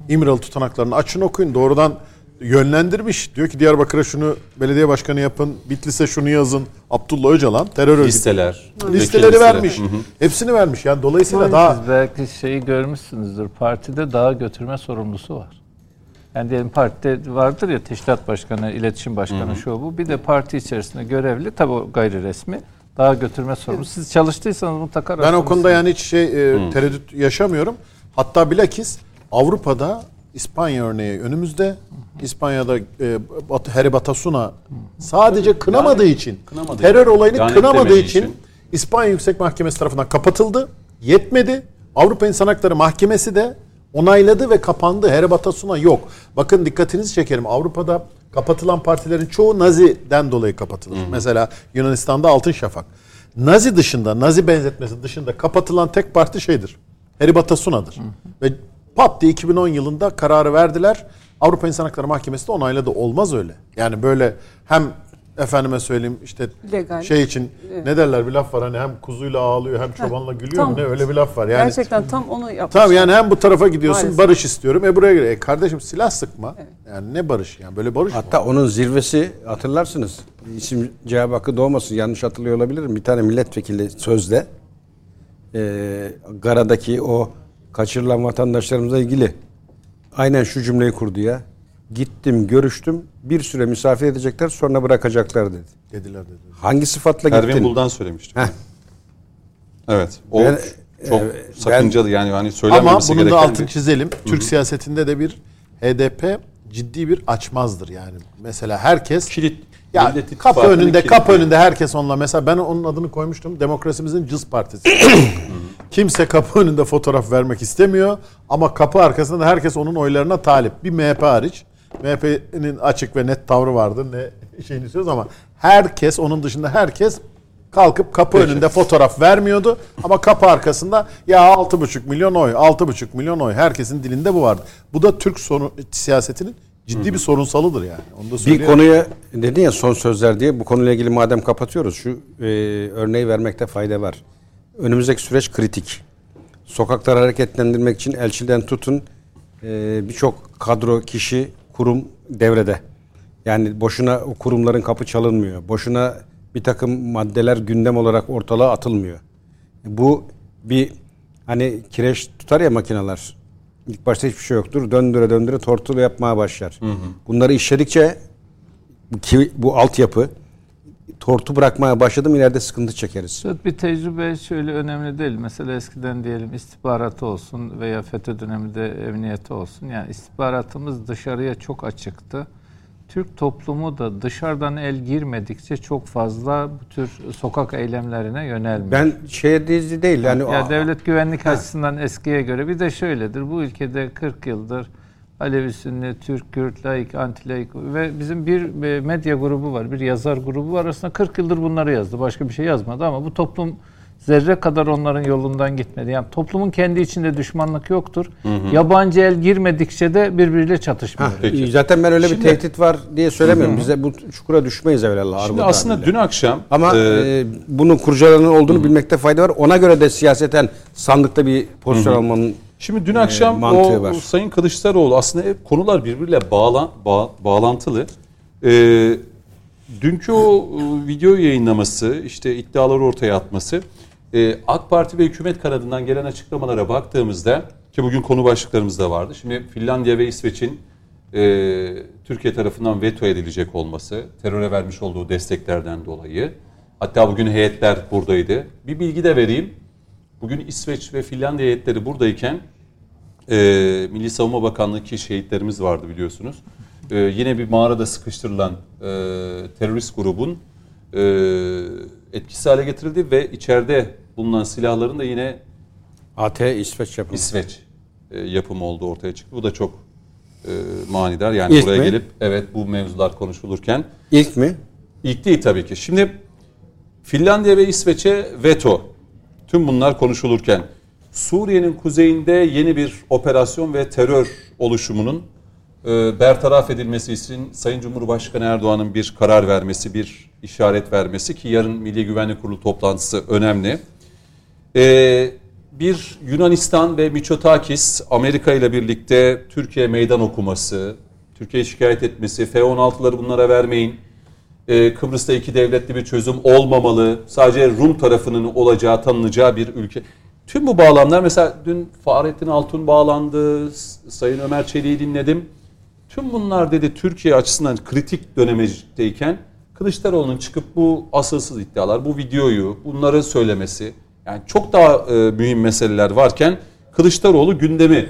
İmralı tutanaklarını açın okuyun. Doğrudan yönlendirmiş. Diyor ki Diyarbakır'a şunu belediye başkanı yapın. Bitlis'e şunu yazın. Abdullah Öcalan terör örgütü. listeler. Listeleri vermiş. Hı hı. Hepsini vermiş. Yani dolayısıyla daha Siz belki şeyi görmüşsünüzdür. Partide dağa götürme sorumlusu var. Yani diyelim partide vardır ya teşkilat başkanı, iletişim başkanı şu bu. Bir de parti içerisinde görevli tabii o gayri resmi dağa götürme sorumlusu. Siz çalıştıysanız mutlaka Ben o konuda yani hiç şey e, tereddüt yaşamıyorum. Hatta bilakis Avrupa'da İspanya örneği önümüzde. İspanya'da e, Bat- Harry Batasuna sadece kınamadığı için, kınamadığı terör olayını kınamadığı için, için. İspanya Yüksek Mahkemesi tarafından kapatıldı. Yetmedi. Avrupa İnsan Hakları Mahkemesi de onayladı ve kapandı. Harry Batasuna yok. Bakın dikkatinizi çekerim. Avrupa'da kapatılan partilerin çoğu Nazi'den dolayı kapatılır. Mesela Yunanistan'da Altın Şafak. Nazi dışında, Nazi benzetmesi dışında kapatılan tek parti şeydir. Harry Batasuna'dır. Ve pat diye 2010 yılında kararı verdiler. Avrupa İnsan Hakları Mahkemesi de onayladı. Olmaz öyle. Yani böyle hem efendime söyleyeyim işte Legal. şey için ne derler bir laf var hani hem kuzuyla ağlıyor hem çobanla gülüyor mu ne öyle bir laf var. Yani Gerçekten tam onu yapmış. Tamam yani hem bu tarafa gidiyorsun Maalesef. barış istiyorum e buraya gire. E kardeşim silah sıkma. Yani ne barış yani böyle barış mı? Hatta onun zirvesi hatırlarsınız. İsim cevap hakkı doğmasın yanlış hatırlıyor olabilirim. Bir tane milletvekili sözde e, Gara'daki o kaçırılan vatandaşlarımızla ilgili aynen şu cümleyi kurdu ya. Gittim, görüştüm. Bir süre misafir edecekler, sonra bırakacaklar dedi. Dediler dediler. Hangi sıfatla Pervin gittin? Buldan söylemişti. Heh. Evet. O Ben- çok e, sakıncalı yani hani Ama söylenmemesi bunun da gereken altını çizelim. Türk siyasetinde de bir HDP ciddi bir açmazdır yani. Mesela herkes kilit ya kapı önünde kilidi. kapı önünde herkes onunla mesela ben onun adını koymuştum. Demokrasimizin cız partisi. [coughs] Kimse kapı önünde fotoğraf vermek istemiyor ama kapı arkasında da herkes onun oylarına talip. Bir MHP hariç. MHP'nin açık ve net tavrı vardı. Ne şeyini istiyoruz ama herkes onun dışında herkes kalkıp kapı önünde fotoğraf vermiyordu ama kapı arkasında ya 6,5 milyon oy, 6,5 milyon oy herkesin dilinde bu vardı. Bu da Türk sonu, siyasetinin ciddi bir sorunsalıdır yani. Onu da Bir konuya dedin ya son sözler diye bu konuyla ilgili madem kapatıyoruz şu e, örneği vermekte fayda var. Önümüzdeki süreç kritik. Sokakları hareketlendirmek için elçiden tutun e, birçok kadro, kişi, kurum devrede. Yani boşuna o kurumların kapı çalınmıyor. Boşuna bir takım maddeler gündem olarak ortalığa atılmıyor. Bu bir hani kireç tutar ya makineler. İlk başta hiçbir şey yoktur. Döndüre döndüre tortulu yapmaya başlar. Bunları işledikçe ki bu altyapı tortu bırakmaya başladım ileride sıkıntı çekeriz. Evet, bir tecrübe şöyle önemli değil. Mesela eskiden diyelim istihbaratı olsun veya FETÖ döneminde emniyeti olsun. Yani istihbaratımız dışarıya çok açıktı. Türk toplumu da dışarıdan el girmedikçe çok fazla bu tür sokak eylemlerine yönelmiyor. Ben şeye dizi değil yani ya devlet güvenlik açısından eskiye göre bir de şöyledir. Bu ülkede 40 yıldır Alevi, Sünni, Türk, Kürt, laik, anti-laik ve bizim bir e, medya grubu var, bir yazar grubu var. Aslında 40 yıldır bunları yazdı. Başka bir şey yazmadı ama bu toplum zerre kadar onların yolundan gitmedi. Yani toplumun kendi içinde düşmanlık yoktur. Hı hı. Yabancı el girmedikçe de birbiriyle çatışmıyor. Ha, peki. Zaten ben öyle Şimdi, bir tehdit var diye söylemiyorum. Hı hı. Bize bu çukura düşmeyiz evvelallah. Şimdi aslında dün akşam ama e, e, bunun kurcalarının olduğunu hı. bilmekte fayda var. Ona göre de siyaseten sandıkta bir pozisyon hı hı. almanın Şimdi dün akşam e, o, var. Sayın Kılıçdaroğlu aslında hep konular birbiriyle bağlan, bağ, bağlantılı. E, dünkü o e, video yayınlaması, işte iddiaları ortaya atması e, AK Parti ve hükümet kanadından gelen açıklamalara baktığımızda ki bugün konu başlıklarımızda vardı. Şimdi Finlandiya ve İsveç'in e, Türkiye tarafından veto edilecek olması, teröre vermiş olduğu desteklerden dolayı. Hatta bugün heyetler buradaydı. Bir bilgi de vereyim. Bugün İsveç ve Finlandiya heyetleri buradayken e, Milli Savunma Bakanlığı ki şehitlerimiz vardı biliyorsunuz. E, yine bir mağarada sıkıştırılan e, terörist grubun e, etkisiz hale getirildi ve içeride bulunan silahların da yine AT İsveç yapımı. İsveç e, yapımı olduğu ortaya çıktı. Bu da çok e, manidar. Yani İlk buraya mi? gelip evet bu mevzular konuşulurken. İlk mi? İlk değil tabii ki. Şimdi Finlandiya ve İsveç'e veto. Tüm bunlar konuşulurken Suriye'nin kuzeyinde yeni bir operasyon ve terör oluşumunun e, bertaraf edilmesi için Sayın Cumhurbaşkanı Erdoğan'ın bir karar vermesi, bir işaret vermesi ki yarın Milli Güvenlik Kurulu toplantısı önemli. Ee, bir Yunanistan ve Miçotakis Amerika ile birlikte Türkiye meydan okuması, Türkiye şikayet etmesi, F-16'ları bunlara vermeyin, ee, Kıbrıs'ta iki devletli bir çözüm olmamalı, sadece Rum tarafının olacağı, tanınacağı bir ülke. Tüm bu bağlamlar mesela dün Fahrettin Altun bağlandı, Sayın Ömer Çelik'i dinledim. Tüm bunlar dedi Türkiye açısından kritik dönemeciyken Kılıçdaroğlu'nun çıkıp bu asılsız iddialar, bu videoyu, bunları söylemesi, yani çok daha e, mühim meseleler varken Kılıçdaroğlu gündemi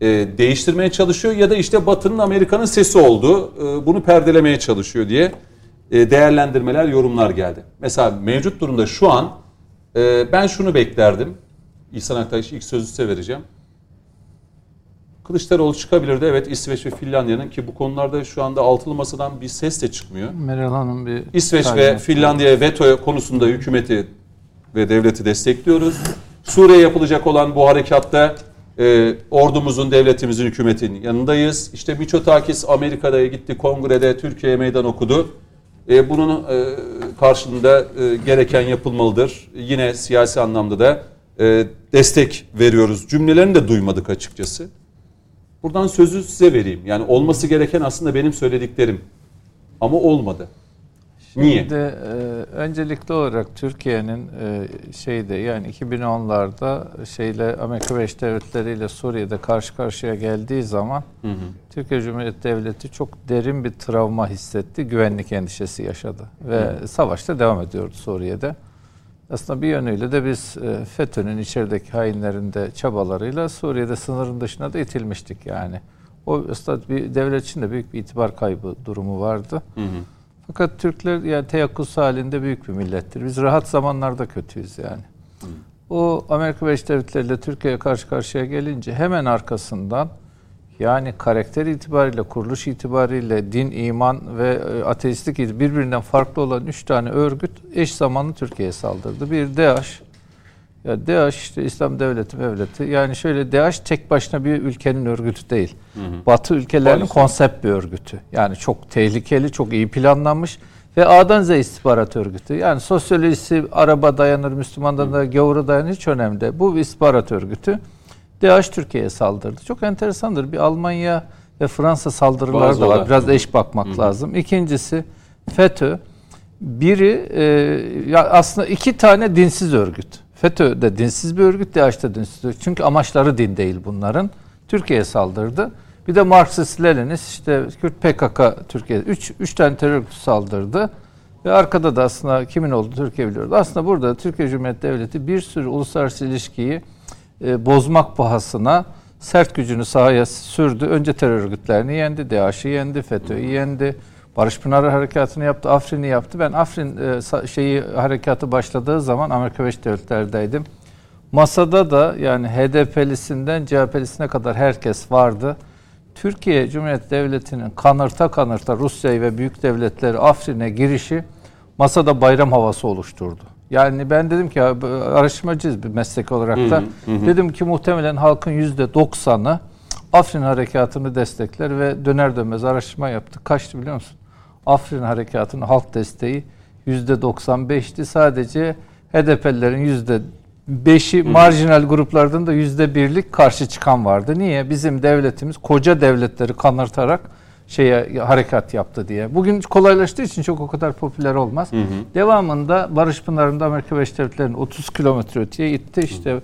e, değiştirmeye çalışıyor ya da işte Batı'nın Amerika'nın sesi oldu, e, bunu perdelemeye çalışıyor diye e, değerlendirmeler, yorumlar geldi. Mesela mevcut durumda şu an e, ben şunu beklerdim. İhsan Aktaş ilk sözü size vereceğim. Kılıçdaroğlu çıkabilirdi. Evet İsveç ve Finlandiya'nın ki bu konularda şu anda altılı masadan bir ses de çıkmıyor. Meral Hanım bir... İsveç ve Finlandiya veto konusunda hükümeti ve devleti destekliyoruz. Suriye yapılacak olan bu harekatta e, ordumuzun, devletimizin, hükümetin yanındayız. İşte Miçotakis Amerika'da gitti, kongrede Türkiye'ye meydan okudu. E, bunun e, karşılığında e, gereken yapılmalıdır. Yine siyasi anlamda da e, destek veriyoruz. Cümlelerini de duymadık açıkçası. Buradan sözü size vereyim. Yani olması gereken aslında benim söylediklerim. Ama olmadı. Niye? Şimdi, e, öncelikli olarak Türkiye'nin e, şeyde yani 2010'larda şeyle Amerika Birleşik Devletleri ile Suriye'de karşı karşıya geldiği zaman hı hı. Türkiye Cumhuriyeti Devleti çok derin bir travma hissetti. Güvenlik endişesi yaşadı. Ve hı. savaşta devam ediyordu Suriye'de. Aslında bir yönüyle de biz e, FETÖ'nün içerideki hainlerinde çabalarıyla Suriye'de sınırın dışına da itilmiştik yani. O aslında bir devlet için de büyük bir itibar kaybı durumu vardı. Hı hı. Fakat Türkler yani teyakkuz halinde büyük bir millettir. Biz rahat zamanlarda kötüyüz yani. Hı. O Amerika Birleşik Devletleri ile Türkiye'ye karşı karşıya gelince hemen arkasından yani karakter itibariyle, kuruluş itibariyle din, iman ve e, ateistlik birbirinden farklı olan üç tane örgüt eş zamanlı Türkiye'ye saldırdı. Bir DAEŞ, ya DAEŞ işte İslam Devleti, Devleti. Yani şöyle DAEŞ tek başına bir ülkenin örgütü değil. Hı hı. Batı ülkelerinin Polis. konsept bir örgütü. Yani çok tehlikeli, çok iyi planlanmış ve A'dan Z istihbarat örgütü. Yani sosyolojisi araba dayanır, Müslümandan da gavura dayanır hiç önemli değil. Bu bir istihbarat örgütü. DAEŞ Türkiye'ye saldırdı. Çok enteresandır. Bir Almanya ve Fransa saldırıları Bazı da var. Biraz eş bakmak Hı. lazım. İkincisi FETÖ. Biri e, ya aslında iki tane dinsiz örgüt. FETÖ de dinsiz bir örgüt, DAEŞ de dinsiz örgüt. Çünkü amaçları din değil bunların. Türkiye'ye saldırdı. Bir de Marksist Leninist işte Kürt PKK Türkiye üç, üç tane terör örgütü saldırdı. Ve arkada da aslında kimin olduğunu Türkiye biliyordu. Aslında burada Türkiye Cumhuriyeti Devleti bir sürü uluslararası ilişkiyi e, bozmak pahasına sert gücünü sahaya sürdü. Önce terör örgütlerini yendi, DAEŞ'i yendi, FETÖ'yü yendi. Barış Pınarı harekatını yaptı, Afrin'i yaptı. Ben Afrin e, şeyi harekatı başladığı zaman Amerika Birleşik Devletleri'deydim. Masada da yani HDP'lisinden CHP'lisine kadar herkes vardı. Türkiye Cumhuriyeti Devleti'nin kanırta kanırta Rusya'yı ve büyük devletleri Afrin'e girişi masada bayram havası oluşturdu. Yani ben dedim ki araştırmacıyız bir meslek olarak da. Hı hı, hı. Dedim ki muhtemelen halkın yüzde doksanı Afrin harekatını destekler ve döner dönmez araştırma yaptık. Kaçtı biliyor musun? Afrin harekatının halk desteği yüzde 95'ti. Sadece HDP'lilerin yüzde beşi marjinal gruplardan da yüzde birlik karşı çıkan vardı. Niye? Bizim devletimiz koca devletleri kanırtarak şeye harekat yaptı diye. Bugün kolaylaştığı için çok o kadar popüler olmaz. Hı hı. Devamında Barış Pınarı'nda Amerika Birleşik Devletleri'nin 30 kilometre öteye gitti. İşte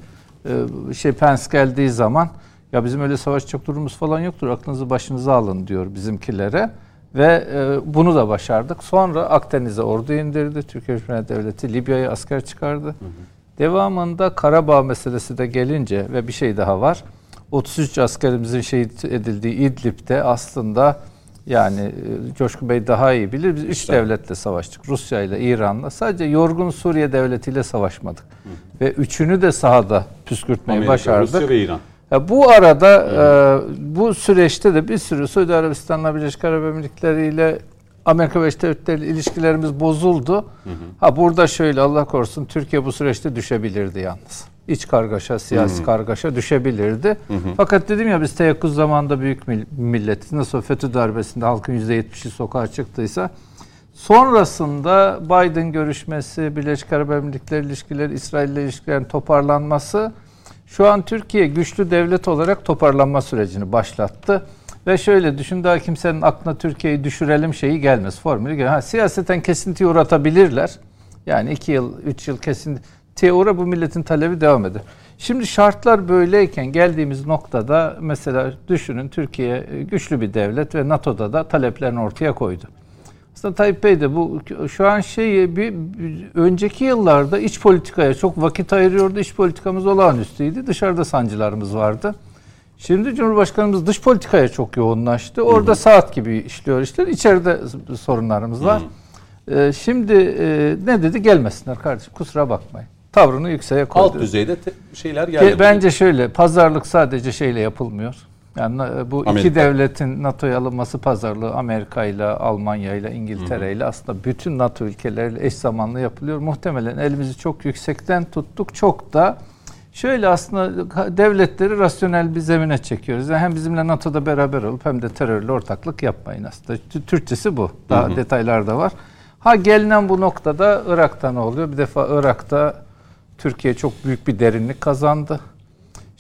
e, şey Pence geldiği zaman ya bizim öyle savaşacak durumumuz falan yoktur. Aklınızı başınıza alın diyor bizimkilere. Ve e, bunu da başardık. Sonra Akdeniz'e ordu indirdi. Türkiye Cumhuriyeti Devleti Libya'ya asker çıkardı. Hı hı. Devamında Karabağ meselesi de gelince ve bir şey daha var. 33 askerimizin şehit edildiği İdlib'de aslında yani e, Coşkun Bey daha iyi bilir. Biz üç işte. devletle savaştık. Rusya ile, İran'la. Sadece yorgun Suriye devletiyle savaşmadık. Hı. Ve üçünü de sahada püskürtmeyi Amerika, başardık. Rusya ve İran. Ya bu arada e, bu süreçte de bir sürü Suudi Arabistan'la Birleşik Arap Emirlikleri ile Amerika Birleşik Devletleri ilişkilerimiz bozuldu. Hı hı. Ha burada şöyle Allah korusun Türkiye bu süreçte düşebilirdi yalnız. İç kargaşa, siyasi hı hı. kargaşa düşebilirdi. Hı hı. Fakat dedim ya biz teyakkuz zamanında büyük milletiz. Nasıl FETÖ darbesinde halkın %70'i sokağa çıktıysa sonrasında Biden görüşmesi, Birleşik Arap Emirlikleri ilişkileri, İsrail ile ilişkilerin toparlanması şu an Türkiye güçlü devlet olarak toparlanma sürecini başlattı. Ve şöyle düşün daha kimsenin aklına Türkiye'yi düşürelim şeyi gelmez. Formülü gelmez. Ha, siyaseten kesintiye uğratabilirler. Yani iki yıl, üç yıl kesintiye uğra bu milletin talebi devam eder. Şimdi şartlar böyleyken geldiğimiz noktada mesela düşünün Türkiye güçlü bir devlet ve NATO'da da taleplerini ortaya koydu. Aslında Tayyip Bey de bu şu an şeyi bir, bir önceki yıllarda iç politikaya çok vakit ayırıyordu. İç politikamız olağanüstüydü. Dışarıda sancılarımız vardı. Şimdi Cumhurbaşkanımız dış politikaya çok yoğunlaştı. Orada hı hı. saat gibi işliyor işler. İçeride sorunlarımız var. Hı hı. Ee, şimdi e, ne dedi? Gelmesinler kardeşim. Kusura bakmayın. Tavrını yükseğe koydu. Alt düzeyde şeyler geldi. Bence şöyle pazarlık sadece şeyle yapılmıyor. Yani bu Amerika. iki devletin NATO'ya alınması pazarlığı Amerika ile Almanya ile İngiltere ile aslında bütün NATO ülkeleriyle eş zamanlı yapılıyor. Muhtemelen elimizi çok yüksekten tuttuk. Çok da şöyle aslında devletleri rasyonel bir zemine çekiyoruz. Yani hem bizimle NATO'da beraber olup hem de terörle ortaklık yapmayın aslında. Türkçesi bu. Daha hı hı. detaylar da var. Ha gelinen bu noktada Irak'ta ne oluyor? Bir defa Irak'ta Türkiye çok büyük bir derinlik kazandı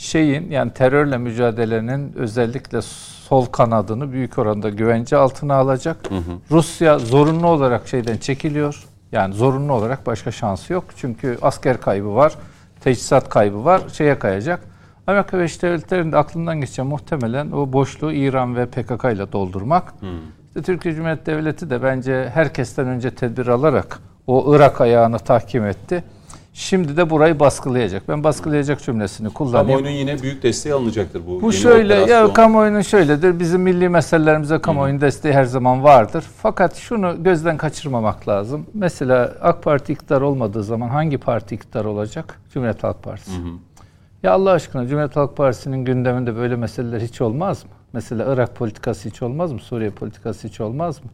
şeyin yani terörle mücadelenin özellikle sol kanadını büyük oranda güvence altına alacak. Hı hı. Rusya zorunlu olarak şeyden çekiliyor. Yani zorunlu olarak başka şansı yok. Çünkü asker kaybı var, teçhizat kaybı var, şeye kayacak. Amerika Birleşik Devletleri'nin de aklından geçen muhtemelen o boşluğu İran ve PKK ile doldurmak. Hı. İşte Türkiye Cumhuriyeti Devleti de bence herkesten önce tedbir alarak o Irak ayağını tahkim etti. Şimdi de burayı baskılayacak. Ben baskılayacak cümlesini kullanayım. Kamuoyunun yine büyük desteği alınacaktır bu. Bu şöyle operasyon. ya kamuoyunun şöyledir. Bizim milli meselelerimize kamuoyunun desteği her zaman vardır. Fakat şunu gözden kaçırmamak lazım. Mesela AK Parti iktidar olmadığı zaman hangi parti iktidar olacak? Cumhuriyet Halk Partisi. Hı hı. Ya Allah aşkına Cumhuriyet Halk Partisi'nin gündeminde böyle meseleler hiç olmaz mı? Mesela Irak politikası hiç olmaz mı? Suriye politikası hiç olmaz mı?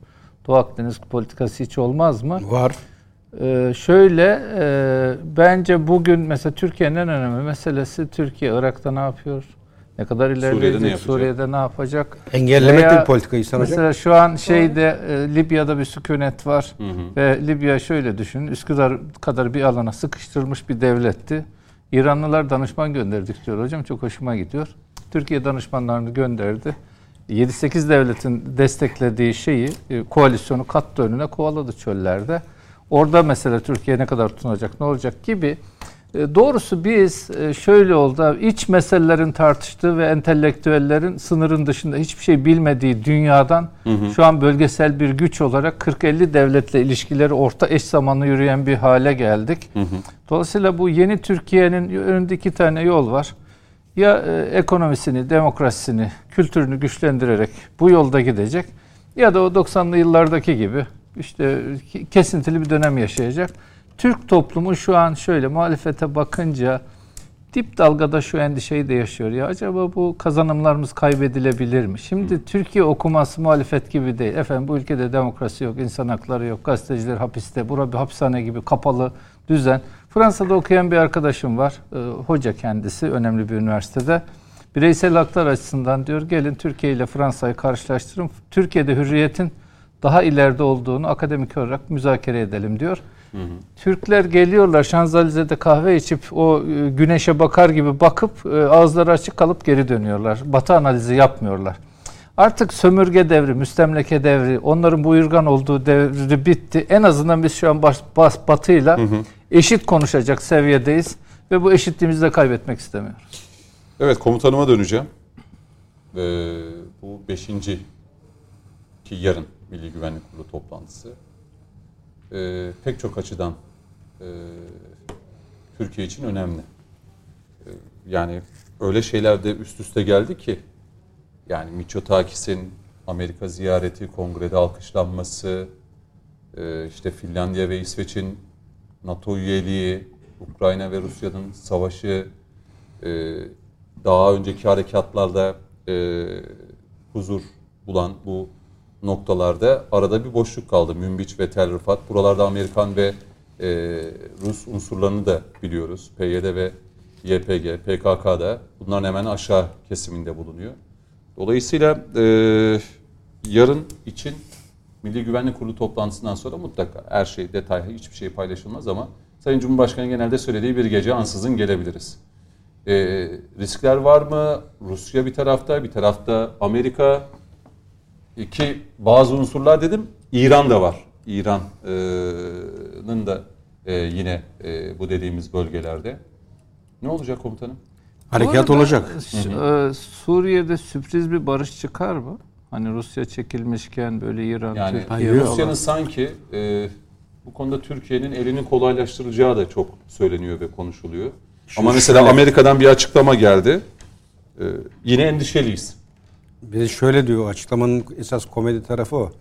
Doğu Akdeniz politikası hiç olmaz mı? Var. Ee, şöyle e, bence bugün mesela Türkiye'nin en önemli meselesi Türkiye Irak'ta ne yapıyor? Ne kadar ilerleyecek? Suriye'de ne Suriye'de ne yapacak? Engellemek Veya, bir politikayı sanacak. Mesela şu an şeyde e, Libya'da bir sükunet var hı hı. ve Libya şöyle düşünün Üsküdar kadar bir alana sıkıştırılmış bir devletti. İranlılar danışman gönderdik diyor hocam çok hoşuma gidiyor. Türkiye danışmanlarını gönderdi. 7-8 devletin desteklediği şeyi e, koalisyonu kattı önüne kovaladı çöllerde. Orada mesela Türkiye ne kadar tutunacak, ne olacak gibi. E, doğrusu biz e, şöyle oldu, iç meselelerin tartıştığı ve entelektüellerin sınırın dışında hiçbir şey bilmediği dünyadan hı hı. şu an bölgesel bir güç olarak 40-50 devletle ilişkileri orta eş zamanlı yürüyen bir hale geldik. Hı hı. Dolayısıyla bu yeni Türkiye'nin önünde iki tane yol var. Ya e, ekonomisini, demokrasisini, kültürünü güçlendirerek bu yolda gidecek ya da o 90'lı yıllardaki gibi işte kesintili bir dönem yaşayacak. Türk toplumu şu an şöyle muhalefete bakınca dip dalgada şu endişeyi de yaşıyor. Ya acaba bu kazanımlarımız kaybedilebilir mi? Şimdi Hı. Türkiye okuması muhalefet gibi değil. Efendim bu ülkede demokrasi yok, insan hakları yok, gazeteciler hapiste, bura bir hapishane gibi kapalı düzen. Fransa'da okuyan bir arkadaşım var. E, hoca kendisi önemli bir üniversitede. Bireysel haklar açısından diyor gelin Türkiye ile Fransa'yı karşılaştırın. Türkiye'de hürriyetin daha ileride olduğunu akademik olarak müzakere edelim diyor. Hı hı. Türkler geliyorlar Şanzalize'de kahve içip o e, güneşe bakar gibi bakıp e, ağızları açık kalıp geri dönüyorlar. Batı analizi yapmıyorlar. Artık sömürge devri, müstemleke devri, onların buyurgan olduğu devri bitti. En azından biz şu an bas, bas, batıyla hı hı. eşit konuşacak seviyedeyiz ve bu eşitliğimizi de kaybetmek istemiyoruz. Evet komutanıma döneceğim. Ee, bu beşinci ki yarın Milli Güvenlik Kurulu toplantısı e, pek çok açıdan e, Türkiye için önemli. E, yani öyle şeyler de üst üste geldi ki yani Mitsotakis'in Amerika ziyareti, kongrede alkışlanması, e, işte Finlandiya ve İsveç'in NATO üyeliği, Ukrayna ve Rusya'nın savaşı, e, daha önceki harekatlarda e, huzur bulan bu noktalarda arada bir boşluk kaldı. Münbiç ve Tel Rifat. Buralarda Amerikan ve e, Rus unsurlarını da biliyoruz. PYD ve YPG, PKK'da bunların hemen aşağı kesiminde bulunuyor. Dolayısıyla e, yarın için Milli Güvenlik Kurulu toplantısından sonra mutlaka her şey detaylı hiçbir şey paylaşılmaz ama Sayın Cumhurbaşkanı genelde söylediği bir gece ansızın gelebiliriz. E, riskler var mı? Rusya bir tarafta, bir tarafta Amerika, ki bazı unsurlar dedim İran da var. İran'ın da e, yine e, bu dediğimiz bölgelerde. Ne olacak komutanım? Harekat olacak. E, Suriye'de sürpriz bir barış çıkar mı? Hani Rusya çekilmişken böyle İran, yani Rusya'nın sanki e, bu konuda Türkiye'nin elini kolaylaştıracağı da çok söyleniyor ve konuşuluyor. Şu, Ama mesela Amerika'dan bir açıklama geldi. E, yine endişeliyiz. Bir şöyle diyor açıklamanın esas komedi tarafı o.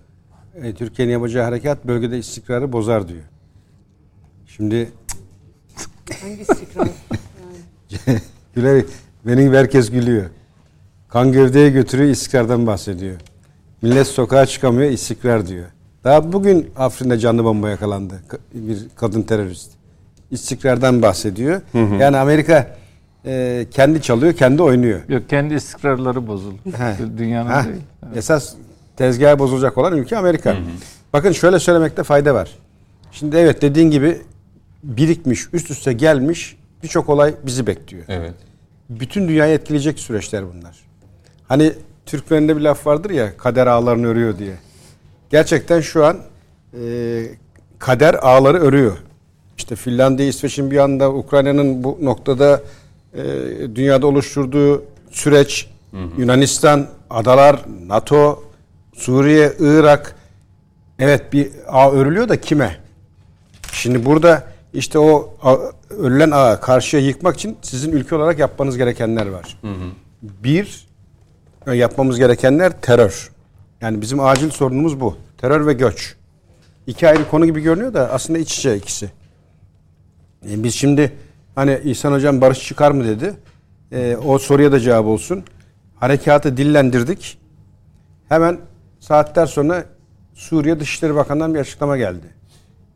E, Türkiye'nin yapacağı harekat bölgede istikrarı bozar diyor. Şimdi [laughs] hangi istikrar? Yani. [laughs] Güler, benim herkes gülüyor. Kan gövdeye götürüyor istikrardan bahsediyor. Millet sokağa çıkamıyor istikrar diyor. Daha bugün Afrin'de canlı bomba yakalandı. Bir kadın terörist. İstikrardan bahsediyor. Hı hı. Yani Amerika e, kendi çalıyor, kendi oynuyor. Yok kendi istikrarları bozuldu. Dünyanın ha. değil. Evet. Esas tezgahı bozulacak olan ülke Amerika. Hı hı. Bakın şöyle söylemekte fayda var. Şimdi evet dediğin gibi birikmiş, üst üste gelmiş birçok olay bizi bekliyor. Evet. Bütün dünyayı etkileyecek süreçler bunlar. Hani Türkmen'de bir laf vardır ya kader ağlarını örüyor diye. Gerçekten şu an e, kader ağları örüyor. İşte Finlandiya, İsveç'in bir anda Ukrayna'nın bu noktada e, dünyada oluşturduğu süreç, hı hı. Yunanistan, adalar, NATO, Suriye, Irak evet bir ağ örülüyor da kime? Şimdi burada işte o örülen ağı karşıya yıkmak için sizin ülke olarak yapmanız gerekenler var. Hı hı. Bir, yapmamız gerekenler terör. Yani bizim acil sorunumuz bu. Terör ve göç. İki ayrı konu gibi görünüyor da aslında iç içe ikisi. E biz şimdi Hani İhsan Hocam barış çıkar mı dedi. E, o soruya da cevap olsun. Harekatı dillendirdik. Hemen saatler sonra Suriye Dışişleri Bakanı'ndan bir açıklama geldi.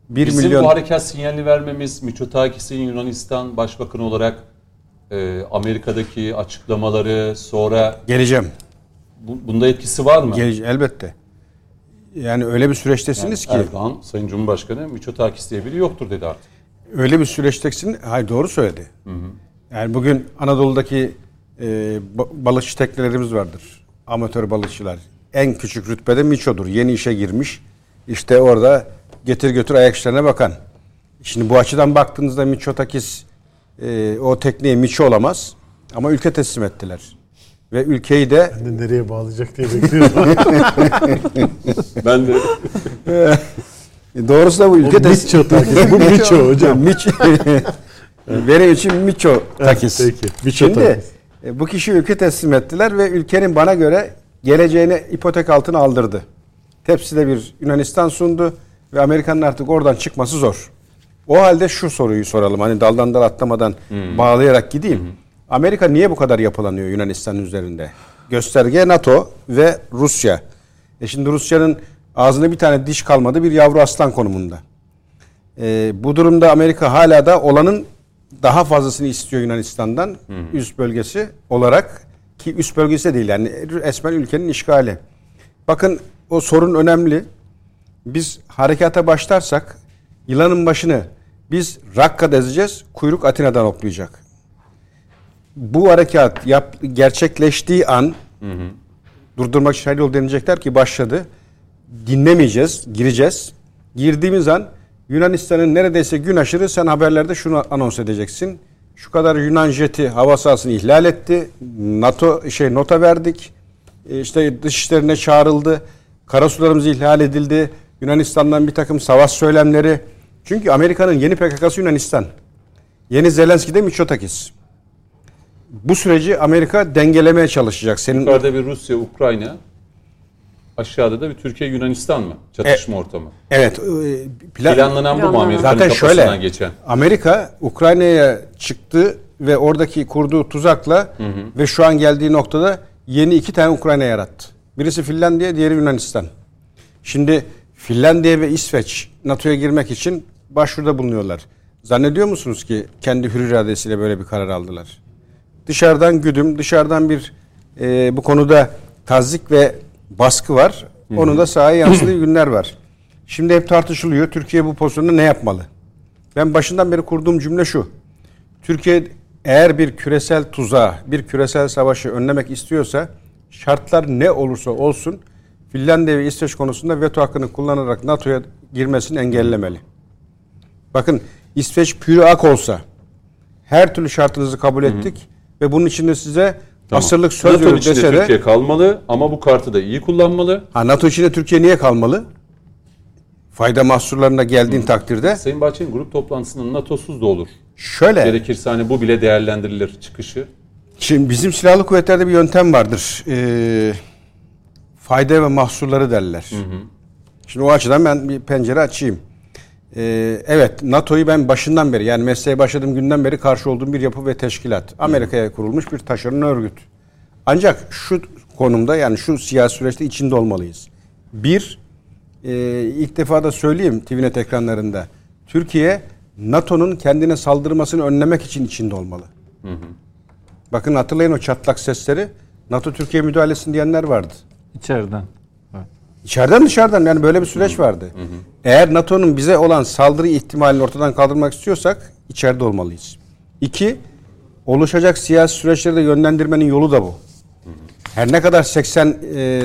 1 Bizim milyon... bu harekat sinyalini vermemiz Mitsotakis'in Yunanistan Başbakanı olarak e, Amerika'daki açıklamaları sonra... Geleceğim. Bu, bunda etkisi var mı? Geleceğim elbette. Yani öyle bir süreçtesiniz yani ki... Erdoğan, Sayın Cumhurbaşkanı Mitsotakis diye biri yoktur dedi artık öyle bir süreçtesin. Hayır doğru söyledi. Hı hı. Yani bugün Anadolu'daki e, balıkçı teknelerimiz vardır. Amatör balıkçılar. En küçük rütbede Miço'dur. Yeni işe girmiş. İşte orada getir götür ayak işlerine bakan. Şimdi bu açıdan baktığınızda Miçotakis e, o tekneye Miço olamaz. Ama ülke teslim ettiler. Ve ülkeyi de... Ben de nereye bağlayacak diye bekliyorum. [laughs] ben de... [laughs] E, doğrusu da bu ülke... O Miço [laughs] takisi. Bu Miço hocam. [laughs] Miço. Benim için Miço takis. Evet, peki. Miço Şimdi takis. E, bu kişi ülke teslim ettiler ve ülkenin bana göre geleceğini ipotek altına aldırdı. Tepside bir Yunanistan sundu ve Amerika'nın artık oradan çıkması zor. O halde şu soruyu soralım. Hani daldan dal atlamadan bağlayarak gideyim. Amerika niye bu kadar yapılanıyor Yunanistan üzerinde? Gösterge NATO ve Rusya. E şimdi Rusya'nın ağzında bir tane diş kalmadı bir yavru aslan konumunda. E, bu durumda Amerika hala da olanın daha fazlasını istiyor Yunanistan'dan üst bölgesi olarak ki üst bölgesi de değil yani esmen ülkenin işgali. Bakın o sorun önemli. Biz harekata başlarsak yılanın başını biz Rakka'da ezeceğiz, kuyruk Atina'dan hoplayacak. Bu harekat yap, gerçekleştiği an hı hı. durdurmak için her yol deneyecekler ki başladı. Dinlemeyeceğiz, gireceğiz. Girdiğimiz an Yunanistan'ın neredeyse gün aşırı sen haberlerde şunu anons edeceksin. Şu kadar Yunan jeti hava sahasını ihlal etti. NATO şey nota verdik. E, işte dışişlerine çağrıldı. Karasularımız ihlal edildi. Yunanistan'dan bir takım savaş söylemleri. Çünkü Amerika'nın yeni PKK'sı Yunanistan. Yeni Zelenski de Mitsotakis. Bu süreci Amerika dengelemeye çalışacak. Senin Yukarıda bir Rusya, Ukrayna, aşağıda da bir Türkiye Yunanistan mı çatışma e, ortamı? Evet. E, plan, Planlanan bu mu Amerika'nın Zaten şöyle, geçen? Amerika Ukrayna'ya çıktı ve oradaki kurduğu tuzakla hı hı. ve şu an geldiği noktada yeni iki tane Ukrayna yarattı. Birisi Finlandiya, diğeri Yunanistan. Şimdi Finlandiya ve İsveç NATO'ya girmek için başvuruda bulunuyorlar. Zannediyor musunuz ki kendi hür iradesiyle böyle bir karar aldılar? Dışarıdan güdüm, dışarıdan bir e, bu konuda tazik ve baskı var. Onun da sahaya [clears throat] yansıdığı günler var. Şimdi hep tartışılıyor. Türkiye bu pozisyonda ne yapmalı? Ben başından beri kurduğum cümle şu. Türkiye eğer bir küresel tuzağı, bir küresel savaşı önlemek istiyorsa şartlar ne olursa olsun Finlandiya ve İsveç konusunda veto hakkını kullanarak NATO'ya girmesini engellemeli. Bakın İsveç pürü ak olsa her türlü şartınızı kabul ettik hı hı. ve bunun için de size Tamam. Asırlık söz NATO içinde dese de, Türkiye kalmalı ama bu kartı da iyi kullanmalı. Ha, NATO içinde Türkiye niye kalmalı? Fayda mahsurlarına geldiğin Hı. takdirde. Sayın Bahçeli'nin grup toplantısının NATO'suz da olur. Şöyle. Gerekirse hani bu bile değerlendirilir çıkışı. Şimdi bizim silahlı kuvvetlerde bir yöntem vardır. Ee, fayda ve mahsurları derler. Hı hı. Şimdi o açıdan ben bir pencere açayım. Ee, evet NATO'yu ben başından beri yani mesleğe başladığım günden beri karşı olduğum bir yapı ve teşkilat. Amerika'ya kurulmuş bir taşeron örgüt. Ancak şu konumda yani şu siyasi süreçte içinde olmalıyız. Bir, e, ilk defa da söyleyeyim TVNet ekranlarında. Türkiye NATO'nun kendine saldırmasını önlemek için içinde olmalı. Hı hı. Bakın hatırlayın o çatlak sesleri. NATO Türkiye müdahalesin diyenler vardı. İçeriden. İçeriden dışarıdan yani böyle bir süreç vardı. Hı hı. Eğer NATO'nun bize olan saldırı ihtimalini ortadan kaldırmak istiyorsak içeride olmalıyız. İki, oluşacak siyasi süreçleri de yönlendirmenin yolu da bu. Her ne kadar 80 e,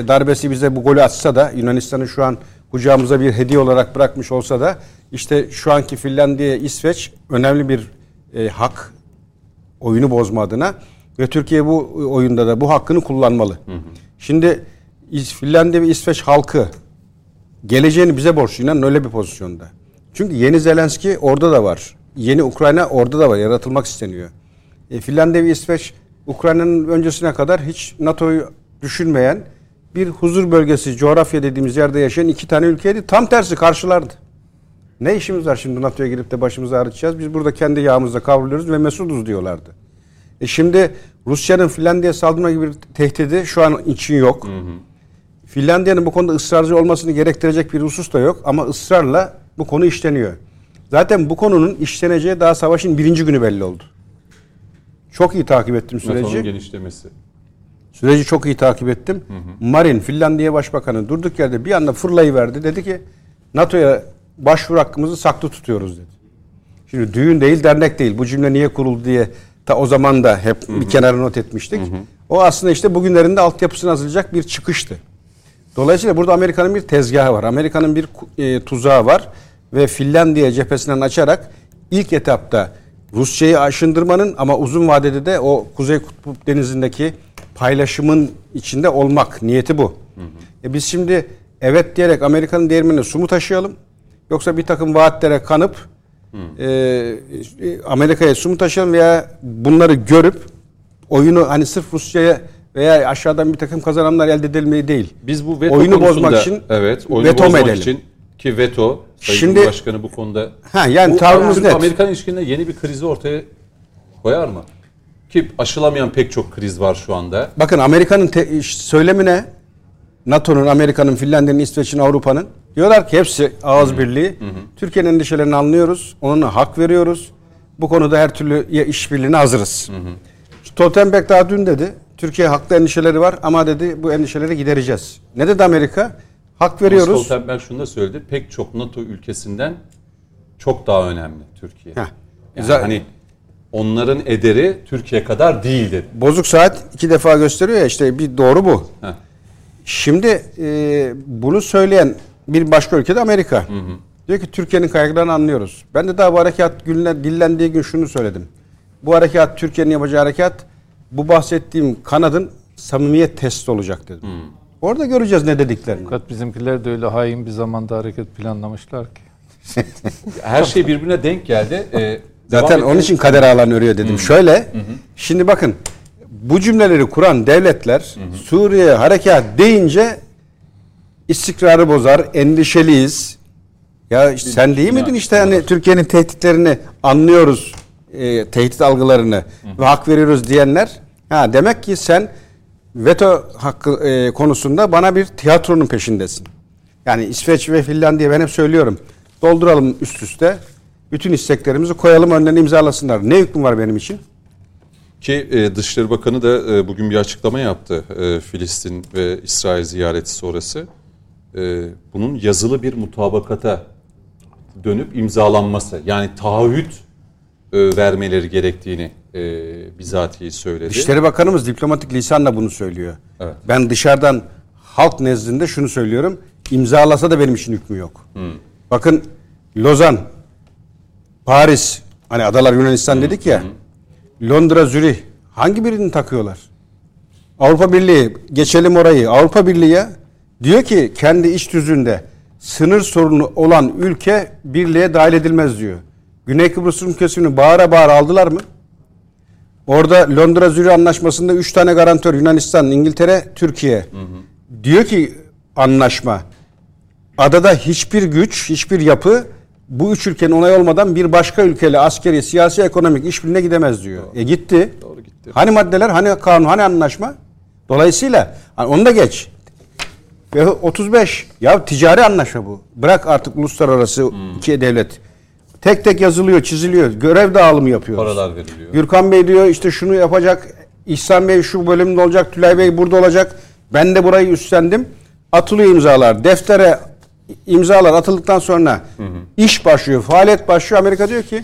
darbesi bize bu golü atsa da Yunanistan'ı şu an kucağımıza bir hediye olarak bırakmış olsa da işte şu anki Finlandiya, İsveç önemli bir e, hak oyunu bozma adına ve Türkiye bu oyunda da bu hakkını kullanmalı. Hı hı. Şimdi Finlandiya ve İsveç halkı geleceğini bize borçlu. İnanın öyle bir pozisyonda. Çünkü yeni Zelenski orada da var. Yeni Ukrayna orada da var. Yaratılmak isteniyor. E, Finlandiya ve İsveç Ukrayna'nın öncesine kadar hiç NATO'yu düşünmeyen bir huzur bölgesi, coğrafya dediğimiz yerde yaşayan iki tane ülkeydi. Tam tersi karşılardı. Ne işimiz var şimdi NATO'ya girip de başımızı ağrıtacağız? Biz burada kendi yağımızda kavruluyoruz ve mesuduz diyorlardı. E şimdi Rusya'nın Finlandiya saldırma gibi bir tehdidi şu an için yok. Hı hı. Finlandiya'nın bu konuda ısrarcı olmasını gerektirecek bir husus da yok ama ısrarla bu konu işleniyor. Zaten bu konunun işleneceği daha savaşın birinci günü belli oldu. Çok iyi takip ettim süreci. NATO'nun genişlemesi. Süreci çok iyi takip ettim. Hı hı. Marin, Finlandiya Başbakanı durduk yerde bir anda fırlayıverdi. Dedi ki NATO'ya başvuru hakkımızı saklı tutuyoruz dedi. Şimdi düğün değil, dernek değil. Bu cümle niye kuruldu diye ta o zaman da hep hı hı. bir kenara not etmiştik. Hı hı. O aslında işte bugünlerinde de altyapısını hazırlayacak bir çıkıştı. Dolayısıyla burada Amerika'nın bir tezgahı var. Amerika'nın bir e, tuzağı var ve Finlandiya cephesinden açarak ilk etapta Rusya'yı aşındırmanın ama uzun vadede de o Kuzey Kutbu Denizi'ndeki paylaşımın içinde olmak niyeti bu. Hı hı. E biz şimdi evet diyerek Amerika'nın değirmenine su mu taşıyalım yoksa bir takım vaatlere kanıp e, e, Amerika'ya su mu taşıyalım veya bunları görüp oyunu hani sırf Rusya'ya veya aşağıdan bir takım kazanımlar elde edilmeyi değil. Biz bu veto oyunu bozmak için evet, oyunu veto bozmak edelim. için Ki veto, Sayın Şimdi- Cumhurbaşkanı bu konuda Ha yani bu tavrımız net. Türk-Amerikan ilişkilerinde yeni bir krizi ortaya koyar mı? Ki aşılamayan pek çok kriz var şu anda. Bakın Amerika'nın te- söylemine NATO'nun, Amerika'nın, Finlandiya'nın, İsveç'in, Avrupa'nın diyorlar ki hepsi ağız birliği. Türkiye'nin endişelerini anlıyoruz. Ona hak veriyoruz. Bu konuda her türlü işbirliğine hazırız. Stoltenberg daha dün dedi. Türkiye haklı endişeleri var ama dedi bu endişeleri gidereceğiz. Ne dedi Amerika? Hak veriyoruz. Stoltenberg şunu da söyledi. Pek çok NATO ülkesinden çok daha önemli Türkiye. Heh. Yani Zaten- hani onların ederi Türkiye kadar değil dedi. Bozuk saat iki defa gösteriyor ya işte bir doğru bu. Heh. Şimdi e, bunu söyleyen bir başka ülkede Amerika. Diyor ki Türkiye'nin kaygılarını anlıyoruz. Ben de daha bu harekat gününe dillendiği gün şunu söyledim. Bu harekat Türkiye'nin yapacağı harekat bu bahsettiğim kanadın samimiyet testi olacak dedim. Orada göreceğiz ne dediklerini. Fakat bizimkiler de öyle hain bir zamanda hareket planlamışlar ki. [laughs] Her şey birbirine denk geldi. Ee, Zaten onun için kader ağlarını örüyor dedim. Şöyle, şimdi bakın bu cümleleri kuran devletler Suriye harekat deyince istikrarı bozar, endişeliyiz. Ya işte sen değil miydin işte hani Türkiye'nin tehditlerini anlıyoruz, e, tehdit algılarını ve hak veriyoruz diyenler. Ha demek ki sen veto hakkı e, konusunda bana bir tiyatronun peşindesin. Yani İsveç ve Finlandiya ben hep söylüyorum. Dolduralım üst üste. Bütün isteklerimizi koyalım önlerine imzalasınlar. Ne hükmü var benim için? Ki e, Dışişleri Bakanı da e, bugün bir açıklama yaptı e, Filistin ve İsrail ziyareti sonrası. E, bunun yazılı bir mutabakata dönüp imzalanması yani taahhüt vermeleri gerektiğini e, bizatihi söyledi. Dışişleri Bakanımız diplomatik lisanla bunu söylüyor. Evet. Ben dışarıdan halk nezdinde şunu söylüyorum. İmzalasa da benim için hükmü yok. Bakın Lozan, Paris, hani adalar Yunanistan dedik ya. Londra, Zürih hangi birini takıyorlar? Avrupa Birliği geçelim orayı. Avrupa Birliği ya diyor ki kendi iç tüzüğünde sınır sorunu olan ülke birliğe dahil edilmez diyor. Güney Kıbrıs Rum kesimini bağıra bağıra aldılar mı? Orada Londra Zürih Anlaşması'nda 3 tane garantör Yunanistan, İngiltere, Türkiye. Diyor ki anlaşma adada hiçbir güç, hiçbir yapı bu üç ülkenin onay olmadan bir başka ülkeyle askeri, siyasi, ekonomik işbirliğine gidemez diyor. E gitti. Doğru gitti. Hani maddeler, hani kanun, hani anlaşma? Dolayısıyla hani onu da geç. Ve 35. Ya ticari anlaşma bu. Bırak artık uluslararası iki devlet. Tek tek yazılıyor, çiziliyor. Görev dağılımı yapıyoruz. Paralar veriliyor. Gürkan Bey diyor işte şunu yapacak. İhsan Bey şu bölümde olacak. Tülay Bey burada olacak. Ben de burayı üstlendim. Atılıyor imzalar. Deftere imzalar atıldıktan sonra iş başlıyor, faaliyet başlıyor. Amerika diyor ki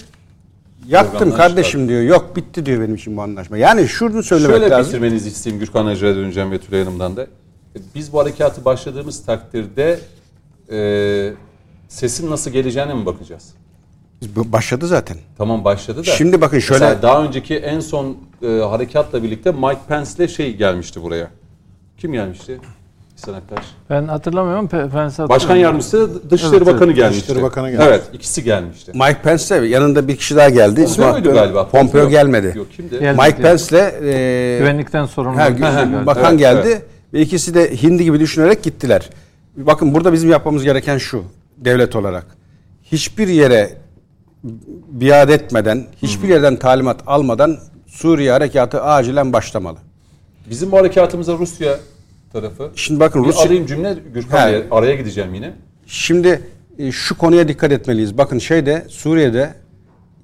yaktım kardeşim diyor. Yok bitti diyor benim için bu anlaşma. Yani şunu söylemek Şöyle lazım. bitirmenizi isteyeyim Gürkan Hacı'ya döneceğim ve Tülay Hanım'dan da. E, Biz bu harekatı başladığımız takdirde e, sesin nasıl geleceğine mi bakacağız? Başladı zaten. Tamam başladı da. Şimdi bakın şöyle- Mesela daha önceki en son e, harekatla birlikte Mike Pence'le şey gelmişti buraya. Kim gelmişti? İhsan Aktaş. Ben hatırlamıyorum. Pe- Pence hatırlamıyorum. Başkan Yardımcısı Dışişleri Evet, Bakanı gelmişti. Dışişleri Bakanı gelmişti. Evet ikisi gelmişti. Mike Pence yanında bir kişi daha geldi. İsmi Pompeo'ydu galiba. Pompeo gelmedi. Yok kimdi? Geldi. Mike Pence'le e, Güvenlikten sorumlu. Geldi. bakan Evet, geldi evet. ve ikisi de hindi gibi düşünerek gittiler. Bakın burada bizim yapmamız gereken şu devlet olarak. Hiçbir yere biat etmeden, hiçbir yerden talimat almadan Suriye harekatı acilen başlamalı. Bizim bu harekatımıza Rusya tarafı. Şimdi bakın Bir Rusya arayayım cümle Gürkan. Bey, araya gideceğim yine. şimdi e, şu konuya dikkat etmeliyiz. Bakın şeyde Suriye'de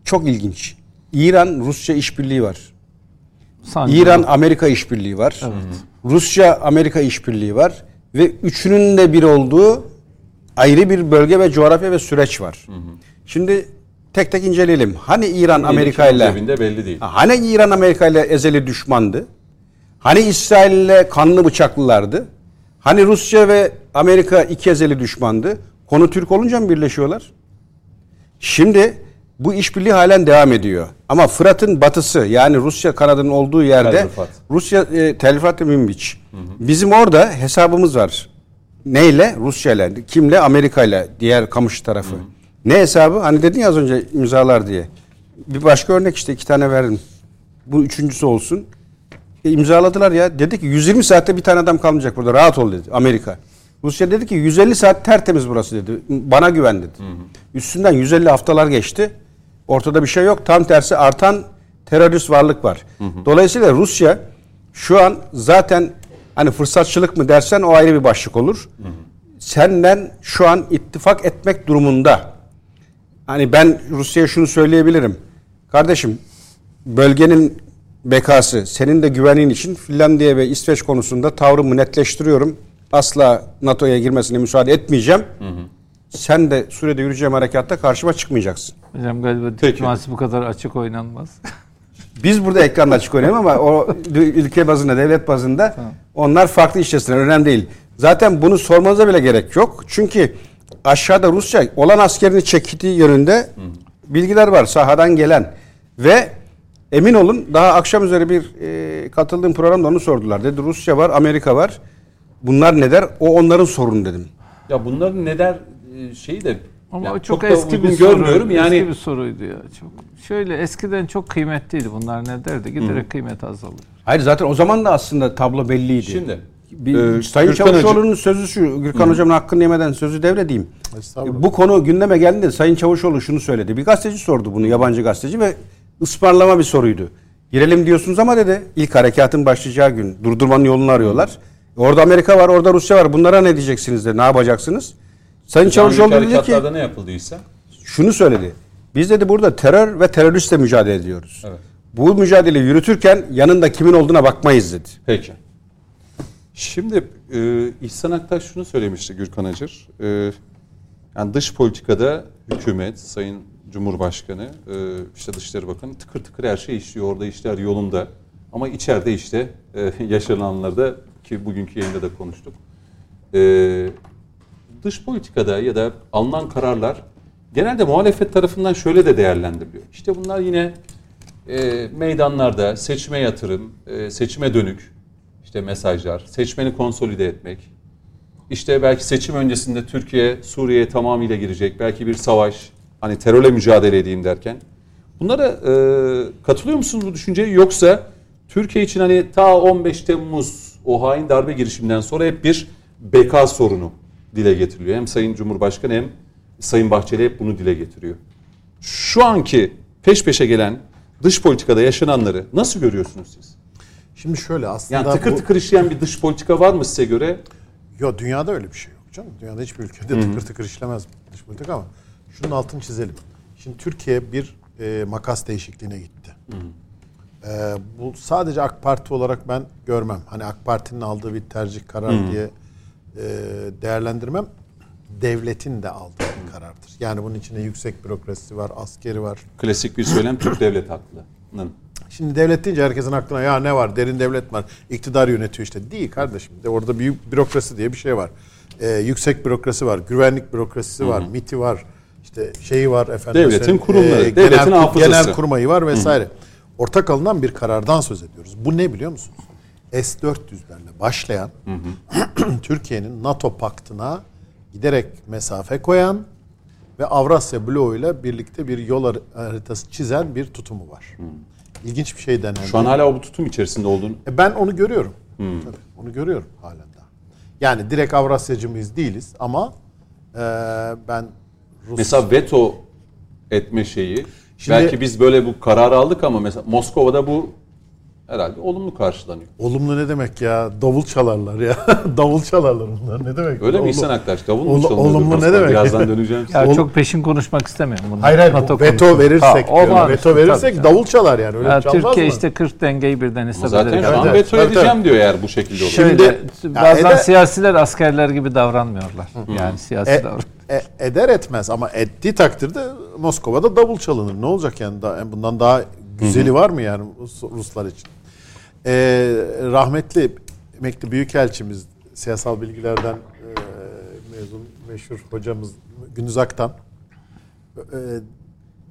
çok ilginç. İran Rusya işbirliği var. Sancı. İran Amerika işbirliği var. Rusya Amerika işbirliği var ve üçünün de bir olduğu ayrı bir bölge ve coğrafya ve süreç var. Şimdi tek tek inceleyelim. Hani İran Amerika ile belli değil. hani İran Amerika ile ezeli düşmandı? Hani İsrail ile kanlı bıçaklılardı? Hani Rusya ve Amerika iki ezeli düşmandı? Konu Türk olunca mı birleşiyorlar? Şimdi bu işbirliği halen devam ediyor. Ama Fırat'ın batısı yani Rusya kanadının olduğu yerde Tel Rifat. Rusya e, Tel Rifat ve Münbiç. Bizim orada hesabımız var. Neyle? Rusya ile. Kimle? Amerika ile. Diğer kamış tarafı. Ne hesabı? Hani dedin ya az önce imzalar diye. Bir başka örnek işte iki tane verdim. Bu üçüncüsü olsun. E, imzaladılar ya. Dedi ki 120 saatte bir tane adam kalmayacak burada. Rahat ol dedi Amerika. Rusya dedi ki 150 saat tertemiz burası dedi. Bana güven dedi. Üstünden 150 haftalar geçti. Ortada bir şey yok. Tam tersi artan terörist varlık var. Dolayısıyla Rusya şu an zaten hani fırsatçılık mı dersen o ayrı bir başlık olur. Senden şu an ittifak etmek durumunda. Hani ben Rusya'ya şunu söyleyebilirim. Kardeşim bölgenin bekası senin de güvenin için Finlandiya ve İsveç konusunda tavrımı netleştiriyorum. Asla NATO'ya girmesine müsaade etmeyeceğim. Sen de Suriye'de yürüyeceğim harekatta karşıma çıkmayacaksın. Hocam galiba diplomasi bu kadar açık oynanmaz. [laughs] Biz burada ekranda açık oynayalım ama o ülke bazında, devlet bazında onlar farklı işlesinler. Önemli değil. Zaten bunu sormanıza bile gerek yok. Çünkü aşağıda Rusya olan askerini çektiği yönünde bilgiler var sahadan gelen. Ve emin olun daha akşam üzeri bir e, katıldığım programda onu sordular. Dedi Rusya var, Amerika var. Bunlar ne der? O onların sorunu dedim. Ya bunların ne der e, şeyi de Ama o çok, da eski bir soru. görmüyorum. Yani Eski bir soruydu ya. Çok şöyle eskiden çok kıymetliydi bunlar ne derdi? Giderek kıymet azalıyor. Hayır zaten o zaman da aslında tablo belliydi. Şimdi Bir, e, Sayın Gürkan Çavuşoğlu'nun sözü şu, Gürkan Hocam'ın hakkını yemeden sözü devredeyim. Bu konu gündeme geldiğinde Sayın Çavuşoğlu şunu söyledi. Bir gazeteci sordu bunu, yabancı gazeteci ve ısmarlama bir soruydu. Girelim diyorsunuz ama dedi, ilk harekatın başlayacağı gün durdurmanın yolunu arıyorlar. Orada Amerika var, orada Rusya var. Bunlara ne diyeceksiniz de, ne yapacaksınız? Sayın Çavuşoğlu dedi ki, harekatlarda ne yapıldıysa şunu söyledi. Biz dedi burada terör ve teröristle mücadele ediyoruz. Evet. Bu mücadeleyi yürütürken yanında kimin olduğuna bakmayız dedi. Peki. Şimdi e, İhsan Aktaş şunu söylemişti Gürkan Acır. E, yani dış politikada hükümet, Sayın Cumhurbaşkanı, e, işte Dışişleri Bakanı tıkır tıkır her şey işliyor. Orada işler yolunda. Ama içeride işte e, [laughs] yaşananlarda ki bugünkü yayında da konuştuk. E, dış politikada ya da alınan kararlar genelde muhalefet tarafından şöyle de değerlendiriliyor. İşte bunlar yine e, meydanlarda seçime yatırım, e, seçime dönük işte mesajlar, seçmeni konsolide etmek. İşte belki seçim öncesinde Türkiye Suriye'ye tamamıyla girecek. Belki bir savaş, hani terörle mücadele edeyim derken. Bunlara e, katılıyor musunuz bu düşünceye yoksa Türkiye için hani ta 15 Temmuz o hain darbe girişiminden sonra hep bir beka sorunu dile getiriliyor. Hem Sayın Cumhurbaşkanı hem Sayın Bahçeli hep bunu dile getiriyor. Şu anki peş peşe gelen dış politikada yaşananları nasıl görüyorsunuz siz? Şimdi şöyle aslında Yani tıkır bu- tıkır işleyen bir dış politika var mı size göre? Yo dünyada öyle bir şey yok canım. Dünyada hiçbir ülkede tıkır tıkır işlemez dış politika ama şunun altını çizelim. Şimdi Türkiye bir e, makas değişikliğine gitti. E, bu sadece AK Parti olarak ben görmem. Hani AK Parti'nin aldığı bir tercih karar diye e, değerlendirmem. Devletin de aldığı bir karardır. Yani bunun içinde yüksek bürokrasi var, askeri var. Klasik bir söylem Türk devlet hakkının. Şimdi devlet deyince herkesin aklına ya ne var derin devlet var iktidar yönetiyor işte. Değil kardeşim. De orada büyük bürokrasi diye bir şey var. Ee, yüksek bürokrasi var. Güvenlik bürokrasisi var. MIT'i var. işte şeyi var efendim. Devletin söyleyeyim, kurumları, genel, devletin hafızası. Genel kurmayı var vesaire. Ortak alınan bir karardan söz ediyoruz. Bu ne biliyor musunuz? S-400'lerle başlayan [clears throat] Türkiye'nin NATO paktına giderek mesafe koyan ve Avrasya bloğuyla birlikte bir yol har- haritası çizen bir tutumu var. İlginç bir şey denendi. Şu an hala o tutum içerisinde olduğunu. E ben onu görüyorum. Tabii, onu görüyorum halen daha. Yani direkt Avrasyacı mıyız değiliz ama e, ben Rus Mesela veto etme şeyi. Şimdi- belki biz böyle bu kararı aldık ama mesela Moskova'da bu herhalde olumlu karşılanıyor. olumlu ne demek ya? Davul çalarlar ya. [laughs] Davul çalarlar bunlar. Ne demek? Öyle mi Olum- İhsan Aktaş? Davul mu çalınıyordu olumlu ne demek? Birazdan [laughs] döneceğim. size. Ya Ol- çok peşin konuşmak istemiyorum bunu. Hayır hayır veto konusunda. verirsek Ha, var Veto işte, verirsek tabii, davul çalar yani. Öyle Ya çalmaz Türkiye mı? işte 40 dengeyi birden hesap zaten ederek şu an Evet, veto evet, edeceğim evet. diyor eğer bu şekilde olur. Şöyle, Şimdi- bazen Ya ede- siyasiler askerler gibi davranmıyorlar. Yani siyasi E, davran. e, eder etmez ama ettiği takdirde Moskova'da davul çalınır. Ne olacak yani? Da- bundan daha güzeli var mı yani Rus- Ruslar için? E, rahmetli emekli büyükelçimiz siyasal bilgilerden e, mezun meşhur hocamız Gündüz Aktan e,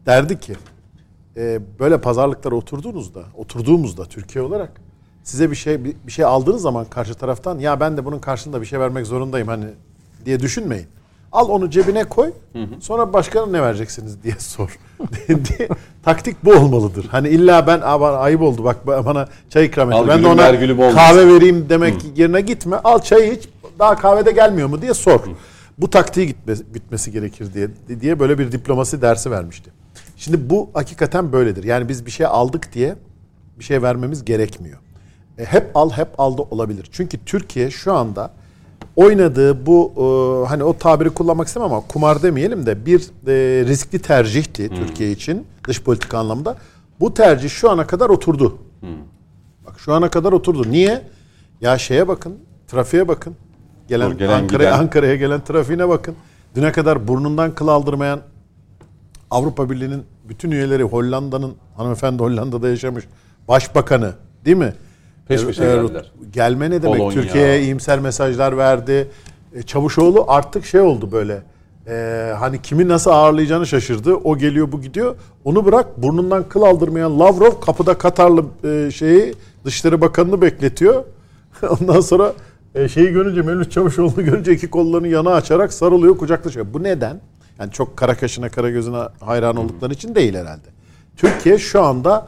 derdi ki e, böyle pazarlıklara oturduğunuzda, oturduğumuzda Türkiye olarak size bir şey bir, bir şey aldığınız zaman karşı taraftan ya ben de bunun karşılığında bir şey vermek zorundayım hani diye düşünmeyin. Al onu cebine koy. Sonra başkana ne vereceksiniz diye [laughs] sor. taktik bu olmalıdır. Hani illa ben "Aa, bana ayıp oldu bak bana çay ikram Al etti. Ben de ona ver gülüm olmasın." kahve vereyim demek yerine gitme. Al çayı iç. daha kahvede gelmiyor mu diye sor. Bu taktiği gitmesi, gerekir diye diye böyle bir diplomasi dersi vermişti. Şimdi bu hakikaten böyledir. Yani biz bir şey aldık diye bir şey vermemiz gerekmiyor. E, hep al hep aldı olabilir. Çünkü Türkiye şu anda oynadığı bu e, hani o tabiri kullanmak istemem ama kumar demeyelim de bir e, riskli tercihti Türkiye için dış politika anlamda. Bu tercih şu ana kadar oturdu. Bak şu ana kadar oturdu. Niye? Ya şeye bakın, trafiğe bakın. Gelen, gelen Ankara'ya. Ankara'ya gelen trafiğine bakın. Düne kadar burnundan kıl aldırmayan Avrupa Birliği'nin bütün üyeleri Hollanda'nın hanımefendi Hollanda'da yaşamış başbakanı değil mi? Peş peşe Ee, geldiler. Gelme ne demek? Polonya. Türkiye'ye iyimser mesajlar verdi. E, Çavuşoğlu artık şey oldu böyle. e, hani kimi nasıl ağırlayacağını şaşırdı. O geliyor bu gidiyor. Onu bırak burnundan kıl aldırmayan Lavrov kapıda Katarlı e, şeyi Dışişleri Bakanı'nı bekletiyor. [laughs] Ondan sonra e, şeyi görünce Mevlüt Çavuşoğlu'nu görünce iki kollarını yana açarak sarılıyor kucaklaşıyor. Bu neden? Yani çok kara kaşına kara gözüne hayran oldukları için değil herhalde. Türkiye şu anda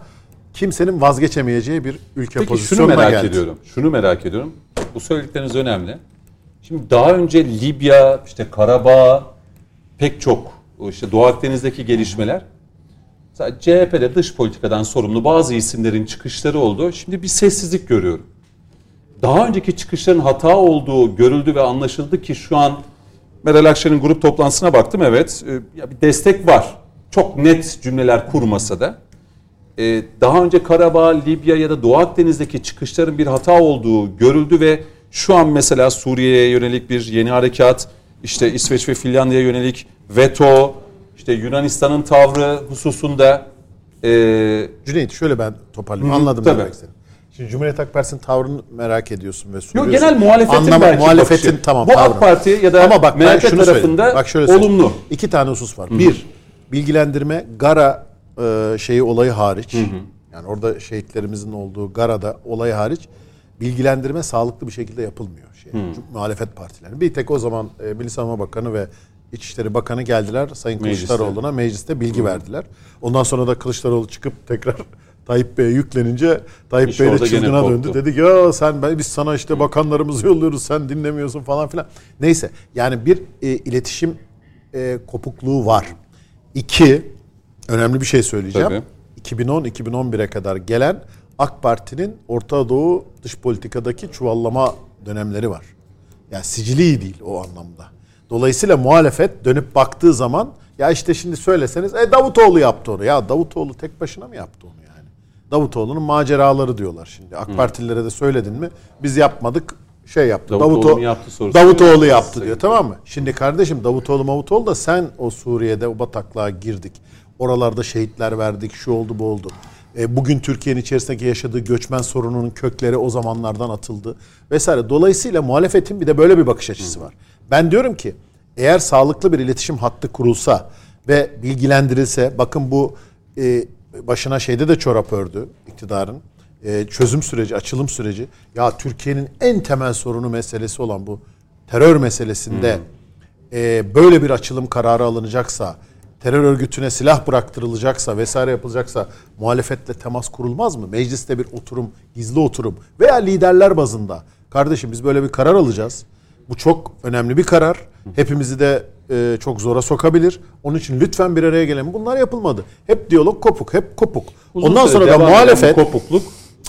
kimsenin vazgeçemeyeceği bir ülke Peki şunu pozisyonuna merak geldi. ediyorum. Şunu merak ediyorum. Bu söyledikleriniz önemli. Şimdi daha önce Libya, işte Karabağ, pek çok işte Doğu Akdeniz'deki gelişmeler sadece CHP'de dış politikadan sorumlu bazı isimlerin çıkışları oldu. Şimdi bir sessizlik görüyorum. Daha önceki çıkışların hata olduğu görüldü ve anlaşıldı ki şu an Meral Akşener'in grup toplantısına baktım evet. e, Ya bir destek var. Çok net cümleler kurmasa da. Ee, daha önce Karabağ, Libya ya da Doğu Akdeniz'deki çıkışların bir hata olduğu görüldü ve şu an mesela Suriye'ye yönelik bir yeni harekat, işte İsveç ve Finlandiya'ya yönelik veto, işte Yunanistan'ın tavrı hususunda e, Cüneyt şöyle ben toparlayayım. Hı hı, Anladım tabii. demek istediğini. Şimdi Cumhuriyet Halk Partisi'nin tavrını merak ediyorsun ve yok soruyorsun. genel muhalefetin Anlama- belki muhalefetin bakışı. tamam Bu tavrı. AK Parti ya da Ama bak MHP tarafında söyleyeyim. Bak şöyle söyleyeyim. olumlu. İki tane husus var. Bir, bilgilendirme Gara e, şeyi olayı hariç. Yani orada şehitlerimizin olduğu Gara'da olayı hariç bilgilendirme sağlıklı bir şekilde yapılmıyor. Şey, Muhalefet partilerinin. Bir tek o zaman e, Milli Savunma Bakanı ve İçişleri Bakanı geldiler Sayın Mecliste. Kılıçdaroğlu'na mecliste bilgi verdiler. Ondan sonra da Kılıçdaroğlu çıkıp tekrar [laughs] Tayyip Bey'e yüklenince Tayyip İş Bey de çılgına döndü. Dedi ki ya sen ben, biz sana işte bakanlarımızı yolluyoruz sen dinlemiyorsun falan filan. Neyse yani bir e, iletişim e, kopukluğu var. İki önemli bir şey söyleyeceğim. Tabii. 2010-2011'e kadar gelen AK Parti'nin Orta Doğu dış politikadaki çuvallama dönemleri var. Yani sicili iyi değil o anlamda. Dolayısıyla muhalefet dönüp baktığı zaman ya işte şimdi söyleseniz e Davutoğlu yaptı onu. Ya Davutoğlu tek başına mı yaptı onu yani? Davutoğlu'nun maceraları diyorlar şimdi. AK Partililere de söyledin mi? Biz yapmadık şey yaptı. Davutoğlu Davuto- mu yaptı sorusu. Davutoğlu yaptı diyor tamam mı? Şimdi kardeşim Davutoğlu Mavutoğlu da sen o Suriye'de o bataklığa girdik. Oralarda şehitler verdik şu oldu bu oldu. E, bugün Türkiye'nin içerisindeki yaşadığı göçmen sorununun kökleri o zamanlardan atıldı vesaire. Dolayısıyla muhalefetin bir de böyle bir bakış açısı var. Ben diyorum ki eğer sağlıklı bir iletişim hattı kurulsa ve bilgilendirilse bakın bu e, başına şeyde de çorap ördü iktidarın e, çözüm süreci, açılım süreci. Ya Türkiye'nin en temel sorunu meselesi olan bu terör meselesinde e, böyle bir açılım kararı alınacaksa, terör örgütüne silah bıraktırılacaksa vesaire yapılacaksa muhalefetle temas kurulmaz mı? Mecliste bir oturum, gizli oturum veya liderler bazında. Kardeşim biz böyle bir karar alacağız. Bu çok önemli bir karar. Hepimizi de e, çok zora sokabilir. Onun için lütfen bir araya gelelim. Bunlar yapılmadı. Hep diyalog kopuk, hep kopuk. Uzun Ondan sonra da muhalefet kopukluk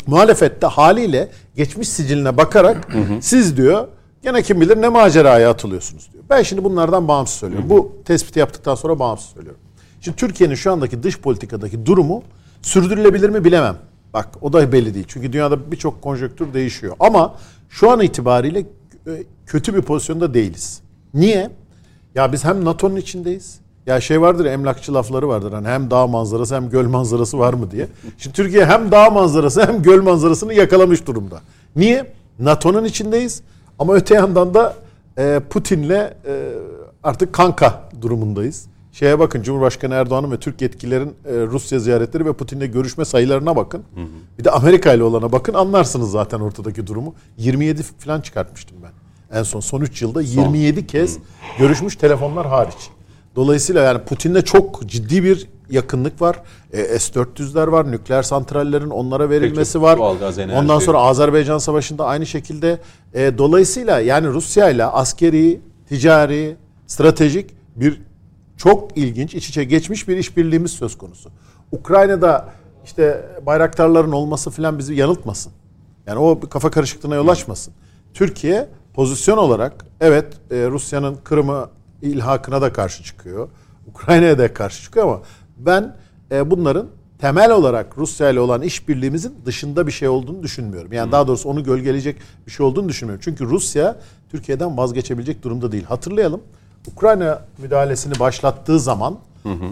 muhalefette haliyle geçmiş siciline bakarak siz diyor gene kim bilir ne maceraya atılıyorsunuz diyor. Ben şimdi bunlardan bağımsız söylüyorum. Bu tespiti yaptıktan sonra bağımsız söylüyorum. Şimdi Türkiye'nin şu andaki dış politikadaki durumu sürdürülebilir mi bilemem. Bak o da belli değil. Çünkü dünyada birçok konjonktür değişiyor. Ama şu an itibariyle e, kötü bir pozisyonda değiliz. Niye? Ya biz hem NATO'nun içindeyiz. Ya şey vardır ya, emlakçı lafları vardır. Hani hem dağ manzarası hem göl manzarası var mı diye. Şimdi Türkiye hem dağ manzarası hem göl manzarasını yakalamış durumda. Niye? NATO'nun içindeyiz. Ama öte yandan da e, Putin'le e, artık kanka durumundayız. Şeye bakın Cumhurbaşkanı Erdoğan'ın ve Türk yetkililerin e, Rusya ziyaretleri ve Putin'le görüşme sayılarına bakın. Bir de Amerika ile olana bakın anlarsınız zaten ortadaki durumu. 27 falan çıkartmıştım ben. En son son 3 yılda 27 kez görüşmüş telefonlar hariç. Dolayısıyla yani Putin'le çok ciddi bir yakınlık var. E, S-400'ler var. Nükleer santrallerin onlara verilmesi çok var. Ondan sonra Azerbaycan Savaşı'nda aynı şekilde. E, dolayısıyla yani Rusya ile askeri, ticari, stratejik bir çok ilginç iç içe geçmiş bir işbirliğimiz söz konusu. Ukrayna'da işte bayraktarların olması falan bizi yanıltmasın. Yani o kafa karışıklığına yol açmasın. Türkiye pozisyon olarak evet e, Rusya'nın Kırım'ı ilhakına da karşı çıkıyor. Ukrayna'ya da karşı çıkıyor ama ben e, bunların temel olarak Rusya ile olan işbirliğimizin dışında bir şey olduğunu düşünmüyorum. Yani daha doğrusu onu gölgeleyecek bir şey olduğunu düşünmüyorum. Çünkü Rusya Türkiye'den vazgeçebilecek durumda değil. Hatırlayalım. Ukrayna müdahalesini başlattığı zaman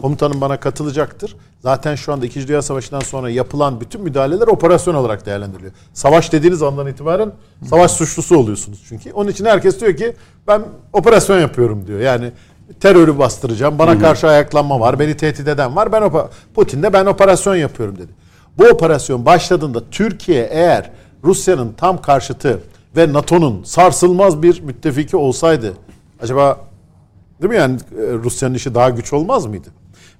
komutanım bana katılacaktır. Zaten şu anda 2. Dünya Savaşı'ndan sonra yapılan bütün müdahaleler operasyon olarak değerlendiriliyor. Savaş dediğiniz andan itibaren savaş suçlusu oluyorsunuz çünkü. Onun için herkes diyor ki ben operasyon yapıyorum diyor. Yani terörü bastıracağım. Bana karşı ayaklanma var. Beni tehdit eden var. Ben opa- Putin de ben operasyon yapıyorum dedi. Bu operasyon başladığında Türkiye eğer Rusya'nın tam karşıtı ve NATO'nun sarsılmaz bir müttefiki olsaydı acaba değil mi yani e, Rusya'nın işi daha güç olmaz mıydı?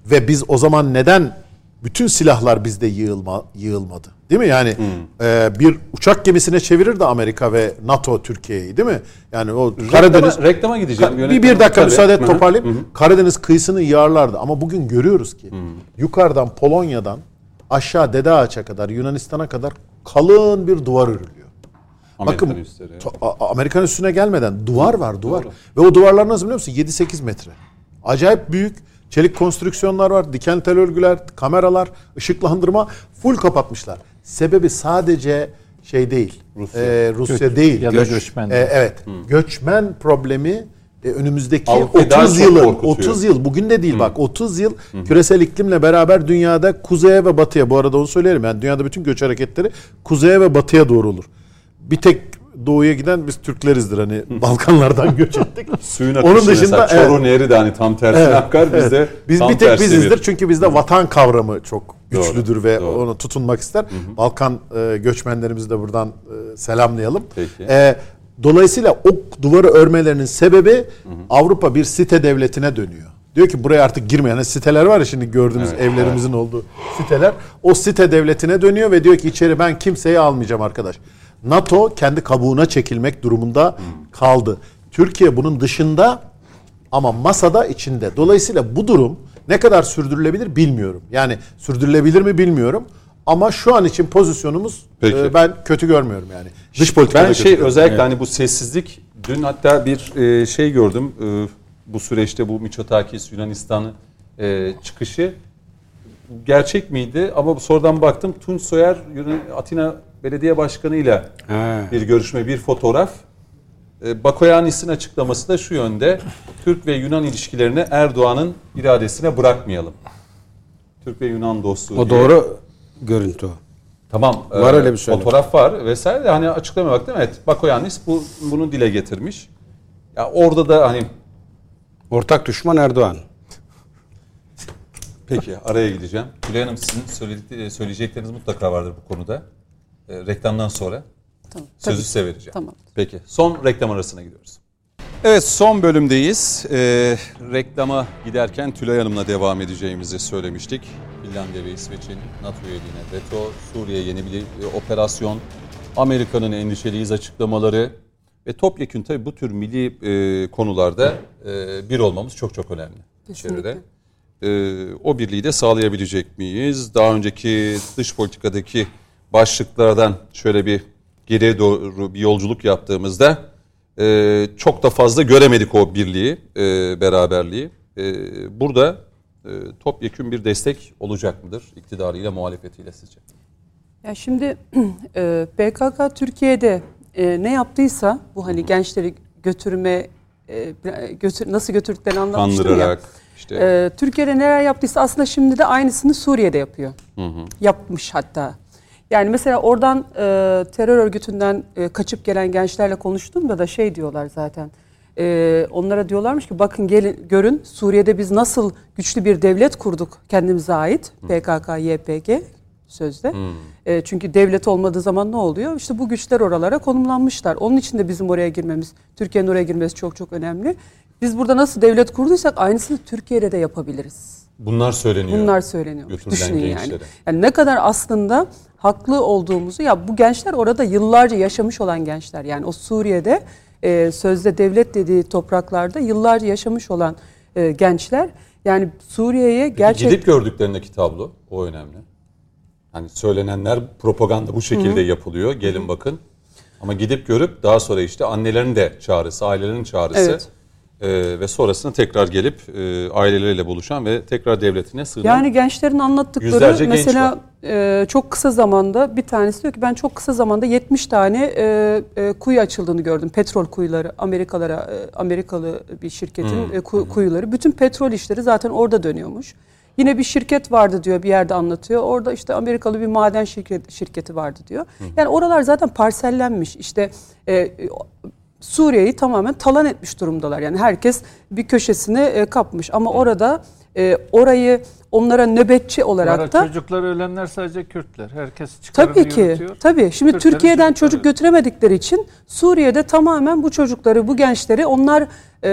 Ve biz o zaman neden bütün silahlar bizde yığılma, yığılmadı? Değil mi? Yani e, bir uçak gemisine çevirirdi Amerika ve NATO Türkiye'yi değil mi? Yani o Karadeniz Reklama, reklama gideceğim. Ka- bir, bir dakika Tabii. müsaade et toparlayayım. Karadeniz kıyısını yağarlardı. Ama bugün görüyoruz ki yukarıdan Polonya'dan aşağı Dede Ağaç'a kadar Yunanistan'a kadar kalın bir duvar örülüyor. Amerikan Bakın A- Amerikan üstüne gelmeden duvar var duvar. Doğru. Ve o duvarlar nasıl biliyor musun? 7-8 metre. Acayip büyük çelik konstrüksiyonlar var. Diken tel örgüler, kameralar, ışıklandırma full kapatmışlar. Sebebi sadece şey değil. Rusya. e, Rusya değil. ya da göçmen. E, evet. Göçmen problemi e, önümüzdeki Avrupa'yı daha 30 çok yılın korkutuyor. 30 yıl bugün de değil bak 30 yıl küresel iklimle beraber dünyada kuzeye ve batıya bu arada onu söyleyelim yani dünyada bütün göç hareketleri kuzeye ve batıya doğru olur. Bir tek doğuya giden biz Türklerizdir hani [laughs] Balkanlardan göç ettik. [laughs] Suyun Onun akışı dışında mesela Çoruh evet. Nehri de hani tam tersine Evet, akar bizde evet. biz tam bir tek bizizdir bir- çünkü bizde vatan kavramı çok Doğru, güçlüdür ve doğru. onu tutunmak ister. Balkan e, göçmenlerimizi de buradan e, selamlayalım. Peki. E, dolayısıyla o duvarı örmelerinin sebebi Avrupa bir site devletine dönüyor. Diyor ki buraya artık girmeyen hani siteler var ya şimdi gördüğümüz Evet, evlerimizin olduğu siteler. O site devletine dönüyor ve diyor ki içeri ben kimseyi almayacağım arkadaş. NATO kendi kabuğuna çekilmek durumunda kaldı. Türkiye bunun dışında ama masada içinde. Dolayısıyla bu durum ne kadar sürdürülebilir bilmiyorum. Yani sürdürülebilir mi bilmiyorum. Ama şu an için pozisyonumuz Peki. e, ben kötü görmüyorum yani. Dış politikada Ben şey özellikle hani bu sessizlik dün hatta bir e, şey gördüm e, bu süreçte bu Miçotakis Yunanistan'ı e, çıkışı gerçek miydi ama sonradan baktım Tunç Soyer Yunan- Atina Belediye Başkanı ile Ha. bir görüşme bir fotoğraf e, Bakoyannis'in açıklaması da şu yönde Türk ve Yunan ilişkilerini Erdoğan'ın iradesine bırakmayalım. Türk ve Yunan dostluğu O diye. doğru görüntü o. Tamam. Var e, öyle bir söylem. Fotoğraf var vesaire de hani açıklamaya baktım. Evet Bakoyannis bu, bunu dile getirmiş. Ya orada da hani Ortak düşman Erdoğan. peki araya gideceğim. Tülay Hanım sizin söyleyecekleriniz mutlaka vardır bu konuda. E, reklamdan sonra Tamam. sözü Tabii. size vereceğim. Tamam. Peki son reklam arasına gidiyoruz. Evet son bölümdeyiz. E, reklama giderken Tülay Hanım'la devam edeceğimizi söylemiştik. Finlandiya ve İsveç'in NATO üyeliğine veto, Suriye yeni bir e, operasyon, Amerika'nın endişeliyiz açıklamaları ve topyekün tabii bu tür milli e, konularda e, bir olmamız çok çok önemli Kesinlikle. içeride. E, o birliği de sağlayabilecek miyiz? Daha önceki dış politikadaki başlıklardan şöyle bir geriye doğru bir yolculuk yaptığımızda e, çok da fazla göremedik o birliği, e, beraberliği. E, burada e, topyekün bir destek olacak mıdır iktidarıyla muhalefetiyle sizce? Ya şimdi [clears throat] e, PKK Türkiye'de e, ne yaptıysa bu hani gençleri götürme e, götür, nasıl götürdüklerini anlatmıştım ya. Kandırarak işte E, Türkiye'de neler yaptıysa aslında şimdi de aynısını Suriye'de yapıyor. Yapmış hatta. Yani mesela oradan e, terör örgütünden e, kaçıp gelen gençlerle konuştuğumda da şey diyorlar zaten. E, onlara diyorlarmış ki bakın gelin görün Suriye'de biz nasıl güçlü bir devlet kurduk kendimize ait PKK, YPG sözde. E, çünkü devlet olmadığı zaman ne oluyor? İşte bu güçler oralara konumlanmışlar. Onun için de bizim oraya girmemiz, Türkiye'nin oraya girmesi çok çok önemli. Biz burada nasıl devlet kurduysak aynısını Türkiye'de de yapabiliriz. Bunlar söyleniyor. Bunlar söyleniyor. Düşünün yani. Yani ne kadar aslında haklı olduğumuzu ya bu gençler orada yıllarca yaşamış olan gençler. Yani o Suriye'de e, sözde devlet dediği topraklarda yıllarca yaşamış olan e, gençler. Yani Suriye'ye gerçek Gidip gördüklerindeki tablo o önemli. Hani söylenenler propaganda bu şekilde yapılıyor. Gelin bakın. Ama gidip görüp daha sonra işte annelerin de çağrısı, ailelerin çağrısı Evet. E, ve sonrasında tekrar gelip e, aileleriyle buluşan ve tekrar devletine sığınan Yani gençlerin anlattıkları Yüzlerce genç mesela e, çok kısa zamanda bir tanesi diyor ki ben çok kısa zamanda 70 tane e, e, kuyu açıldığını gördüm. Petrol kuyuları Amerikalara e, Amerikalı bir şirketin Hmm. e, ku- kuyuları. Bütün petrol işleri zaten orada dönüyormuş. Yine bir şirket vardı diyor bir yerde anlatıyor. Orada işte Amerikalı bir maden şirket, şirketi vardı diyor. Yani oralar zaten parsellenmiş. İşte e, Suriye'yi tamamen talan etmiş durumdalar. Yani herkes bir köşesine e, kapmış. Ama orada e, orayı onlara nöbetçi olarak Ara da çocuklar ölenler sadece Kürtler. Herkes çıkarını tabii ki yürütüyor. tabii şimdi Kürtlerin Türkiye'den çocukları. çocuk götüremedikleri için Suriye'de tamamen bu çocukları, bu gençleri onlar e,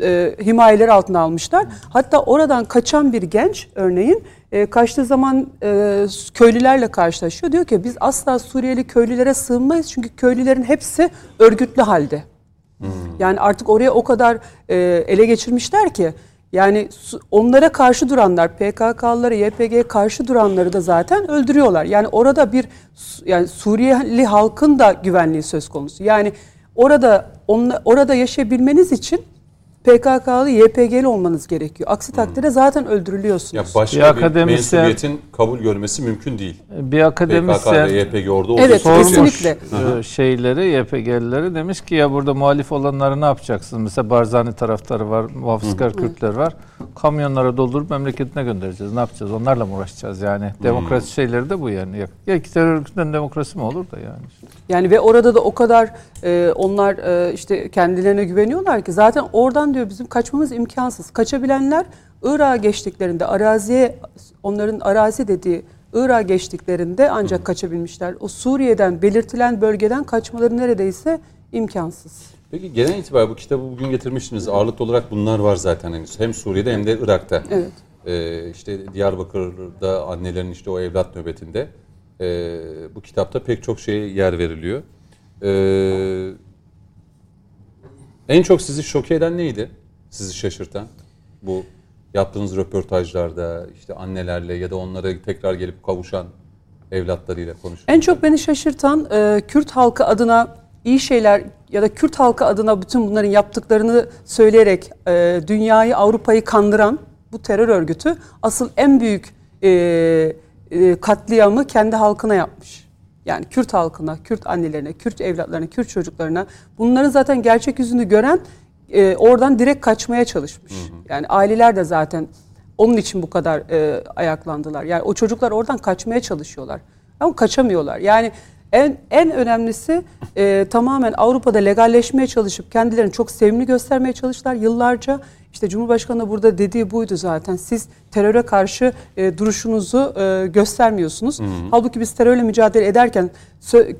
e, himayeleri altına almışlar. Hatta oradan kaçan bir genç örneğin e, kaçtığı zaman e, köylülerle karşılaşıyor. Diyor ki biz asla Suriyeli köylülere sığınmayız çünkü köylülerin hepsi örgütlü halde. Yani artık oraya o kadar e, ele geçirmişler ki yani onlara karşı duranlar PKK'lıları, YPG'ye karşı duranları da zaten öldürüyorlar. Yani orada bir yani Suriyeli halkın da güvenliği söz konusu. Yani orada onla, orada yaşayabilmeniz için PKK'lı, YPG'li olmanız gerekiyor. Aksi takdirde zaten öldürülüyorsunuz. ya başka Bir bir, akademisyen- mensubiyetin kabul görmesi mümkün değil. Bir PKK akademisyen ve YPG orada olduğu Evet, sormuş kesinlikle. e, şeyleri, YPG'lileri demiş ki ya burada muhalif olanları ne yapacaksınız? Mesela Barzani taraftarı var, muhafazakar Kürtler var. Kamyonlara doldurup memleketine göndereceğiz. Ne yapacağız? Onlarla mı uğraşacağız yani? Demokrasi şeyleri de bu yani. Ya, ya iki terör örgütünden demokrasi mi olur da yani? Yani ve orada da o kadar e, onlar e, işte kendilerine güveniyorlar ki zaten oradan diyor bizim kaçmamız imkansız. Kaçabilenler Irak'a geçtiklerinde araziye onların arazi dediği Irak'a geçtiklerinde ancak kaçabilmişler. O Suriye'den belirtilen bölgeden kaçmaları neredeyse imkansız. Peki genel itibariyle bu kitabı bugün getirmişsiniz. Ağırlıklı olarak bunlar var zaten henüz. Hem Suriye'de hem de Irak'ta. Evet. Ee, işte Diyarbakır'da annelerin işte o evlat nöbetinde. Ee, bu kitapta pek çok şeye yer veriliyor. Ee, en çok sizi şoke eden neydi? Sizi şaşırtan? Bu yaptığınız röportajlarda işte annelerle ya da onlara tekrar gelip kavuşan evlatlarıyla konuşurken. En çok beni şaşırtan e, Kürt halkı adına iyi şeyler ya da Kürt halkı adına bütün bunların yaptıklarını söyleyerek e, dünyayı, Avrupa'yı kandıran bu terör örgütü asıl en büyük e, e, katliamı kendi halkına yapmış. Yani Kürt halkına, Kürt annelerine, Kürt evlatlarına, Kürt çocuklarına bunların zaten gerçek yüzünü gören e, oradan direkt kaçmaya çalışmış. Yani aileler de zaten onun için bu kadar e, ayaklandılar. Yani o çocuklar oradan kaçmaya çalışıyorlar. Ama kaçamıyorlar. Yani en en önemlisi e, tamamen Avrupa'da legalleşmeye çalışıp kendilerini çok sevimli göstermeye çalıştılar yıllarca. İşte Cumhurbaşkanı da burada dediği buydu zaten. Siz teröre karşı e, duruşunuzu e, göstermiyorsunuz. Halbuki biz terörle mücadele ederken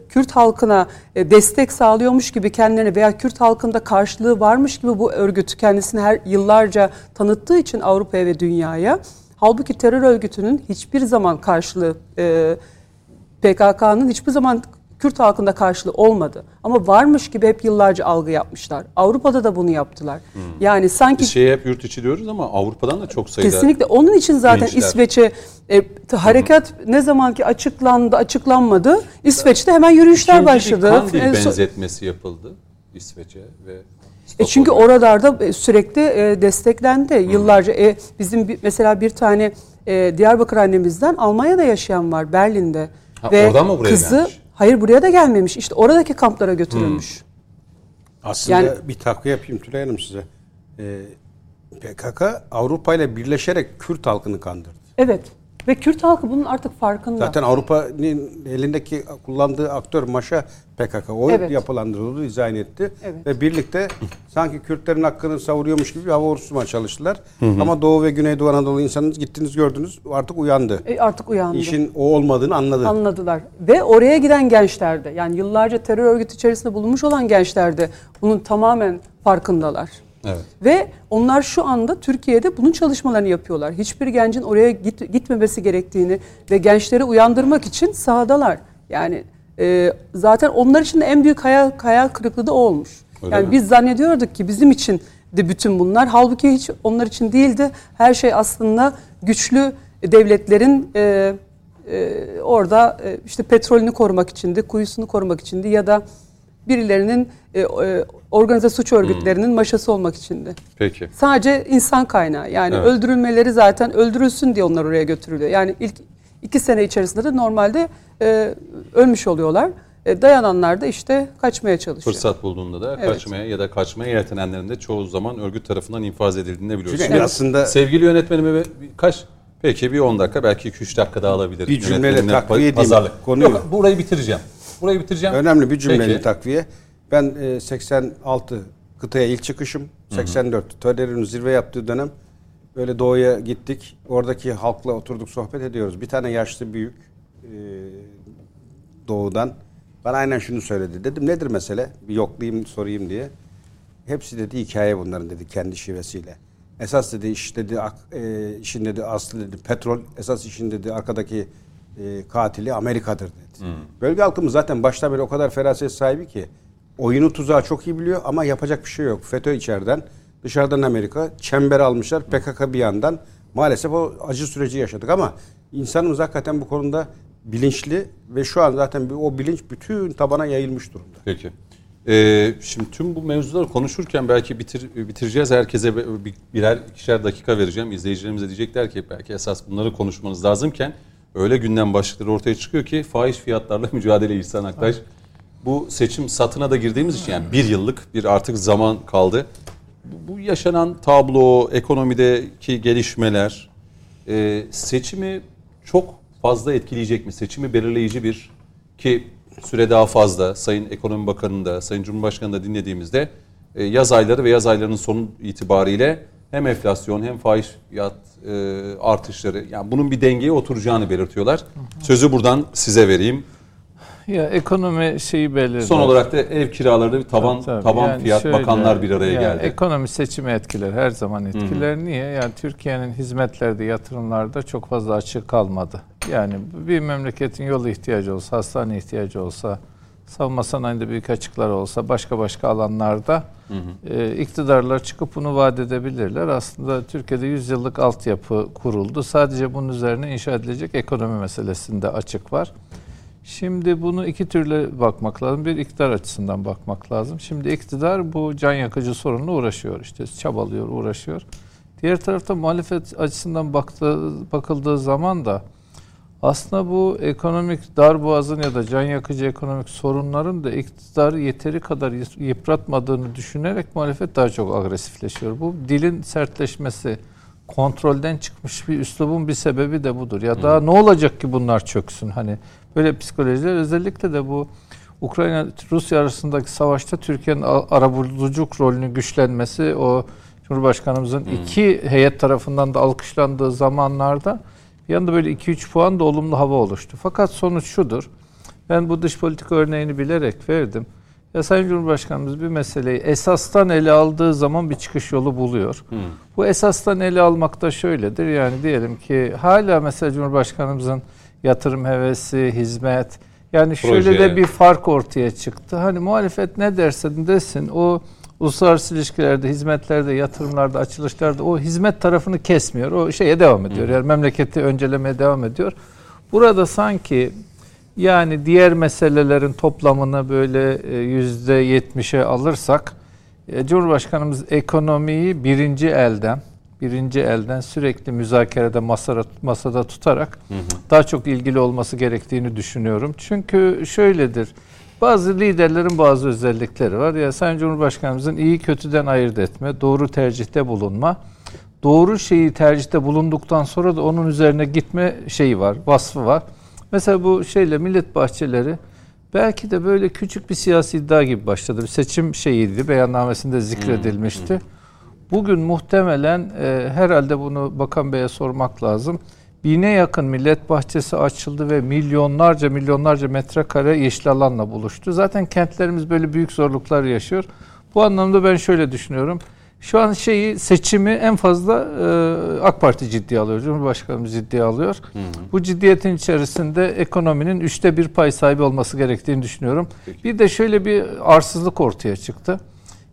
Kürt halkına e, destek sağlıyormuş gibi kendilerine veya Kürt halkında karşılığı varmış gibi bu örgüt kendisini her yıllarca tanıttığı için Avrupa'ya ve dünyaya. Halbuki terör örgütünün hiçbir zaman karşılığı e, PKK'nın hiçbir zaman Kürt halkında karşılığı olmadı. Ama varmış gibi hep yıllarca algı yapmışlar. Avrupa'da da bunu yaptılar. Yani sanki Biz şeye hep yurt içi diyoruz ama Avrupa'dan da çok sayıda kesinlikle onun için zaten gençler. İsveç'e e, harekat ne zamanki açıklandı, açıklanmadı. İsveç'te hemen yürüyüşler İkinci başladı. bir Kandil benzetmesi yapıldı İsveç'e ve E çünkü oralarda e, sürekli e, desteklendi. Yıllarca e, bizim bir- mesela bir tane e, Diyarbakır annemizden Almanya'da yaşayan var Berlin'de. Ha, oradan mı kızı gelmiş? Hayır buraya da gelmemiş. İşte oradaki kamplara götürülmüş. Aslında Yani- bir takviye yapayım Tülay Hanım size. Ee, PKK Avrupa ile birleşerek Kürt halkını kandırdı. Evet. Ve Kürt halkı bunun artık farkında. Zaten Avrupa'nın elindeki kullandığı aktör Maşa PKK. O Evet. yapılandırıldı, dizayn etti. Evet. Ve birlikte sanki Kürtlerin hakkını savuruyormuş gibi bir hava oluşturmaya çalıştılar. Ama Doğu ve Güneydoğu Anadolu insanınız gittiniz gördünüz artık uyandı. E, artık uyandı. İşin o olmadığını anladı. Anladılar. Ve oraya giden gençler de yani yıllarca terör örgütü içerisinde bulunmuş olan gençler de bunun tamamen farkındalar. Evet. Ve onlar şu anda Türkiye'de bunun çalışmalarını yapıyorlar. Hiçbir gencin oraya git, gitmemesi gerektiğini ve gençleri uyandırmak için sahadalar. Yani e, zaten onlar için de en büyük hayal, hayal kırıklığı da o olmuş. Öyle yani mi? biz zannediyorduk ki bizim için de bütün bunlar. Halbuki hiç onlar için değildi. Her şey aslında güçlü devletlerin e, e, orada e, işte petrolünü korumak içindi, kuyusunu korumak içindi ya da birilerinin e, e, organize suç örgütlerinin maşası olmak içindi. Peki. Sadece insan kaynağı. Yani Evet. öldürülmeleri zaten öldürülsün diye onlar oraya götürülüyor. Yani ilk iki sene içerisinde de normalde e, ölmüş oluyorlar. E, dayananlar da işte kaçmaya çalışıyor. Fırsat bulduğunda da Evet. kaçmaya ya da kaçmaya yeltenenlerin de çoğu zaman örgüt tarafından infaz edildiğini biliyoruz. Çünkü Şimdi aslında- sevgili yönetmenime bir- kaç Peki bir 10 dakika belki 2-3 dakika daha alabilir. Bir cümleyle takviye edeyim pazarlık. konuyu. Yok, burayı bitireceğim. Burayı bitireceğim. Önemli bir cümleyle Peki. takviye. Ben e, 86 kıtaya ilk çıkışım. 84 Töder'in zirve yaptığı dönem böyle doğuya gittik. Oradaki halkla oturduk sohbet ediyoruz. Bir tane yaşlı büyük e, doğudan bana aynen şunu söyledi. Dedim nedir mesele? Bir yoklayayım sorayım diye. Hepsi dedi hikaye bunların dedi kendi şivesiyle. Esas dedi iş dedi e, işin dedi aslı dedi petrol. Esas işin dedi arkadaki e, katili Amerika'dır dedi. Bölge halkımız zaten baştan beri o kadar feraset sahibi ki oyunu tuzağı çok iyi biliyor ama yapacak bir şey yok. FETÖ içeriden, dışarıdan Amerika çember almışlar. PKK bir yandan. Maalesef o acı süreci yaşadık ama insanımız hakikaten bu konuda bilinçli ve şu an zaten bir- o bilinç bütün tabana yayılmış durumda. Peki. Ee, şimdi tüm bu mevzuları konuşurken belki bitir, bitireceğiz. Herkese bir- bir- birer ikişer dakika vereceğim. İzleyicilerimize diyecekler ki belki esas bunları konuşmanız lazımken öyle gündem başlıkları ortaya çıkıyor ki fahiş fiyatlarla [laughs] mücadele İhsan Aktaş. Bu seçim satına da girdiğimiz için yani bir yıllık bir artık zaman kaldı. Bu, yaşanan tablo, ekonomideki gelişmeler e, seçimi çok fazla etkileyecek mi? Seçimi belirleyici bir ki süre daha fazla Sayın Ekonomi Bakanı'nı da Sayın Cumhurbaşkanı'nı da dinlediğimizde e, yaz ayları ve yaz aylarının sonu itibariyle hem enflasyon hem faiz fiyat e, artışları yani bunun bir dengeye oturacağını belirtiyorlar. Sözü buradan size vereyim. Ya ekonomi şeyi belirler. Son olarak da ev kiraları bir taban Tabii, tabii. taban Yani fiyat şöyle, bakanlar bir araya yani geldi. Ekonomi seçimi etkiler. Her zaman etkiler. Niye? Yani Türkiye'nin hizmetlerde, yatırımlarda çok fazla açık kalmadı. Yani bir memleketin yolu ihtiyacı olsa, hastane ihtiyacı olsa, savunma sanayinde büyük açıklar olsa, başka başka alanlarda e, iktidarlar çıkıp bunu vaat edebilirler. Aslında Türkiye'de 100 yıllık altyapı kuruldu. Sadece bunun üzerine inşa edilecek ekonomi meselesinde açık var. Şimdi bunu iki türlü bakmak lazım. Bir iktidar açısından bakmak lazım. Şimdi iktidar bu can yakıcı sorunla uğraşıyor. İşte çabalıyor, uğraşıyor. Diğer tarafta muhalefet açısından baktığı, bakıldığı zaman da aslında bu ekonomik darboğazın ya da can yakıcı ekonomik sorunların da iktidarı yeteri kadar yıpratmadığını düşünerek muhalefet daha çok agresifleşiyor. Bu dilin sertleşmesi, kontrolden çıkmış bir üslubun bir sebebi de budur. Ya daha ne olacak ki bunlar çöksün? Hani böyle psikolojiler özellikle de bu Ukrayna Rusya arasındaki savaşta Türkiye'nin arabuluculuk rolünü güçlenmesi o Cumhurbaşkanımızın iki heyet tarafından da alkışlandığı zamanlarda bir anda böyle 2-3 puan da olumlu hava oluştu. Fakat sonuç şudur. Ben bu dış politika örneğini bilerek verdim. Ya Sayın Cumhurbaşkanımız bir meseleyi esastan ele aldığı zaman bir çıkış yolu buluyor. Hmm. Bu esastan ele almak da şöyledir. Yani diyelim ki hala mesela Cumhurbaşkanımızın yatırım hevesi, hizmet yani şöyle Proje. de bir fark ortaya çıktı. Hani muhalefet ne derse desin o uluslararası ilişkilerde, hizmetlerde, yatırımlarda, açılışlarda o hizmet tarafını kesmiyor. O şeye devam ediyor. Yani memleketi öncelemeye devam ediyor. Burada sanki yani diğer meselelerin toplamını böyle e, yüzde yetmişe alırsak e, Cumhurbaşkanımız ekonomiyi birinci elden birinci elden sürekli müzakerede masada, masada tutarak daha çok ilgili olması gerektiğini düşünüyorum. Çünkü şöyledir. Bazı liderlerin bazı özellikleri var. Ya Sayın Cumhurbaşkanımızın iyi kötüden ayırt etme, doğru tercihte bulunma, doğru şeyi tercihte bulunduktan sonra da onun üzerine gitme şeyi var, vasfı var. Mesela bu şeyle millet bahçeleri belki de böyle küçük bir siyasi iddia gibi başladı. Bir seçim şeyiydi, beyannamesinde zikredilmişti. Bugün muhtemelen e, herhalde bunu Bakan Bey'e sormak lazım. Bine yakın millet bahçesi açıldı ve milyonlarca milyonlarca metrekare yeşil alanla buluştu. Zaten kentlerimiz böyle büyük zorluklar yaşıyor. Bu anlamda ben şöyle düşünüyorum. Şu an şeyi seçimi en fazla e, AK Parti ciddiye alıyor. Cumhurbaşkanımız ciddiye alıyor. Hı hı. Bu ciddiyetin içerisinde ekonominin üçte bir pay sahibi olması gerektiğini düşünüyorum. Peki. Bir de şöyle bir arsızlık ortaya çıktı.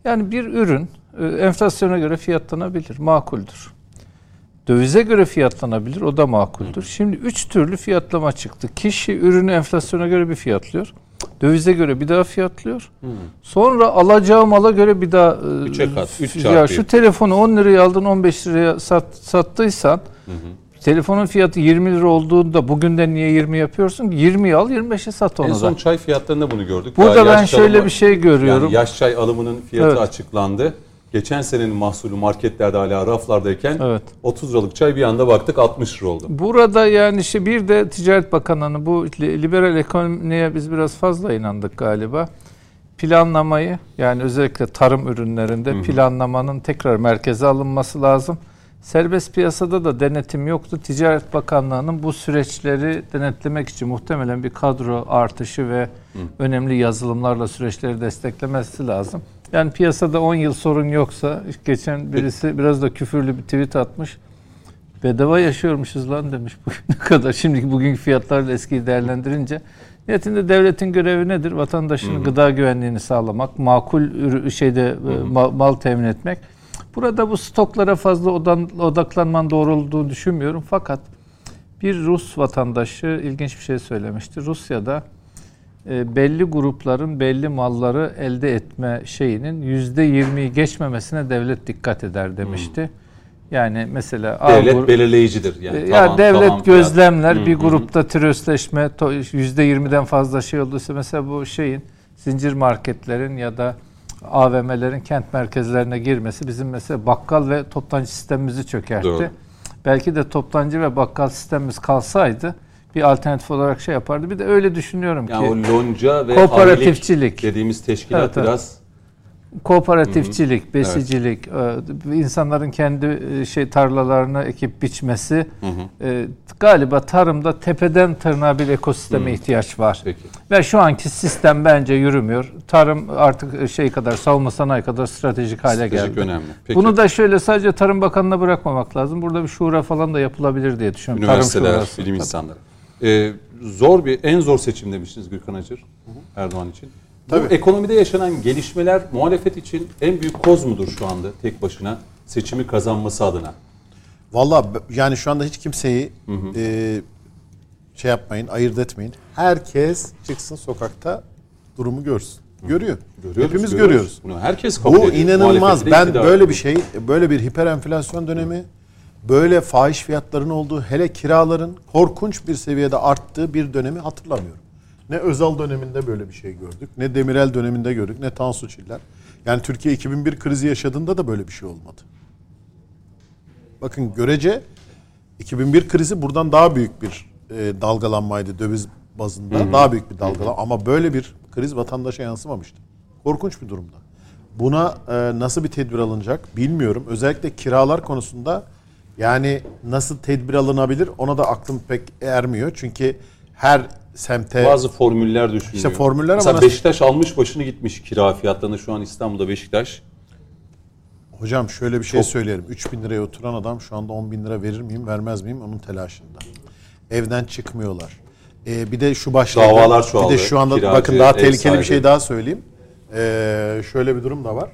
Yani bir ürün e, enflasyona göre fiyatlanabilir, makuldür. Dövize göre fiyatlanabilir, o da makuldür. Hı. Şimdi üç türlü fiyatlama çıktı. Kişi ürünü enflasyona göre bir fiyatlıyor. Dövize göre bir daha fiyatlıyor. Hmm. Sonra alacağı mala göre bir daha e, kat, üç ya şu telefonu 10 liraya aldın 15 liraya sat, sattıysan hı telefonun fiyatı 20 lira olduğunda bugünden niye 20 yapıyorsun? 20'yi al 25'e sat onu en da. Son çay fiyatlarında bunu gördük. Burada Daha ben şöyle alımı, bir şey görüyorum. Yani yaş çay alımının fiyatı evet. açıklandı geçen senenin mahsulü marketlerde hala raflardayken evet. 30 liralık çay bir anda baktık 60 lira oldu. Burada yani işte bir de Ticaret Bakanlığı'nın bu liberal ekonomiye biz biraz fazla inandık galiba. Planlamayı yani özellikle tarım ürünlerinde hı hı. planlamanın tekrar merkeze alınması lazım. Serbest piyasada da denetim yoktu. Ticaret Bakanlığı'nın bu süreçleri denetlemek için muhtemelen bir kadro artışı ve hı. önemli yazılımlarla süreçleri desteklemesi lazım. Yani piyasada 10 yıl sorun yoksa geçen birisi biraz da küfürlü bir tweet atmış. Bedava yaşıyormuşuz lan demiş [laughs] bugüne kadar. Şimdiki bugünkü fiyatlarla eskiyi değerlendirince. Niyetinde devletin görevi nedir? Vatandaşın Hı-hı. gıda güvenliğini sağlamak, makul ürü, şeyde ma, mal temin etmek. Burada bu stoklara fazla odan, odaklanman doğru olduğunu düşünmüyorum. Fakat bir Rus vatandaşı ilginç bir şey söylemişti. Rusya'da e, belli grupların belli malları elde etme şeyinin yüzde yirmiyi geçmemesine devlet dikkat eder demişti. Hmm. Yani mesela devlet A, belirleyicidir. Yani e, ya tamam, devlet tamam, gözlemler hmm, bir grupta türösleşme yüzde yirmiden fazla şey olduysa mesela bu şeyin zincir marketlerin ya da AVM'lerin kent merkezlerine girmesi bizim mesela bakkal ve toptancı sistemimizi çökertti. Doğru. Belki de toptancı ve bakkal sistemimiz kalsaydı bir alternatif olarak şey yapardı. Bir de öyle düşünüyorum yani ki. o lonca ve kooperatifçilik dediğimiz teşkilat evet, biraz kooperatifçilik, hı hı. besicilik, evet. insanların kendi e, şey tarlalarını ekip biçmesi hı hı. E, galiba tarımda tepeden tırnağa bir ekosisteme hı. ihtiyaç var. Peki. Ve şu anki sistem bence yürümüyor. Tarım artık şey kadar savunma sanayi kadar stratejik hale stratejik geldi. önemli. Peki. Bunu da şöyle sadece Tarım Bakanı'na bırakmamak lazım. Burada bir şura falan da yapılabilir diye düşünüyorum. Üniversiteler, Tarım bilim insanları. Ee, zor bir, en zor seçim demiştiniz Gürkan Acır Erdoğan için. Tabii. Bu ekonomide yaşanan gelişmeler muhalefet için en büyük koz mudur şu anda tek başına seçimi kazanması adına? Valla yani şu anda hiç kimseyi hı hı. E, şey yapmayın, ayırt etmeyin. Herkes çıksın sokakta durumu görsün. Görüyor. Görüyoruz, Hepimiz görüyoruz. görüyoruz. Bunu herkes kabul Bu ediyor. inanılmaz. Ben böyle bir şey, böyle bir hiper enflasyon dönemi, böyle fahiş fiyatların olduğu, hele kiraların korkunç bir seviyede arttığı bir dönemi hatırlamıyorum. Ne Özal döneminde böyle bir şey gördük, ne Demirel döneminde gördük, ne Tansu Çiller. Yani Türkiye 2001 krizi yaşadığında da böyle bir şey olmadı. Bakın görece 2001 krizi buradan daha büyük bir e, dalgalanmaydı döviz bazında. Hı hı. Daha büyük bir dalgalan ama böyle bir kriz vatandaşa yansımamıştı. Korkunç bir durumda. Buna e, nasıl bir tedbir alınacak bilmiyorum. Özellikle kiralar konusunda yani nasıl tedbir alınabilir ona da aklım pek ermiyor. Çünkü her semte... Bazı formüller düşünüyor. İşte formüller Mesela ama... Beşiktaş almış başını gitmiş kira fiyatlarını şu an İstanbul'da Beşiktaş. Hocam şöyle bir şey Çok... söyleyelim. 3 bin liraya oturan adam şu anda 10 bin lira verir miyim vermez miyim onun telaşında. Evden çıkmıyorlar. Ee, bir de şu başladı. Davalar çoğaldı. Bir de şu anda Kiracı, bakın daha tehlikeli sahibi. bir şey daha söyleyeyim. Ee, şöyle bir durum da var.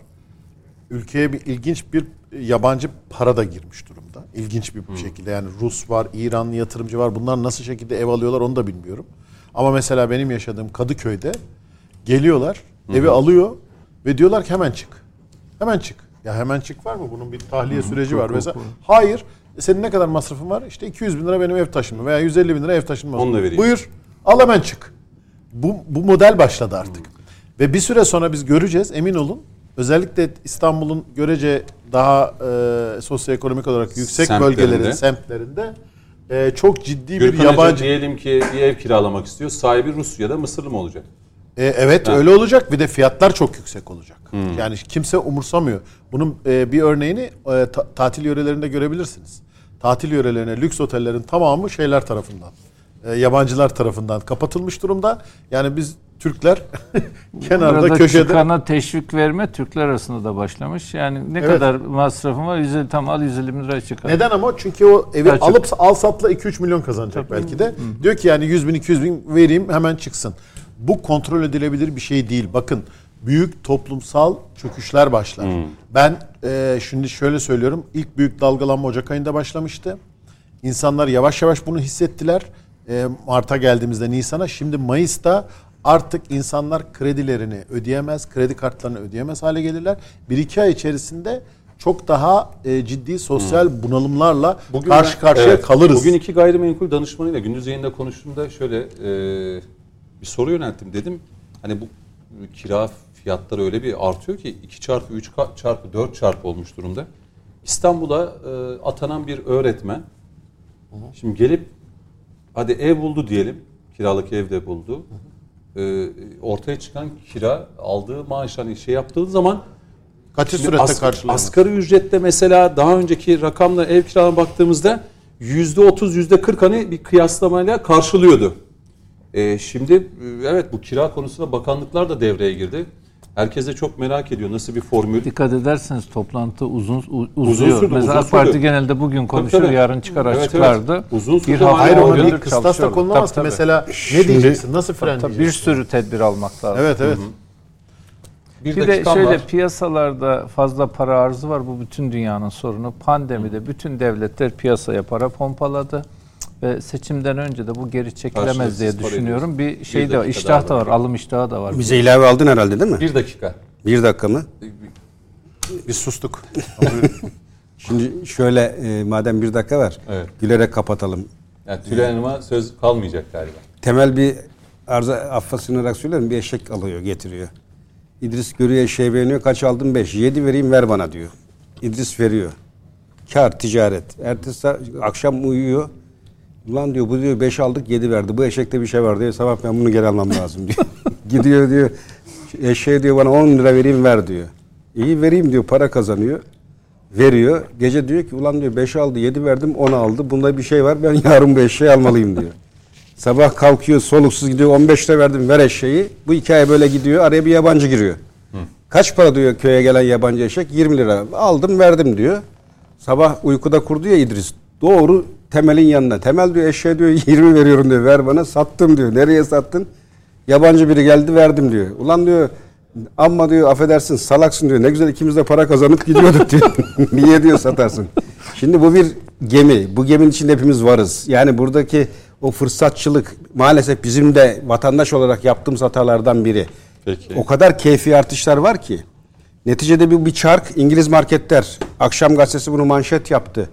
Ülkeye bir ilginç bir yabancı para da girmiş durumda. İlginç bir hmm. şekilde yani Rus var, İranlı yatırımcı var. Bunlar nasıl şekilde ev alıyorlar onu da bilmiyorum. Ama mesela benim yaşadığım Kadıköy'de geliyorlar, hmm. evi alıyor ve diyorlar ki hemen çık. Hemen çık. Ya hemen çık var mı? Bunun bir tahliye hmm. süreci var. Mesela hayır. Senin ne kadar masrafın var? İşte 200 bin lira benim ev taşınma veya 150 bin lira ev taşınma. Onu da vereyim. Buyur. Al hemen çık. Bu, bu model başladı artık. Hmm. Ve bir süre sonra biz göreceğiz emin olun özellikle İstanbul'un görece daha e, sosyoekonomik olarak yüksek semtlerinde. bölgelerin semtlerinde e, çok ciddi Gürkan bir yabancı diyelim ki bir ev kiralamak istiyor. Sahibi Rus ya da Mısırlı mı olacak? E, evet ha. öyle olacak. Bir de fiyatlar çok yüksek olacak. Hmm. Yani kimse umursamıyor. Bunun e, bir örneğini e, ta, tatil yörelerinde görebilirsiniz. Tatil yörelerine lüks otellerin tamamı şeyler tarafından e, yabancılar tarafından kapatılmış durumda. Yani biz Türkler [laughs] kenarda Burada köşede. çıkana teşvik verme Türkler arasında da başlamış. Yani ne Evet. kadar masrafın var? 150 tam al 150 lira çıkar. Neden ama? Çünkü o evi Daha çok. alıp al satla 2-3 milyon kazanacak belki de. Diyor ki yani 100 bin 200 bin vereyim hemen çıksın. Bu kontrol edilebilir bir şey değil. Bakın büyük toplumsal çöküşler başlar. Ben e, şimdi şöyle söylüyorum. İlk büyük dalgalanma Ocak ayında başlamıştı. İnsanlar yavaş yavaş bunu hissettiler. E, Mart'a geldiğimizde Nisan'a. Şimdi Mayıs'ta artık insanlar kredilerini ödeyemez, kredi kartlarını ödeyemez hale gelirler. Bir iki ay içerisinde çok daha e, ciddi sosyal bunalımlarla karşı ben- karşıya evet, kalırız. Bugün iki gayrimenkul danışmanıyla gündüz yayında konuştuğumda şöyle e, bir soru yönelttim. Dedim hani bu kira fiyatları öyle bir artıyor ki 2 çarpı 3 çarpı 4 çarpı olmuş durumda. İstanbul'a e, atanan bir öğretmen şimdi gelip hadi ev buldu diyelim. Kiralık ev de buldu. E, ortaya çıkan kira aldığı maaş hani şey yaptığı zaman Kaçı surette as- karşılanır? Asgari ücrette mesela daha önceki rakamla ev kiralarına baktığımızda yüzde otuz, yüzde kırk hani bir kıyaslamayla karşılıyordu. Ee, şimdi e, evet bu kira konusunda bakanlıklar da devreye girdi. Herkes de çok merak ediyor nasıl bir formül. Dikkat ederseniz toplantı uzun uzuyor. sürdü, Mesela uzun AK Parti sürdü. genelde bugün konuşur, tabii. yarın çıkar Evet, açıklardı. evet. Uzun sürdü bir ama hafta Hayır on bir çalışıyorlar. konulmaz ki. Tabii, tabii. Mesela ne diyeceksin? Nasıl Tabii, frenleyeceksin? tabii. Bir sürü tedbir almak lazım. Evet evet. Bir, Bir de şöyle var. piyasalarda fazla para arzı var. Bu bütün dünyanın sorunu. Pandemide bütün devletler piyasaya para pompaladı. Ve seçimden önce de bu geri çekilemez diye düşünüyorum. Bir şey Bir de var, iştah daha da var. alım iştahı da var. Bize ilave aldın herhalde değil mi? Bir dakika. Bir dakika mı? Biz sustuk. [laughs] Şimdi şöyle e, madem bir dakika var. Evet. Gülerek kapatalım. Yani Tülay Hanım'a söz kalmayacak galiba. Temel bir arıza affa sığınarak söylerim. Bir eşek alıyor getiriyor. İdris görüyor eşeği beğeniyor. Kaç aldın? Beş. Yedi vereyim ver bana diyor. İdris veriyor. Kar, ticaret. Ertesi akşam uyuyor. Ulan diyor bu diyor beş aldık yedi verdi. Bu eşekte bir şey var diyor. Sabah ben bunu geri almam lazım diyor. [laughs] Gidiyor diyor. Eşeğe diyor bana 10 lira vereyim ver diyor. İyi vereyim diyor para kazanıyor. Veriyor. Gece diyor ki ulan diyor 5 aldı 7 verdim 10 aldı. Bunda bir şey var ben [laughs] yarın bu eşeği almalıyım diyor. Sabah kalkıyor soluksuz gidiyor 15 lira verdim ver eşeği. Bu hikaye böyle gidiyor araya bir yabancı giriyor. Kaç para diyor köye gelen yabancı eşek? 20 lira. Aldım verdim diyor. Sabah uykuda kurdu ya İdris. Doğru Temel'in yanına. Temel diyor eşeğe diyor [laughs] 20 veriyorum diyor. Ver bana sattım diyor. Nereye sattın? Yabancı biri geldi verdim diyor. Ulan diyor amma diyor affedersin salaksın diyor. Ne güzel ikimiz de para kazanıp gidiyorduk diyor. [laughs] Niye diyor satarsın? Şimdi bu bir gemi. Bu geminin içinde hepimiz varız. Yani buradaki o fırsatçılık maalesef bizim de vatandaş olarak yaptığımız hatalardan biri. Peki. O kadar keyfi artışlar var ki. Neticede bir, bir çark İngiliz marketler akşam gazetesi bunu manşet yaptı.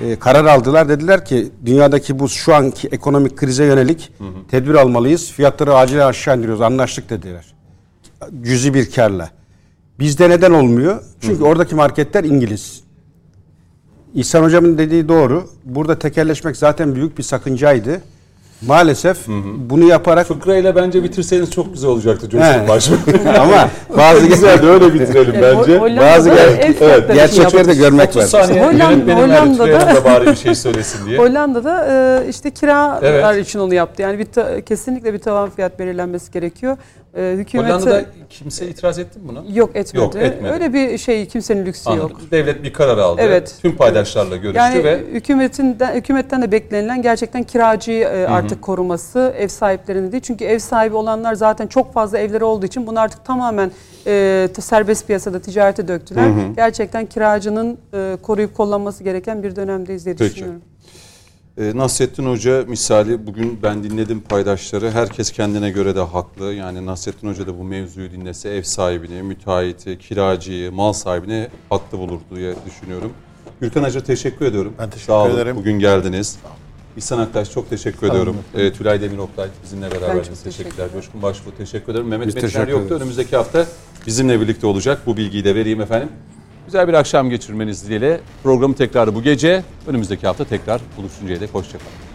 Ee, karar aldılar dediler ki dünyadaki bu şu anki ekonomik krize yönelik tedbir almalıyız. Fiyatları acilen aşağı indiriyoruz. Anlaştık dediler. Cüzi bir karla. Bizde neden olmuyor? Çünkü oradaki marketler İngiliz. İhsan hocamın dediği doğru. Burada tekelleşmek zaten büyük bir sakıncaydı. Maalesef bunu yaparak Fıkrayla bence bitirseniz çok güzel olacaktı Başbuğ. [laughs] ama bazı güzel de öyle bitirelim Evet, bence. Hol- Hollanda'da Bazı ger- ev fiyatları için gerçekleri de görmek 30 var. saniye Hollanda- Hollanda'da- da bari bir şey söylesin diye. Hollanda'da e, işte kiralar Evet. için onu yaptı. Yani bir ta- kesinlikle bir tavan fiyat belirlenmesi gerekiyor. E, hükümete Hollanda'da kimse itiraz etti mi buna? yok etmedi. Yok, etmedi. Öyle bir şey kimsenin lüksü Anladım. yok. Devlet bir karar aldı. Evet. Tüm paydaşlarla görüştü Yani ve hükümetinden hükümetten de beklenilen gerçekten kiracıyı e, artık koruması, ev sahiplerinin değil. Çünkü ev sahibi olanlar zaten çok fazla evleri olduğu için bunu artık tamamen e, serbest piyasada ticarete döktüler. Gerçekten kiracının e, koruyup kollanması gereken bir dönemdeyiz diye Peki. düşünüyorum. E, Nasrettin Hoca misali bugün ben dinledim paydaşları. Herkes kendine göre de haklı. Yani Nasrettin Hoca da bu mevzuyu dinlese ev sahibini, müteahhiti, kiracıyı, mal sahibini haklı bulur diye düşünüyorum. Gürkan Hoca teşekkür ediyorum. Ben teşekkür Sağ olun, ederim. Bugün geldiniz. İhsan Aktaş çok teşekkür ediyorum. E, Tülay Demir Oktay bizimle beraberdiniz. çok Teşekkürler. Coşkun Başbuğ teşekkür ederim. Mehmet Biz Metiner teşekkür yoktu. Önümüzdeki hafta bizimle birlikte olacak. Bu bilgiyi de vereyim efendim. Güzel bir akşam geçirmeniz dileğiyle. Programı tekrarı bu gece. Önümüzdeki hafta tekrar buluşuncaya dek hoşçakalın.